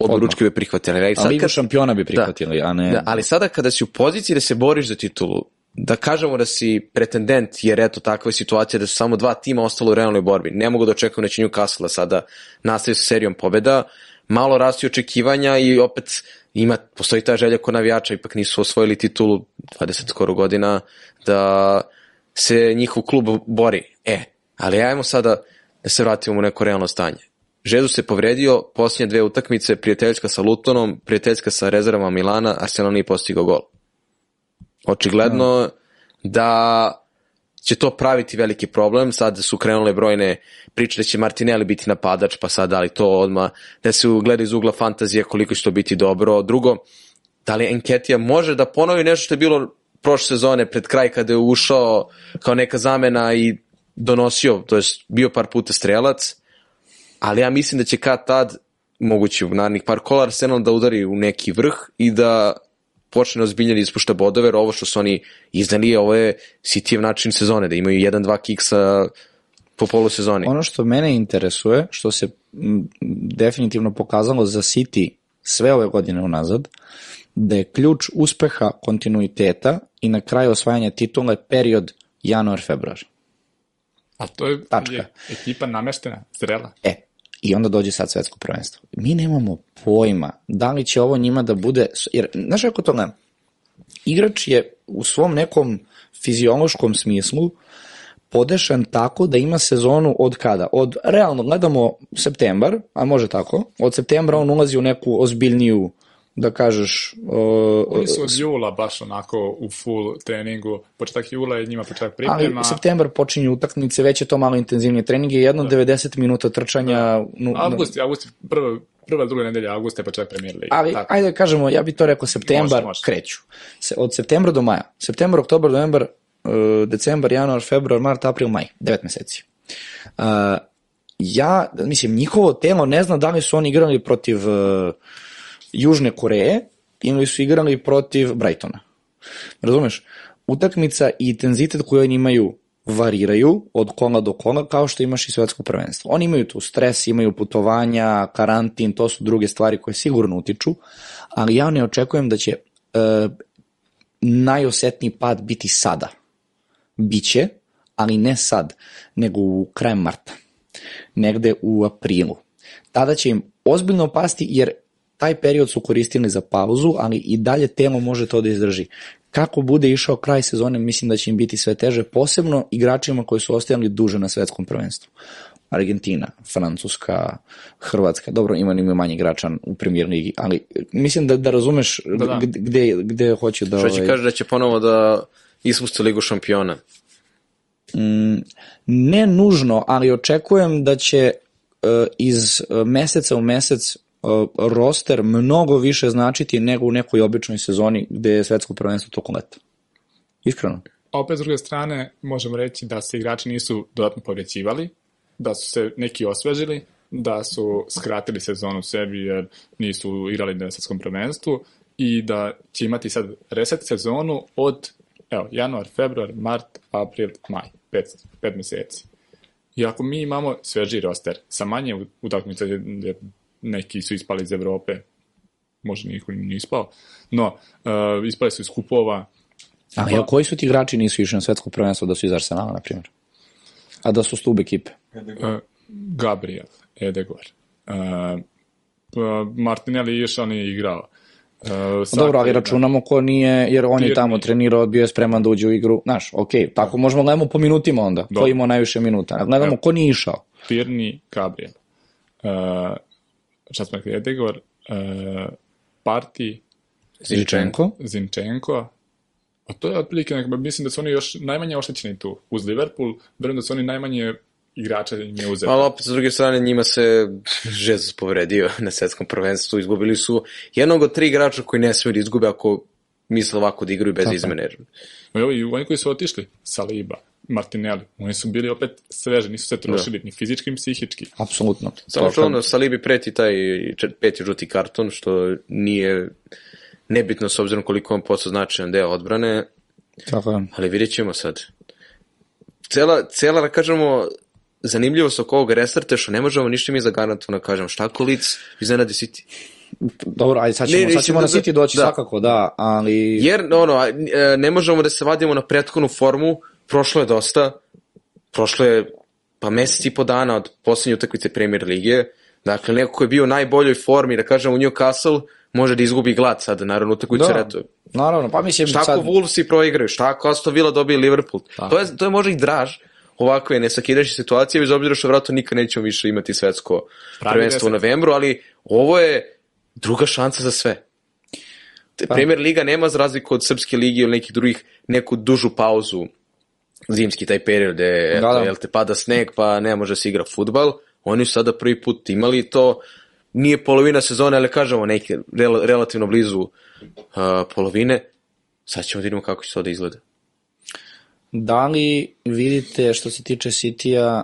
Odmah. ručke bi prihvatili. Ali, sad kad, šampiona bi prihvatili, a ne... da, ali sada kada si u poziciji da se boriš za titulu, da kažemo da si pretendent, jer eto takva je situacija da su samo dva tima ostalo u realnoj borbi. Ne mogu da očekujem da će Newcastle da sada nastavi sa serijom pobjeda, malo rasti očekivanja i opet ima, postoji ta želja kod navijača, ipak nisu osvojili titulu 20 skoro godina, da se njihov klub bori. E, ali ajmo sada da se vratimo u neko realno stanje. Žezu se povredio, posljednje dve utakmice, prijateljska sa Lutonom, prijateljska sa rezervama Milana, Arsenal nije postigao gol. Očigledno da će to praviti veliki problem, sad su krenule brojne priče da će Martinelli biti napadač, pa sad da li to odmah, da se gleda iz ugla fantazije koliko će to biti dobro. Drugo, da li Enketija može da ponovi nešto što je bilo prošle sezone pred kraj kada je ušao kao neka zamena i donosio, to je bio par puta strelac, ali ja mislim da će kad tad, moguće u narednih par kola, Arsenal da udari u neki vrh i da počne ozbiljnije da ispušta bodove, jer ovo što su oni iznali, ovo je Cityjev način sezone, da imaju jedan, dva kiksa po polusezoni. Ono što mene interesuje, što se definitivno pokazalo za City sve ove godine unazad, da je ključ uspeha kontinuiteta i na kraju osvajanja titula period januar-februar. A to je, Tačka. je ekipa nameštena, zrela. E, i onda dođe sad svetsko prvenstvo. Mi nemamo pojma da li će ovo njima da bude, jer, znaš kako to gledam? Igrač je u svom nekom fiziološkom smislu podešan tako da ima sezonu od kada? Od, realno gledamo septembar, a može tako, od septembra on ulazi u neku ozbiljniju, da kažeš, uh, Oni su od jula baš onako u full treningu. Početak jula je njima početak ali priprema. u septembar počinju utakmice, već je to malo intenzivnije treninge, jedno 90 minuta trčanja. Nu, nu- Avgust, avgust, prva, prva, druga nedelja avgusta je početak premier lige. Ali, Tako. ajde da kažemo, ja bih to rekao, septembar Može, može. kreću. Se, od septembra do maja. Septembar, oktobar, novembar, uh, decembar, januar, februar, mart, april, maj. Devet meseci. Uh, ja, mislim, njihovo telo ne zna da li su oni igrali protiv uh, Južne Koreje ili su igrali protiv Brightona. Razumeš? Utakmica i intenzitet koji oni imaju variraju od kola do kola kao što imaš i svetsko prvenstvo. Oni imaju tu stres, imaju putovanja, karantin, to su druge stvari koje sigurno utiču, ali ja ne očekujem da će e, najosetniji pad biti sada. Biće, ali ne sad, nego u krajem marta, negde u aprilu. Tada će im ozbiljno pasti jer taj period su koristili za pauzu, ali i dalje telo može to da izdrži. Kako bude išao kraj sezone, mislim da će im biti sve teže, posebno igračima koji su ostajali duže na svetskom prvenstvu. Argentina, Francuska, Hrvatska, dobro, ima ima manje igrača u premier ligi, ali mislim da, da razumeš Da, da. gde, gde, hoću da... Što će ovaj, kaže da će ponovo da ispuste ligu šampiona. ne nužno, ali očekujem da će uh, iz uh, meseca u mesec roster mnogo više značiti nego u nekoj običnoj sezoni gde je svetsko prvenstvo tokom leta. Iskreno. A opet s druge strane možemo reći da se igrači nisu dodatno povrećivali, da su se neki osvežili, da su skratili sezonu sebi jer nisu igrali na svetskom prvenstvu i da će imati sad reset sezonu od evo, januar, februar, mart, april, maj, pet, pet meseci. I ako mi imamo sveži roster sa manje utakmica neki su ispali iz Evrope, možda niko nije ispao, no, uh, ispali su iz kupova, a koji su ti igrači nisu išli na svetsko prvenstvo da su iz Arsenala, na primjer? A da su stub ekipe? Uh, Gabriel, Edegor. Uh, pa Martinelli je išao, nije igrao. Uh, Saka Dobro, ali računamo ko nije, jer on je tamo trenirao, bio je spreman da uđe u igru. Znaš, ok, tako možemo gledamo po minutima onda, ko Dobro. imao najviše minuta. Gledamo ko nije išao. Tierney, Gabriel. Uh, šta smo rekli, Edegor, uh, Parti, Zinchenko. Zinchenko, a to je otprilike, nekako, mislim da su oni još najmanje oštećeni tu. Uz Liverpool, verujem da su oni najmanje igrača im je uzeti. Ali opet, s druge strane, njima se Jesus povredio na svetskom prvenstvu. Izgubili su jednog od tri igrača koji ne smiju da izgube ako misle ovako da igraju bez Tako izmene. Ma evo i oni koji su otišli, Saliba, Martinelli, oni su bili opet sveže, nisu se trošili ni fizički, ni psihički. Apsolutno. Samo To što ono, Salibi preti taj peti žuti karton, što nije nebitno s obzirom koliko on posao značajan deo odbrane, Tako je. ali vidjet ćemo sad. Cela, cela, da kažemo, zanimljivost oko ovog restarta što ne možemo ništa mi zagarantovano da kažemo šta ko lic iznenadi City. Dobro, ajde, sad ćemo, ne, sad ćemo na da- City doći da. svakako, da, ali... Jer, ono, e, ne možemo da se vadimo na prethodnu formu, prošlo je dosta, prošlo je pa mesec i po dana od poslednje utakmice Premier Lige, dakle, neko ko je bio u najboljoj formi, da kažemo u Newcastle, može da izgubi glad sad, naravno, utakmicu Da, reto. naravno, pa mislim Šta sad... ako Wolvesi proigraju, šta ako Aston Villa dobije Liverpool, to je, to je možda i draž, ovakve nesakidajuće situacije, bez obzira što vratno nikad nećemo više imati svetsko Pravi prvenstvo u novembru, ali ovo je druga šansa za sve. Pa. Premier Liga nema za razliku od Srpske ligi ili nekih drugih neku dužu pauzu zimski taj period gde Da, da. jel te pada sneg pa ne može se igra futbal. Oni su sada prvi put imali to nije polovina sezone, ali kažemo neke rel, relativno blizu uh, polovine. Sad ćemo da vidimo kako će to da izgleda. Da li vidite što se tiče City-a,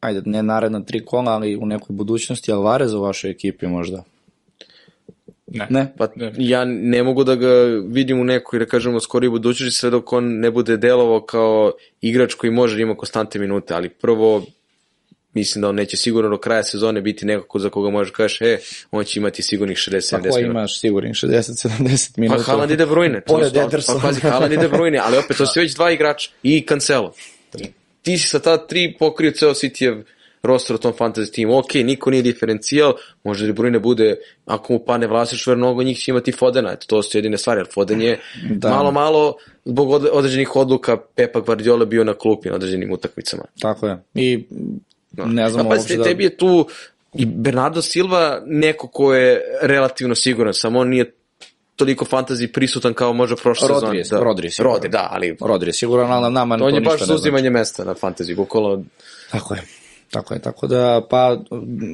ajde, ne naredna tri kola, ali u nekoj budućnosti Alvarez u vašoj ekipi možda? Ne. Ne? Pa Ne. ja ne mogu da ga vidim u nekoj, da kažemo, skoriji budućnosti sve dok on ne bude delovao kao igrač koji može da ima konstantne minute, ali prvo mislim da on neće sigurno do kraja sezone biti nekako za koga možeš kažeš, e, on će imati sigurnih 60-70 Pa ko minuta. imaš sigurni 60-70 Pa minuta? Haaland i De Bruyne. Pored pa Edersona. pazi, Haaland i De Bruyne, ali opet to su već dva igrača i Cancelo. Ti si sa ta tri pokrio ceo Cityjev roster u tom fantasy timu. Ok, niko nije diferencijal, može De Bruyne bude, ako mu pane vlasništvo, jer mnogo njih će imati Fodena, eto, to su jedine stvari, jer Foden je Da. malo, malo, zbog od- određenih odluka Pepa Guardiola bio na klupi na određenim utakmicama. Tako je. I ne znam Pa uopšte pazite, da... tebi je tu i Bernardo Silva neko ko je relativno siguran, samo on nije toliko fantasy prisutan kao možda prošle Rodri sezone. je- Rodri je siguran. Rodri, da, ali Rodri je siguran, ali nama to on je ništa baš ne znači. uzimanje mesta na fantasy, bukvalno Tako je. Tako je, tako da, pa,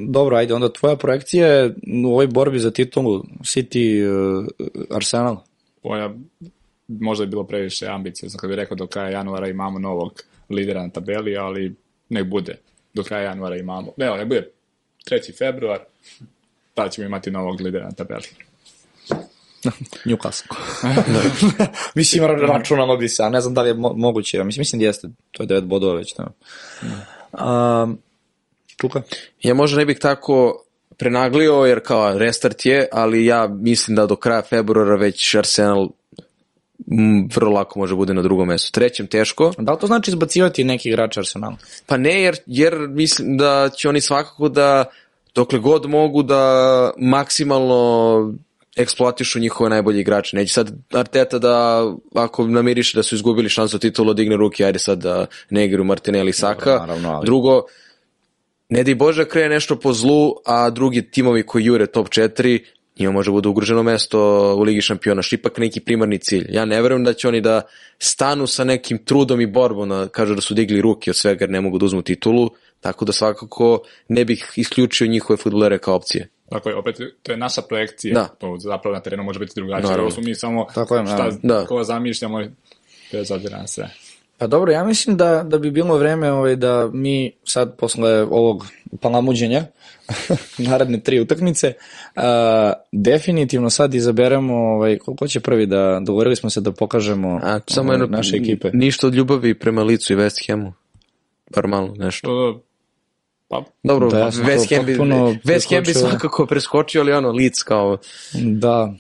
dobro, ajde, onda tvoja projekcija je u ovoj borbi za titulu City uh, Arsenal. Moja, možda je bilo previše ambicije, kad bih rekao do kraja januara imamo novog lidera na tabeli, ali nek bude. Do kraja januara imamo. Ne, nek bude 3. februar, tada ćemo imati novog lidera na tabeli. Newcastle. mislim, ra- računamo bi se, a ne znam da li je mo moguće. Mislim, mislim da jeste, to je 9 bodova već. Da. Um, Čuka? Ja možda ne bih tako prenaglio, jer kao restart je, ali ja mislim da do kraja februara već Arsenal m, vrlo lako može bude na drugom mestu. Trećem teško, Da li to znači izbacivati neki igrač Arsenala? Pa ne, jer, jer mislim da će oni svakako da, dokle god mogu da maksimalno eksploatišu njihove najbolje igrače. Neće sad Arteta da, ako namiriše da su izgubili šansu titulu, digne ruke, ajde sad da ne igraju Martinelli Saka. naravno, ali- Drugo, ne di Bože krene nešto po zlu, a drugi timovi koji jure top 4, njima može bude ugroženo mesto u Ligi šampiona, što ipak neki primarni cilj. Ja ne verujem da će oni da stanu sa nekim trudom i borbom, da kažu da su digli ruke od svega jer ne mogu da uzmu titulu, tako da svakako ne bih isključio njihove futbolere kao opcije. Tako je, opet, to je naša projekcija. Da. To zapravo na terenu može biti drugačije. Ovo smo mi samo Tako je, šta. Da. koga zamišljamo, bez obzira na sve. Pa dobro, ja mislim da, da bi bilo vreme ovaj, da mi sad posle ovog palamuđenja, naredne tri utakmice, uh, definitivno sad izaberemo ovaj, ko, ko će prvi da, dogovorili smo se da pokažemo A, samo ovaj, jedno, naše ekipe. ništa od ljubavi prema licu i West Hamu. Bar malo nešto. To, pa, Dobro, Da, ja West Ham bi, West Ham bi preskočio. svakako preskočio, ali ono, lic kao Da,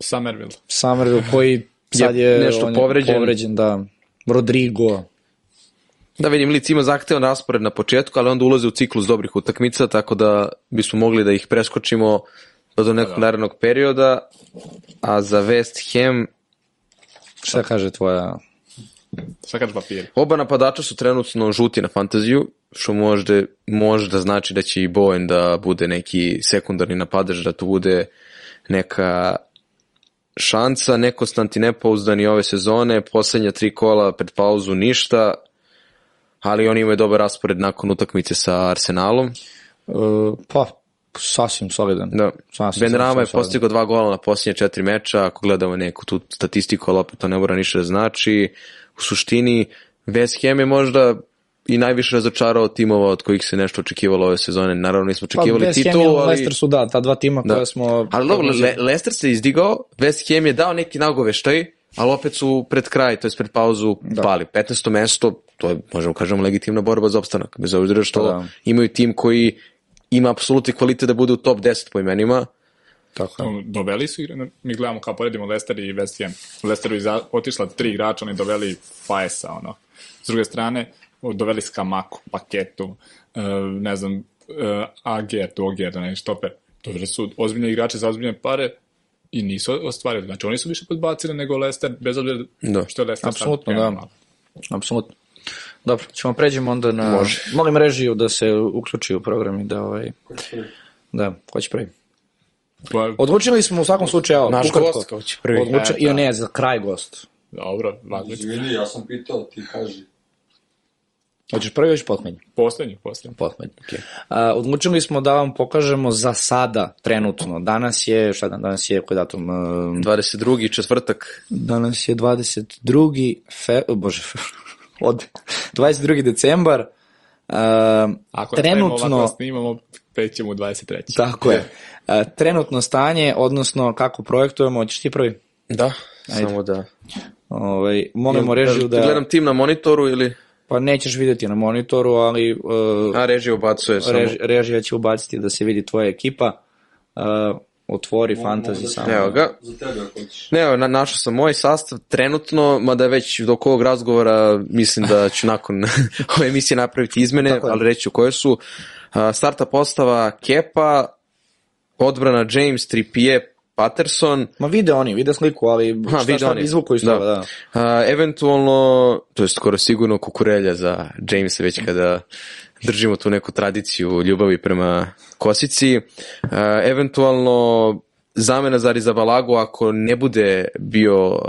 Somerville. Summerville koji sad je, nešto on povređen. povređen, da. Rodrigo, Da vidim, Lic ima zahtevan raspored na početku, ali onda ulaze u ciklus dobrih utakmica, tako da bismo mogli da ih preskočimo do, do nekog narednog perioda. A za West Ham, šta kaže tvoja... Šta kaže papiri? oba napadača su trenutno žuti na fantaziju, što možda, možda znači da će i Bowen da bude neki sekundarni napadač, da to bude neka šansa, nekonstanti nepouzdani ove sezone, poslednja tri kola pred pauzu ništa, ali oni imaju dobar raspored nakon utakmice sa Arsenalom. Uh, pa, sasvim solidan. Da. Sasvim, Ben Rama je postigao dva gola na posljednje četiri meča, ako gledamo neku tu statistiku, ali opet to ne mora ništa da znači. U suštini, West Ham je možda i najviše razočarao timova od kojih se nešto očekivalo ove sezone. Naravno nismo Pa, očekivali i titulu, ali... Leicester su da, ta dva tima Da. koja smo... Ali dobro, Le Leicester se izdigao, West Ham je dao neki nagoveštaj, ali opet su pred kraj, to je pred pauzu da. pali. 15. mesto, to je, možemo kažemo, legitimna borba za opstanak, bez obzira što Pa da. imaju tim koji ima apsolutni kvalitet da bude u top 10 po imenima, Tako je. Doveli su, igre- mi gledamo kao poredimo Leicester i West Ham. Leicesteru je otišla tri igrača, oni doveli Faesa, ono. S druge strane, doveli Skamaku, Paketu, e, ne znam, Ager, Doger, ne, štoper. Doveli su ozbiljne igrače za ozbiljne pare i nisu ostvarili. Znači, oni su više podbacili nego Leicester, bez obzira Da. što je Leicester sad Apsolutno, da. Apsolutno. Dobro, ćemo pređemo onda na... Može. Molim režiju da se uključi u program i da ovaj... Da, ko će prvi? Pa, Odlučili smo u svakom slučaju, evo, Naš ukratko. gost kao će prvi. Odluči... E, I da. ne, za kraj gost. dobro, Vaglić. Izvini, ja sam pitao, ti kaži. Hoćeš prvi, hoćeš poslednji? Poslednji, poslednji. Poslednji. Okay. A, odlučili smo da vam pokažemo za sada, trenutno. Danas je, šta dan, danas je, koji datum? Um, 22. četvrtak. Danas je 22. Fe, o, bože, od 22. decembar. Uh, Ako nastavimo ovako da trenutno, snimamo, pećemo u 23. Tako je. E, trenutno stanje, odnosno kako projektujemo, hoćeš ti prvi? Da, Ajde. samo da... Ovaj, molimo režiju da... Gledam tim na monitoru ili... Pa nećeš vidjeti na monitoru, ali uh, A, režija ubacuje samo. rež, režija će ubaciti da se vidi tvoja ekipa. Uh, otvori fantasy samo. Evo ga. Za tebe ako hoćeš. Ne, evo, na, našao sam moj sastav trenutno, mada već dok ovog razgovora mislim da ću nakon ove emisije napraviti izmene, Tako ali reći ću koje su. A, starta postava Kepa, odbrana James, Trippier, Patterson, Ma vide oni, vide sliku, ali Ha, šta, šta oni. izvuku iz toga, da. A, eventualno, to je skoro sigurno kukurelja za Jamesa već kada držimo tu neku tradiciju ljubavi prema kosici. A, eventualno zamena za Rizabalagu ako ne bude bio uh,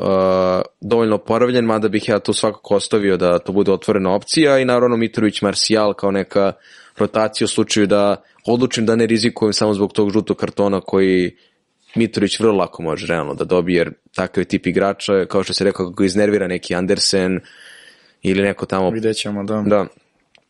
dovoljno oporavljen, mada bih ja to svakako ostavio da to bude otvorena opcija i naravno Mitrović Marcijal kao neka rotacija u slučaju da odlučim da ne rizikujem samo zbog tog žutog kartona koji Mitrović vrlo lako može realno da dobije, jer takav tip igrača, kao što se rekao, kako iznervira neki Andersen ili neko tamo Vidjet ćemo, da. Da.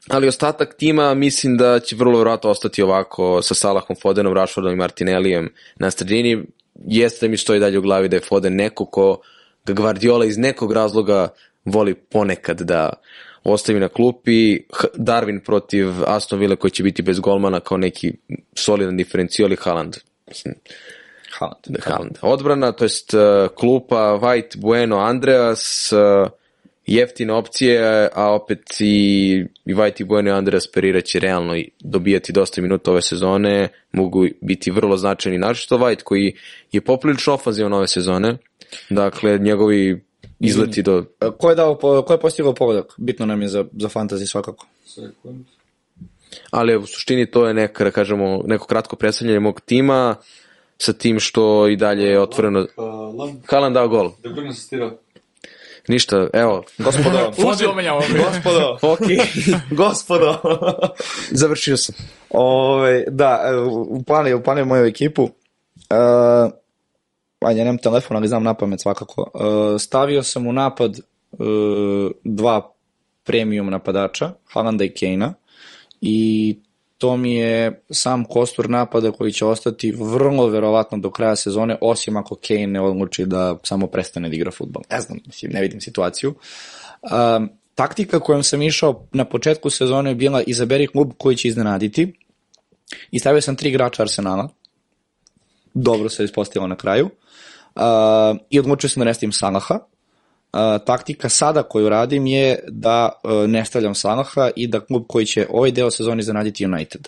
Ali ostatak tima mislim da će vrlo vjerojatno ostati ovako sa Salahom, Fodenom, Rashfordom i Martinellijem na sredini. Jeste da mi stoji dalje u glavi da je Foden neko ko ga Guardiola iz nekog razloga voli ponekad da ostavi na klupi. Darwin protiv Aston Villa koji će biti bez golmana kao neki solidan diferencijal i Haaland. Mislim, Haaland. Haaland. Odbrana, to jest uh, klupa White, Bueno, Andreas, uh, jeftine opcije, a opet i, i White i Bueno i Andreas perirat će realno i dobijati dosta minuta ove sezone, mogu biti vrlo značajni, naročito White koji je poprilično ofanzivan ove sezone, dakle njegovi izleti do... E, Ko je, dao, ko je postigao pogodak? Bitno nam je za, za fantasy svakako. Sekund. Ali u suštini to je neka, da kažemo, neko kratko predstavljanje mog tima, sa tim što i dalje je otvoreno... Haaland. Haaland dao gol. De Bruyne asistirao. Ništa, evo, Gospodo, Uđe omenja ovo. gospodo, ok, gospodo. završio sam. Ove, da, u planu je, u planu je moju ekipu. Uh, ajde, nemam telefon, ali znam na pamet svakako. Uh, stavio sam u napad uh, dva premium napadača, Haalanda i Kejna, i to mi je sam kostur napada koji će ostati vrlo verovatno do kraja sezone, osim ako Kane ne odluči da samo prestane da igra futbol. Ne znam, mislim, ne vidim situaciju. Um, taktika kojom sam išao na početku sezone je bila izaberi klub koji će iznenaditi i stavio sam tri igrača Arsenala. Dobro se ispostavilo na kraju. Uh, I odlučio sam da ne stavim Salaha. Uh, taktika sada koju radim je da uh, ne stavljam Salaha i da klub koji će ovaj deo sezoni iznenaditi United.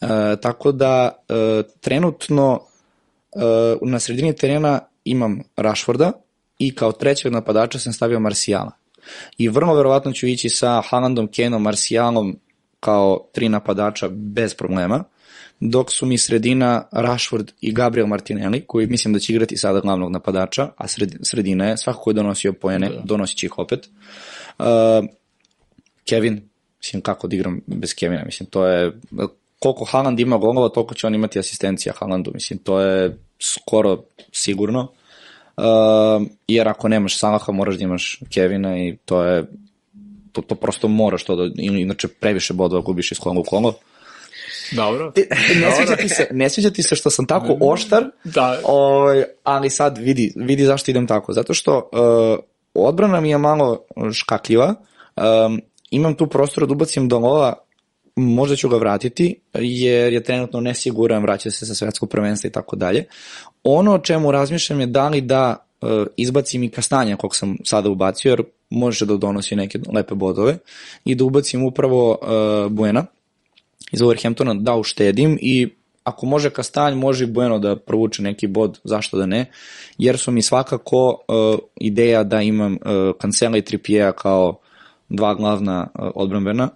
Uh, tako da uh, trenutno uh, na sredini terena imam Rashforda i kao trećeg napadača sam stavio Marsijala. I vrlo verovatno ću ići sa Haalandom, Kenom, Marsijalom kao tri napadača bez problema, dok su mi sredina Rashford i Gabriel Martinelli, koji mislim da će igrati sada glavnog napadača, a sred, sredina je, svako ko je donosio pojene, da. donosit će ih opet. Uh, Kevin, mislim kako da igram bez Kevina, mislim to je, koliko Haaland ima golova, toliko će on imati asistencija Haalandu, mislim to je skoro sigurno. Uh, jer ako nemaš Salaha, moraš da imaš Kevina i to je to, to prosto moraš to da, inače previše bodova gubiš iz kola u kolo. Dobro. Ti- Ne sviđa ti se, ne sviđa ti se što sam tako oštar, Da. ovaj, ali sad vidi, vidi zašto idem tako. Zato što uh, odbrana mi je malo škakljiva, um, imam tu prostora da ubacim Dolola, možda ću ga vratiti, jer je trenutno nesiguran, vraća se sa svetskog prvenstva i tako dalje. Ono o čemu razmišljam je da li da uh, izbacim i Kastanja kog sam sada ubacio, jer može da donosi neke lepe bodove, i da ubacim upravo uh, Buena, iz Wolverhamptona da uštedim i ako može Kastanj, može i Bueno da provuče neki bod, zašto da ne, jer su mi svakako uh, ideja da imam uh, Cancela i Trippiera kao dva glavna uh, odbrambena,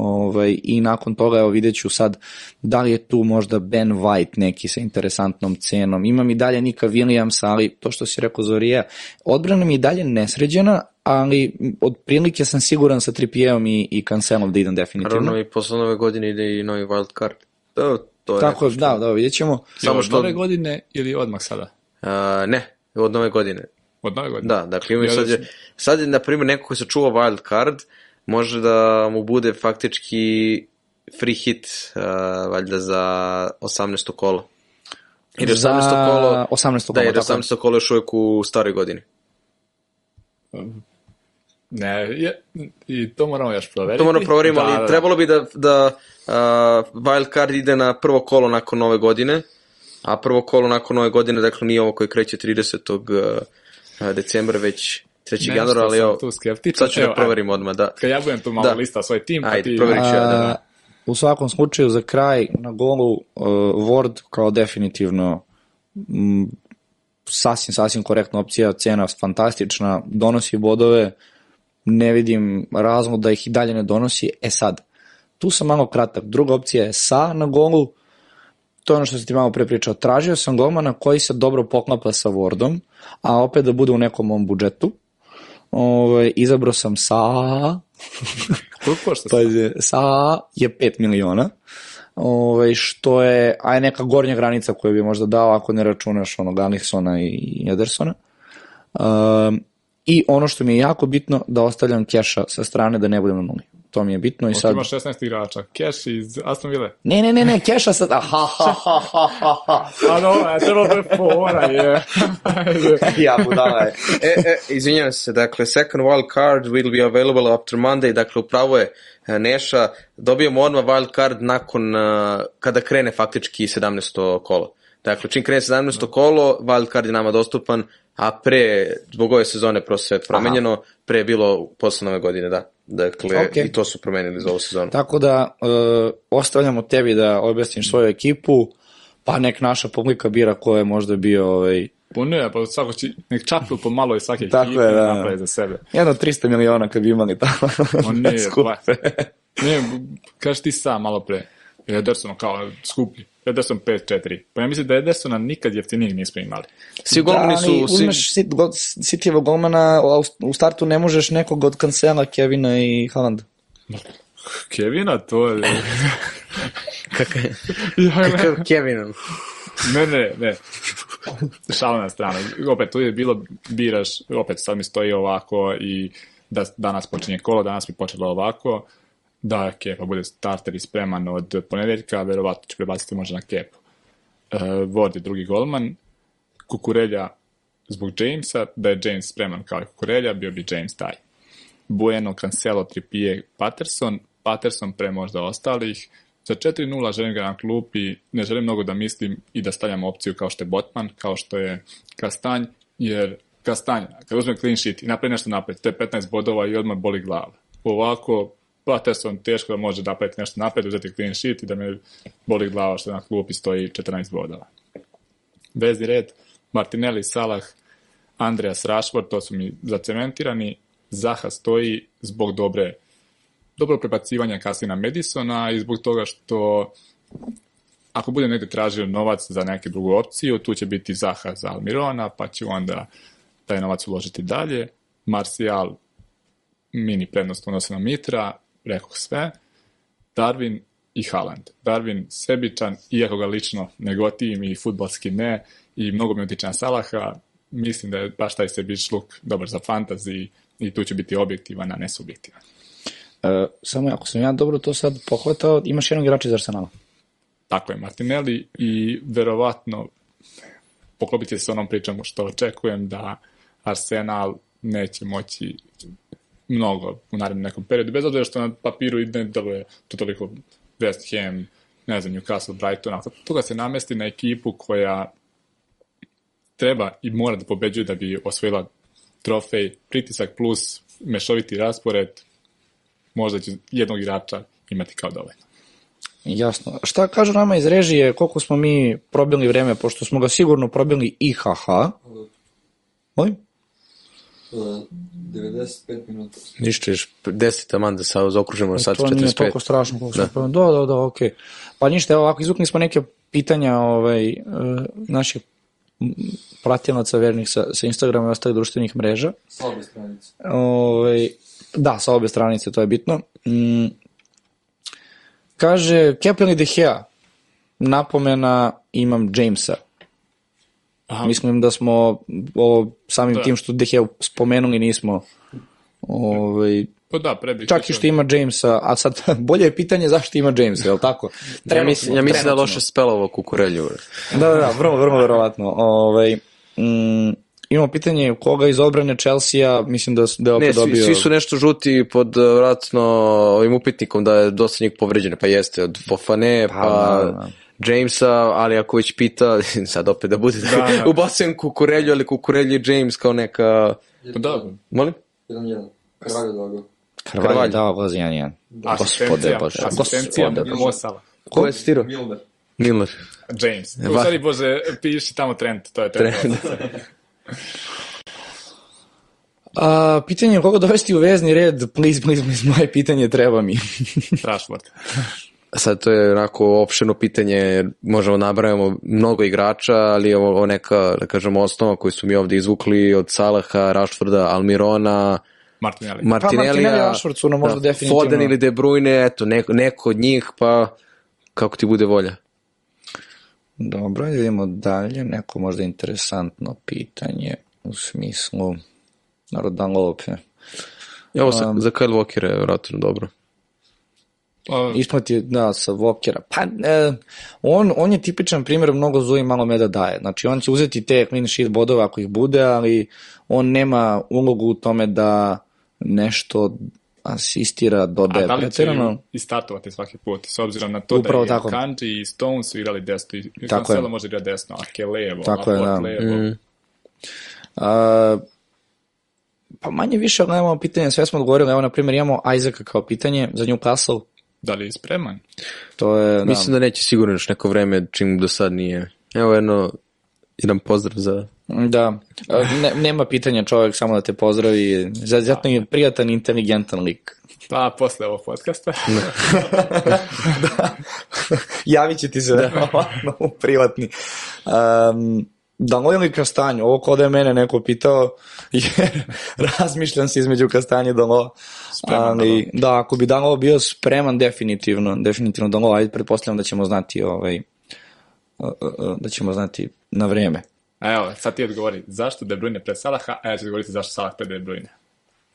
Ovaj, I nakon toga, evo vidjet ću sad da li je tu možda Ben White neki sa interesantnom cenom. Imam i dalje Nika Williamsa, ali to što si rekao Zorija, odbrana mi je i dalje nesređena, ali od prilike sam siguran sa Trippierom i, i Cancelom da idem definitivno. Naravno i posle nove godine ide i novi wild card. To, to je Tako, da, da, vidjet ćemo. Samo što... nove godine ili odmah sada? A, ne, od nove godine. Od nove godine? Da, dakle imaju Ja sad, da je, sad je, na primjer, neko ko se čuva wild card, može da mu bude faktički free hit, uh, valjda za 18. kolo. Jer je Za 18. kolo, 18. da, kolo, jer je tako je. 18. kolo još uvijek u staroj godini. Ne, je, i to moramo još proveriti. To moramo proverimo, Da, ali da, da. trebalo bi da, da uh, wild card ide na prvo kolo nakon nove godine, a prvo kolo nakon nove godine, dakle nije ovo koje kreće 30. Uh, decembra, već 3. Nešto januara, ali evo, tu skeptičan. sad ću Evo, da proverim odmah, da. Kad ja budem tu malo Da. lista svoj tim, pa Ajde, ti... proveri. ću ja, da, da. U svakom slučaju, za kraj, na golu, uh, Ward kao definitivno m, sasvim, sasvim korektna opcija, cena fantastična, donosi bodove, ne vidim razlog da ih i dalje ne donosi. E sad, tu sam malo kratak. Druga opcija je Sa na golu, to je ono što sam ti malo pre pričao. Tražio sam golmana koji se dobro poklapa sa Wardom, a opet da bude u nekom mom budžetu. Ove, izabrao sam Sa, Koliko košta? Pa je, sa je 5 miliona, ovaj, što je aj neka gornja granica koju bi možda dao ako ne računaš onog Alisona i Edersona. Um, I ono što mi je jako bitno, da ostavljam keša sa strane da ne budem na nuli. To mi je bitno i Sad... sad... Ima 16 igrača. Cash iz Aston Ville. Ne, ne, ne, ne, keša sa... Aha, ha, ha, ha, ha, ha. A no, je trebalo da je fora, je. ja budala je. e, e, izvinjavam se, dakle, second wild card will be available after Monday, dakle, upravo je e, Neša, dobijemo odmah wild card nakon, uh, kada krene faktički 17. kolo. Dakle, čim krene 17. kolo, wild card je nama dostupan, a pre, zbog ove sezone prosto sve promenjeno, pre je bilo posle nove godine, da. Dakle, Okej. i to su promenili za ovu sezonu. Tako da, uh, ostavljamo tebi da objasniš svoju ekipu, pa nek naša publika bira ko je možda bio ovaj, Puno je, pa svako će, nek čapnu po malo iz svake Tako ekipe je, da. napravi za sebe. jedno 300 miliona kad bi imali tamo. On nije, Skupe. ba, ne, kažeš ti sam malo pre. Ederson kao skuplji. Ederson 5-4. Pa ja mislim da Edersona nikad jeftinijeg nismo imali. Svi golmani da, ali su... Svi, uzmeš sit, go, Cityjevog golmana, a u, startu ne možeš nekog od Cancela, Kevina i Haaland. Kevina, to je... kakav, Ja, Kevin. Ne, ne, ne. Šalna na stranu. Opet, tu je bilo, biraš, opet sad mi stoji ovako i da danas počinje kolo, danas mi počelo ovako, da Kepa bude starter i spreman od ponedeljka, verovatno ću prebaciti možda na Kepu. Uh, Ward je drugi golman, Kukurelja zbog Jamesa, da je James spreman kao i Kukurelja, bio bi James taj. Bueno, Cancelo, Trippier, Patterson, Patterson pre možda ostalih. Za 4-0 želim ga na klupi, ne želim mnogo da mislim i da stavljam opciju kao što je Botman, kao što je Kastanj, jer Kastanj, kad uzme clean sheet i napravi nešto napred, to je 15 bodova i odmah boli glava. Ovako, Patterson teško da može napraviti nešto napred, uzeti clean sheet i da me boli glava što na klupi stoji 14 bodova. Vezni red, Martinelli, Salah, Andreas Rashford, to su mi zacementirani, Zaha stoji zbog dobre dobro prebacivanja kasnije na Madisona i zbog toga što ako bude negde tražio novac za neku drugu opciju, tu će biti Zaha za Almirona, pa će onda taj novac uložiti dalje. Martial, mini prednost unose na Mitra, rekao sve. Darwin i Haaland. Darwin sebičan, iako ga lično ne gotivim i futbalski ne, i mnogo mi utiče na Salaha, mislim da je baš taj sebič luk dobar za fantasy i tu će biti objektivan, a ne subjektivan. E, samo ako sam ja dobro to sad pohvatao, imaš jednog igrača iz Arsenala. Tako je, Martinelli i verovatno poklopiti se s onom pričom što očekujem da Arsenal neće moći mnogo u narednom nekom periodu, bez obzira što na papiru i ne deluje to toliko West Ham, ne znam, Newcastle, Brighton, ali toga se namesti na ekipu koja treba i mora da pobeđuje da bi osvojila trofej, pritisak plus mešoviti raspored, možda će jednog igrača imati kao dovoljno. Jasno. Šta kažu nama iz režije, koliko smo mi probili vreme, pošto smo ga sigurno probili i haha. Molim? Uh, 95 minuta. Ništa, još 10 taman da sa zaokružimo sad to nije 45. toliko strašno koliko smo probili. Da, da, da, okej. Pa ništa, evo ovako, izvukli smo neke pitanja ovaj, uh, naših pratilaca vernih sa, sa Instagrama i ostalih društvenih mreža. Sa obe stranice. Ovaj, da, sa obe stranice, to je bitno. Mm, kaže, Kepen i De Gea, napomena imam Jamesa. Aha. Mislim da smo o, samim Da. tim što De Gea spomenuli nismo ovaj, Pa da, pre bih Čak i što ima Jamesa, a sad bolje je pitanje zašto ima Jamesa, je li tako? Ja mislim, ja mislim da je trenutno. loše spelovo kukurelju. Da, da, da, vrlo, vrlo verovatno. Ovaj, mm, imamo pitanje koga iz odbrane Chelsea-a, mislim da, da je opet Ne, svi, dobio... svi su nešto žuti pod uh, vratno ovim upitnikom da je dosta njih povređene, pa jeste od Fofane, pa, da, da, da. Jamesa, ali ako već pita, sad opet da bude, da, Da, ubacujem kukurelju, ali kukurelju i James kao neka, Pa da, molim? 1-1. Kralj Dago. Krvalj dao goz 1-1. Gospode asistencija, Bože. asistencija. Mosala. Ko je citirao? Milner. Miller. James. U Va- stvari, Bože, piši tamo Trent, to je. Trent. A, pitanje je koga dovesti u vezni red, please, please, please, moje pitanje treba mi. Rashford. Sad to je onako opšeno pitanje, možemo nabrajamo mnogo igrača, ali ovo, ovo neka, da kažemo, osnova koju su mi ovde izvukli od Salaha, Rashforda, Almirona, Martinelli. Martinellija, Martinelli i Rashford su nam možda definitivno- Foden ili De Bruyne, eto, neko, neko od njih, pa kako ti bude volja. Dobro, idemo dalje. Neko možda interesantno pitanje u smislu Narodan Lope. Evo, sa, za Kyle Walker je vratno dobro. Pa, Isplati, da, sa Vokera. Pa, e, on, on je tipičan primjer mnogo zuji malo meda daje. Znači, on će uzeti te clean sheet bodove ako ih bude, ali on nema ulogu u tome da nešto asistira, a dodaje da li će pretjerano. i startovati svaki put, s obzirom na to Upravo da je tako. Kanji i Stones su igrali desno, i Tako. Cancelo može igrati desno, a levo, Tako je, da. levo. Mm. A, pa manje više gledamo pitanje, sve smo odgovorili, evo na primjer imamo Isaaca kao pitanje za Newcastle, Da li je spreman? to je, da, Mislim da neće sigurno još neko vreme, čim do sad nije. Evo jedno, jedan pozdrav za... da, ne, nema pitanja čovjek samo da te pozdravi, zato je prijatan, inteligentan lik. Pa, posle ovog podcasta. Javit će ti se verovatno u privatni. Um, Danilo ili Kastanju, ovo ko da je mene neko pitao, jer razmišljam se između Kastanje i Danilo. Spreman Ali, da, ako bi Danilo bio spreman, definitivno, definitivno Danilo, ajde, pretpostavljam da ćemo znati ovaj, uh, uh, uh, da ćemo znati na vreme. A evo, sad ti odgovori, zašto De Bruyne pred Salaha, a ja ću odgovoriti zašto Salah pred De Bruyne.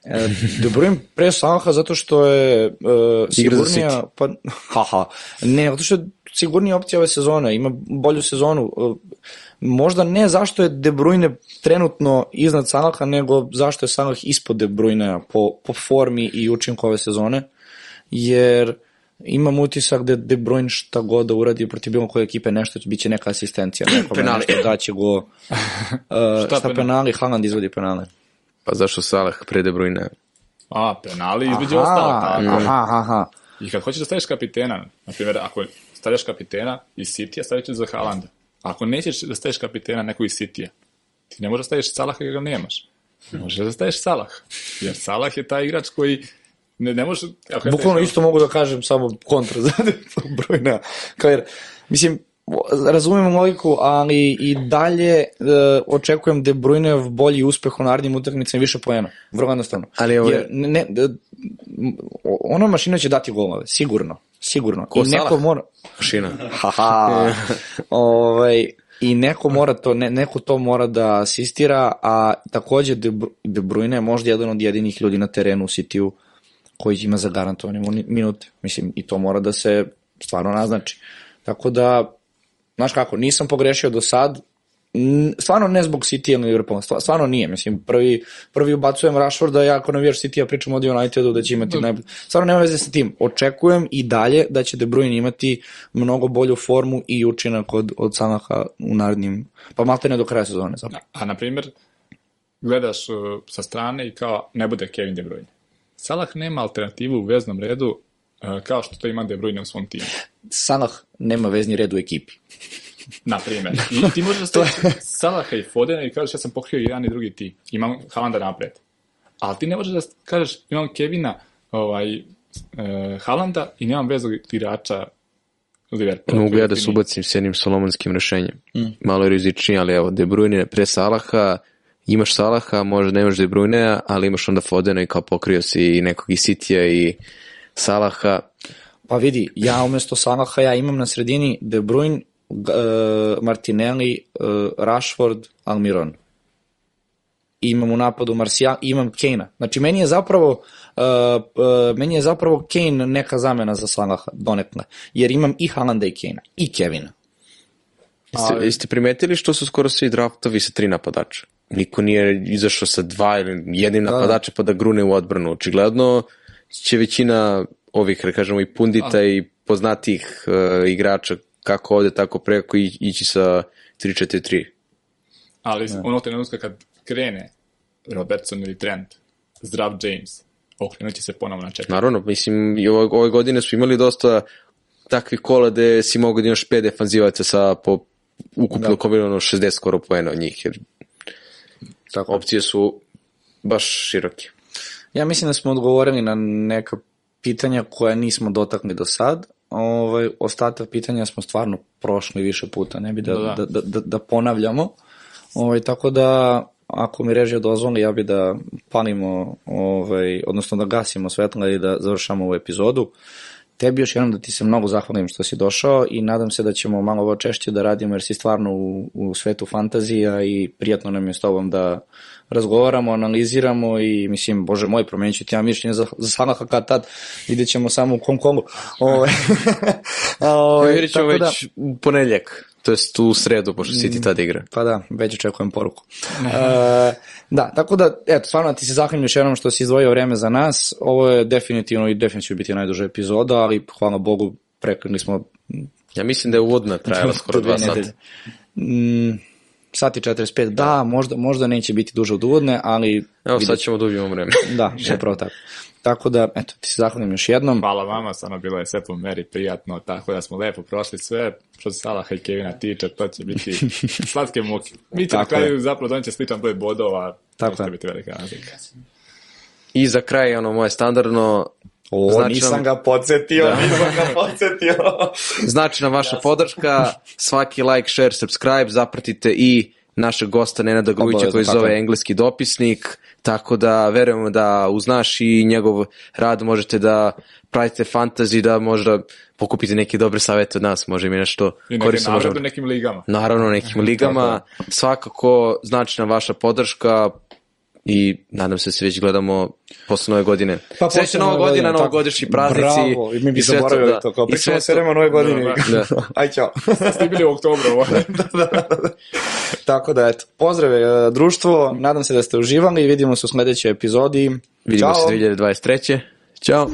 E, De Bruyne pre Salaha zato što je uh, sigurnija, pa, haha, ne, zato što je sigurnija opcija ove sezone, ima bolju sezonu. Uh, možda ne zašto je De Bruyne trenutno iznad Salaha, nego zašto je Salah ispod De Bruyne po, po formi i učinku ove sezone, jer imam utisak da De Bruyne šta god da uradi protiv bilo koje ekipe nešto, bit će neka asistencija, nekome Penali. nešto daće go. Uh, šta, penali? penali? Haaland izvodi penale. Pa zašto Salah pre De Bruyne? A, penali između ostalog. tako. aha, aha, aha. I kad hoćeš da staviš kapitena, na primjer, ako stavljaš kapitena iz City-a, stavit ćeš za Haalanda. Ako nećeš da staviš kapitena neko iz City-a, ti ne možeš da staviš Salaha jer ga nemaš. Možeš da staviš Salah. Jer Salah je taj igrač koji ne, ne može... Ako ja Bukvalno isto mogu da kažem samo kontra za brojna. Kao jer, mislim, razumem logiku, ali i dalje e, očekujem De Bruyne bolji uspeh u narednim utakmicama i više poena. Vrlo jednostavno. Ali ovo je- Jer ne, ne, e, ona mašina će dati golove, sigurno. Sigurno. Ko I neko Salah? mora... Mašina. Haha. ovaj, I neko mora to, ne, neko to mora da asistira, a takođe De, De Bruyne je možda jedan od jedinih ljudi na terenu u City-u koji ima zagarantovane minute. Mislim, i to mora da se stvarno naznači. Tako da, znaš kako, nisam pogrešio do sad, stvarno ne zbog City ili Liverpoola, stva- stvarno nije, mislim, prvi, prvi ubacujem Rashforda, ja ako navijaš City-a pričam od Unitedu da će imati najbolje, stvarno nema veze sa tim, očekujem i dalje da će De Bruyne imati mnogo bolju formu i učinak od, od Salaha u narednim, pa malte ne do kraja sezone zapravo. A, na primjer, gledaš uh, sa strane i kao ne bude Kevin De Bruyne. Salah nema alternativu u veznom redu uh, kao što to ima De Bruyne u svom timu. Salah nema vezni red u ekipi. Na primjer. I ti možeš da staviš Salaha i Fodena i kažeš ja sam pokrio jedan i drugi tim. Imam Haalanda napred. Ali ti ne možeš da kažeš imam Kevina ovaj, uh, Haalanda i nemam vezog igrača Liverpoola. Mogu ja da Ti se ubacim s jednim solomonskim rešenjem. Malo je rizičnije, ali evo, De Bruyne pre Salaha, imaš Salaha, možda nemaš De Bruyne, ali imaš onda Fodena i kao pokrio si i nekog i Sitija i Salaha. Pa vidi, ja umesto Salaha ja imam na sredini De Bruyne, e, Martinelli, e, Rashford, Almiron. imam u napadu Marsijal, imam Kane-a. Znači, meni je zapravo uh, uh, meni je zapravo Kane neka zamena za Salaha, donekle. Jer imam i Haalanda i Kane-a, i Kevina. Jeste, Ali- jeste primetili što su skoro svi draftovi sa tri napadača? Niko nije izašao sa dva ili jednim napadača pa da grune u odbranu. Očigledno će većina ovih, da kažemo, i pundita i poznatih uh, igrača kako ovde, tako preko i, ići sa 3-4-3. Ali ono trenutka kad krene Robertson ili Trent, zdrav James, okrenut će se ponovno na četiri. Naravno, mislim, i ove, ove godine su imali dosta takvih kola gde si mogu da imaš pet defanzivaca sa po ukupno da. kombinirano 60 skoro poena od njih, jer Tako. opcije su baš široke. Ja mislim da smo odgovorili na neka pitanja koja nismo dotakli do sad. Ovaj, ostatak pitanja smo stvarno prošli više puta, ne bi da, da, Da, da, da, da ponavljamo. Ovaj, tako da, ako mi režija dozvoli, ja bi da palimo, ovaj, odnosno da gasimo svetla i da završamo ovu epizodu. Tebi još jednom da ti se mnogo zahvalim što si došao i nadam se da ćemo malo ovo češće da radimo jer si stvarno u, u svetu fantazija i prijatno nam je s tobom da razgovaramo, analiziramo i mislim, bože moj, promenit ću ti ja mišljenje za, za Salaha kad tad, vidjet ćemo samo u Hong Kongu. Ove, ove, Vidjet ćemo da- već u ponedljak, to jest u sredu, pošto City tad igra. Pa da, već očekujem poruku. e, da, tako da, eto, stvarno ti se zahvalim još jednom što si izdvojio vreme za nas. Ovo je definitivno i definitivno biti najduža epizoda, ali hvala Bogu, prekrili smo Ja mislim da je uvodna trajala skoro dva sata. Mm, sat i 45, da, možda, možda neće biti duže od uvodne, ali Evo sad ćemo da ubijemo vreme. Da, upravo tako. Tako da, eto, ti se zahvalim još jednom. Hvala vama, stvarno bilo je sve po meri prijatno, tako da smo lepo prošli sve, što se Salaha i Kevina tiče, to će biti slatke muke. Mi će na Tako kraju zapravo doneti sličan broj bodova, Tako to je. će biti velika razlika. I za kraj, ono moje standardno, O, Znači nisam nam- ga podsjetio, nisam ga podsjetio. znači nam vaša podrška, svaki like, share, subscribe, zapratite i našeg gosta Nenada Grujića koji tako zove engleski dopisnik, tako da verujemo da uz naš i njegov rad možete da pratite fantasy, da možda pokupite neke dobre savete od nas, može mi nešto I neke korisno nagrade u nekim ligama. Naravno, nekim ligama, svakako znači nam vaša podrška i nadam se da se već gledamo posle nove godine. Pa posle nova nove godina, godine, novogodišnji tako. praznici. Bravo, i mi bi sve to, zaboravili da. to, kao pričamo se o nove godine. Da, Aj, čao. Ste bili u oktobru, ovo. Tako da, eto, pozdrave e, društvo, nadam se da ste uživali i vidimo se u sledećoj epizodi. Vidimo Ćao. se 2023. Ćao.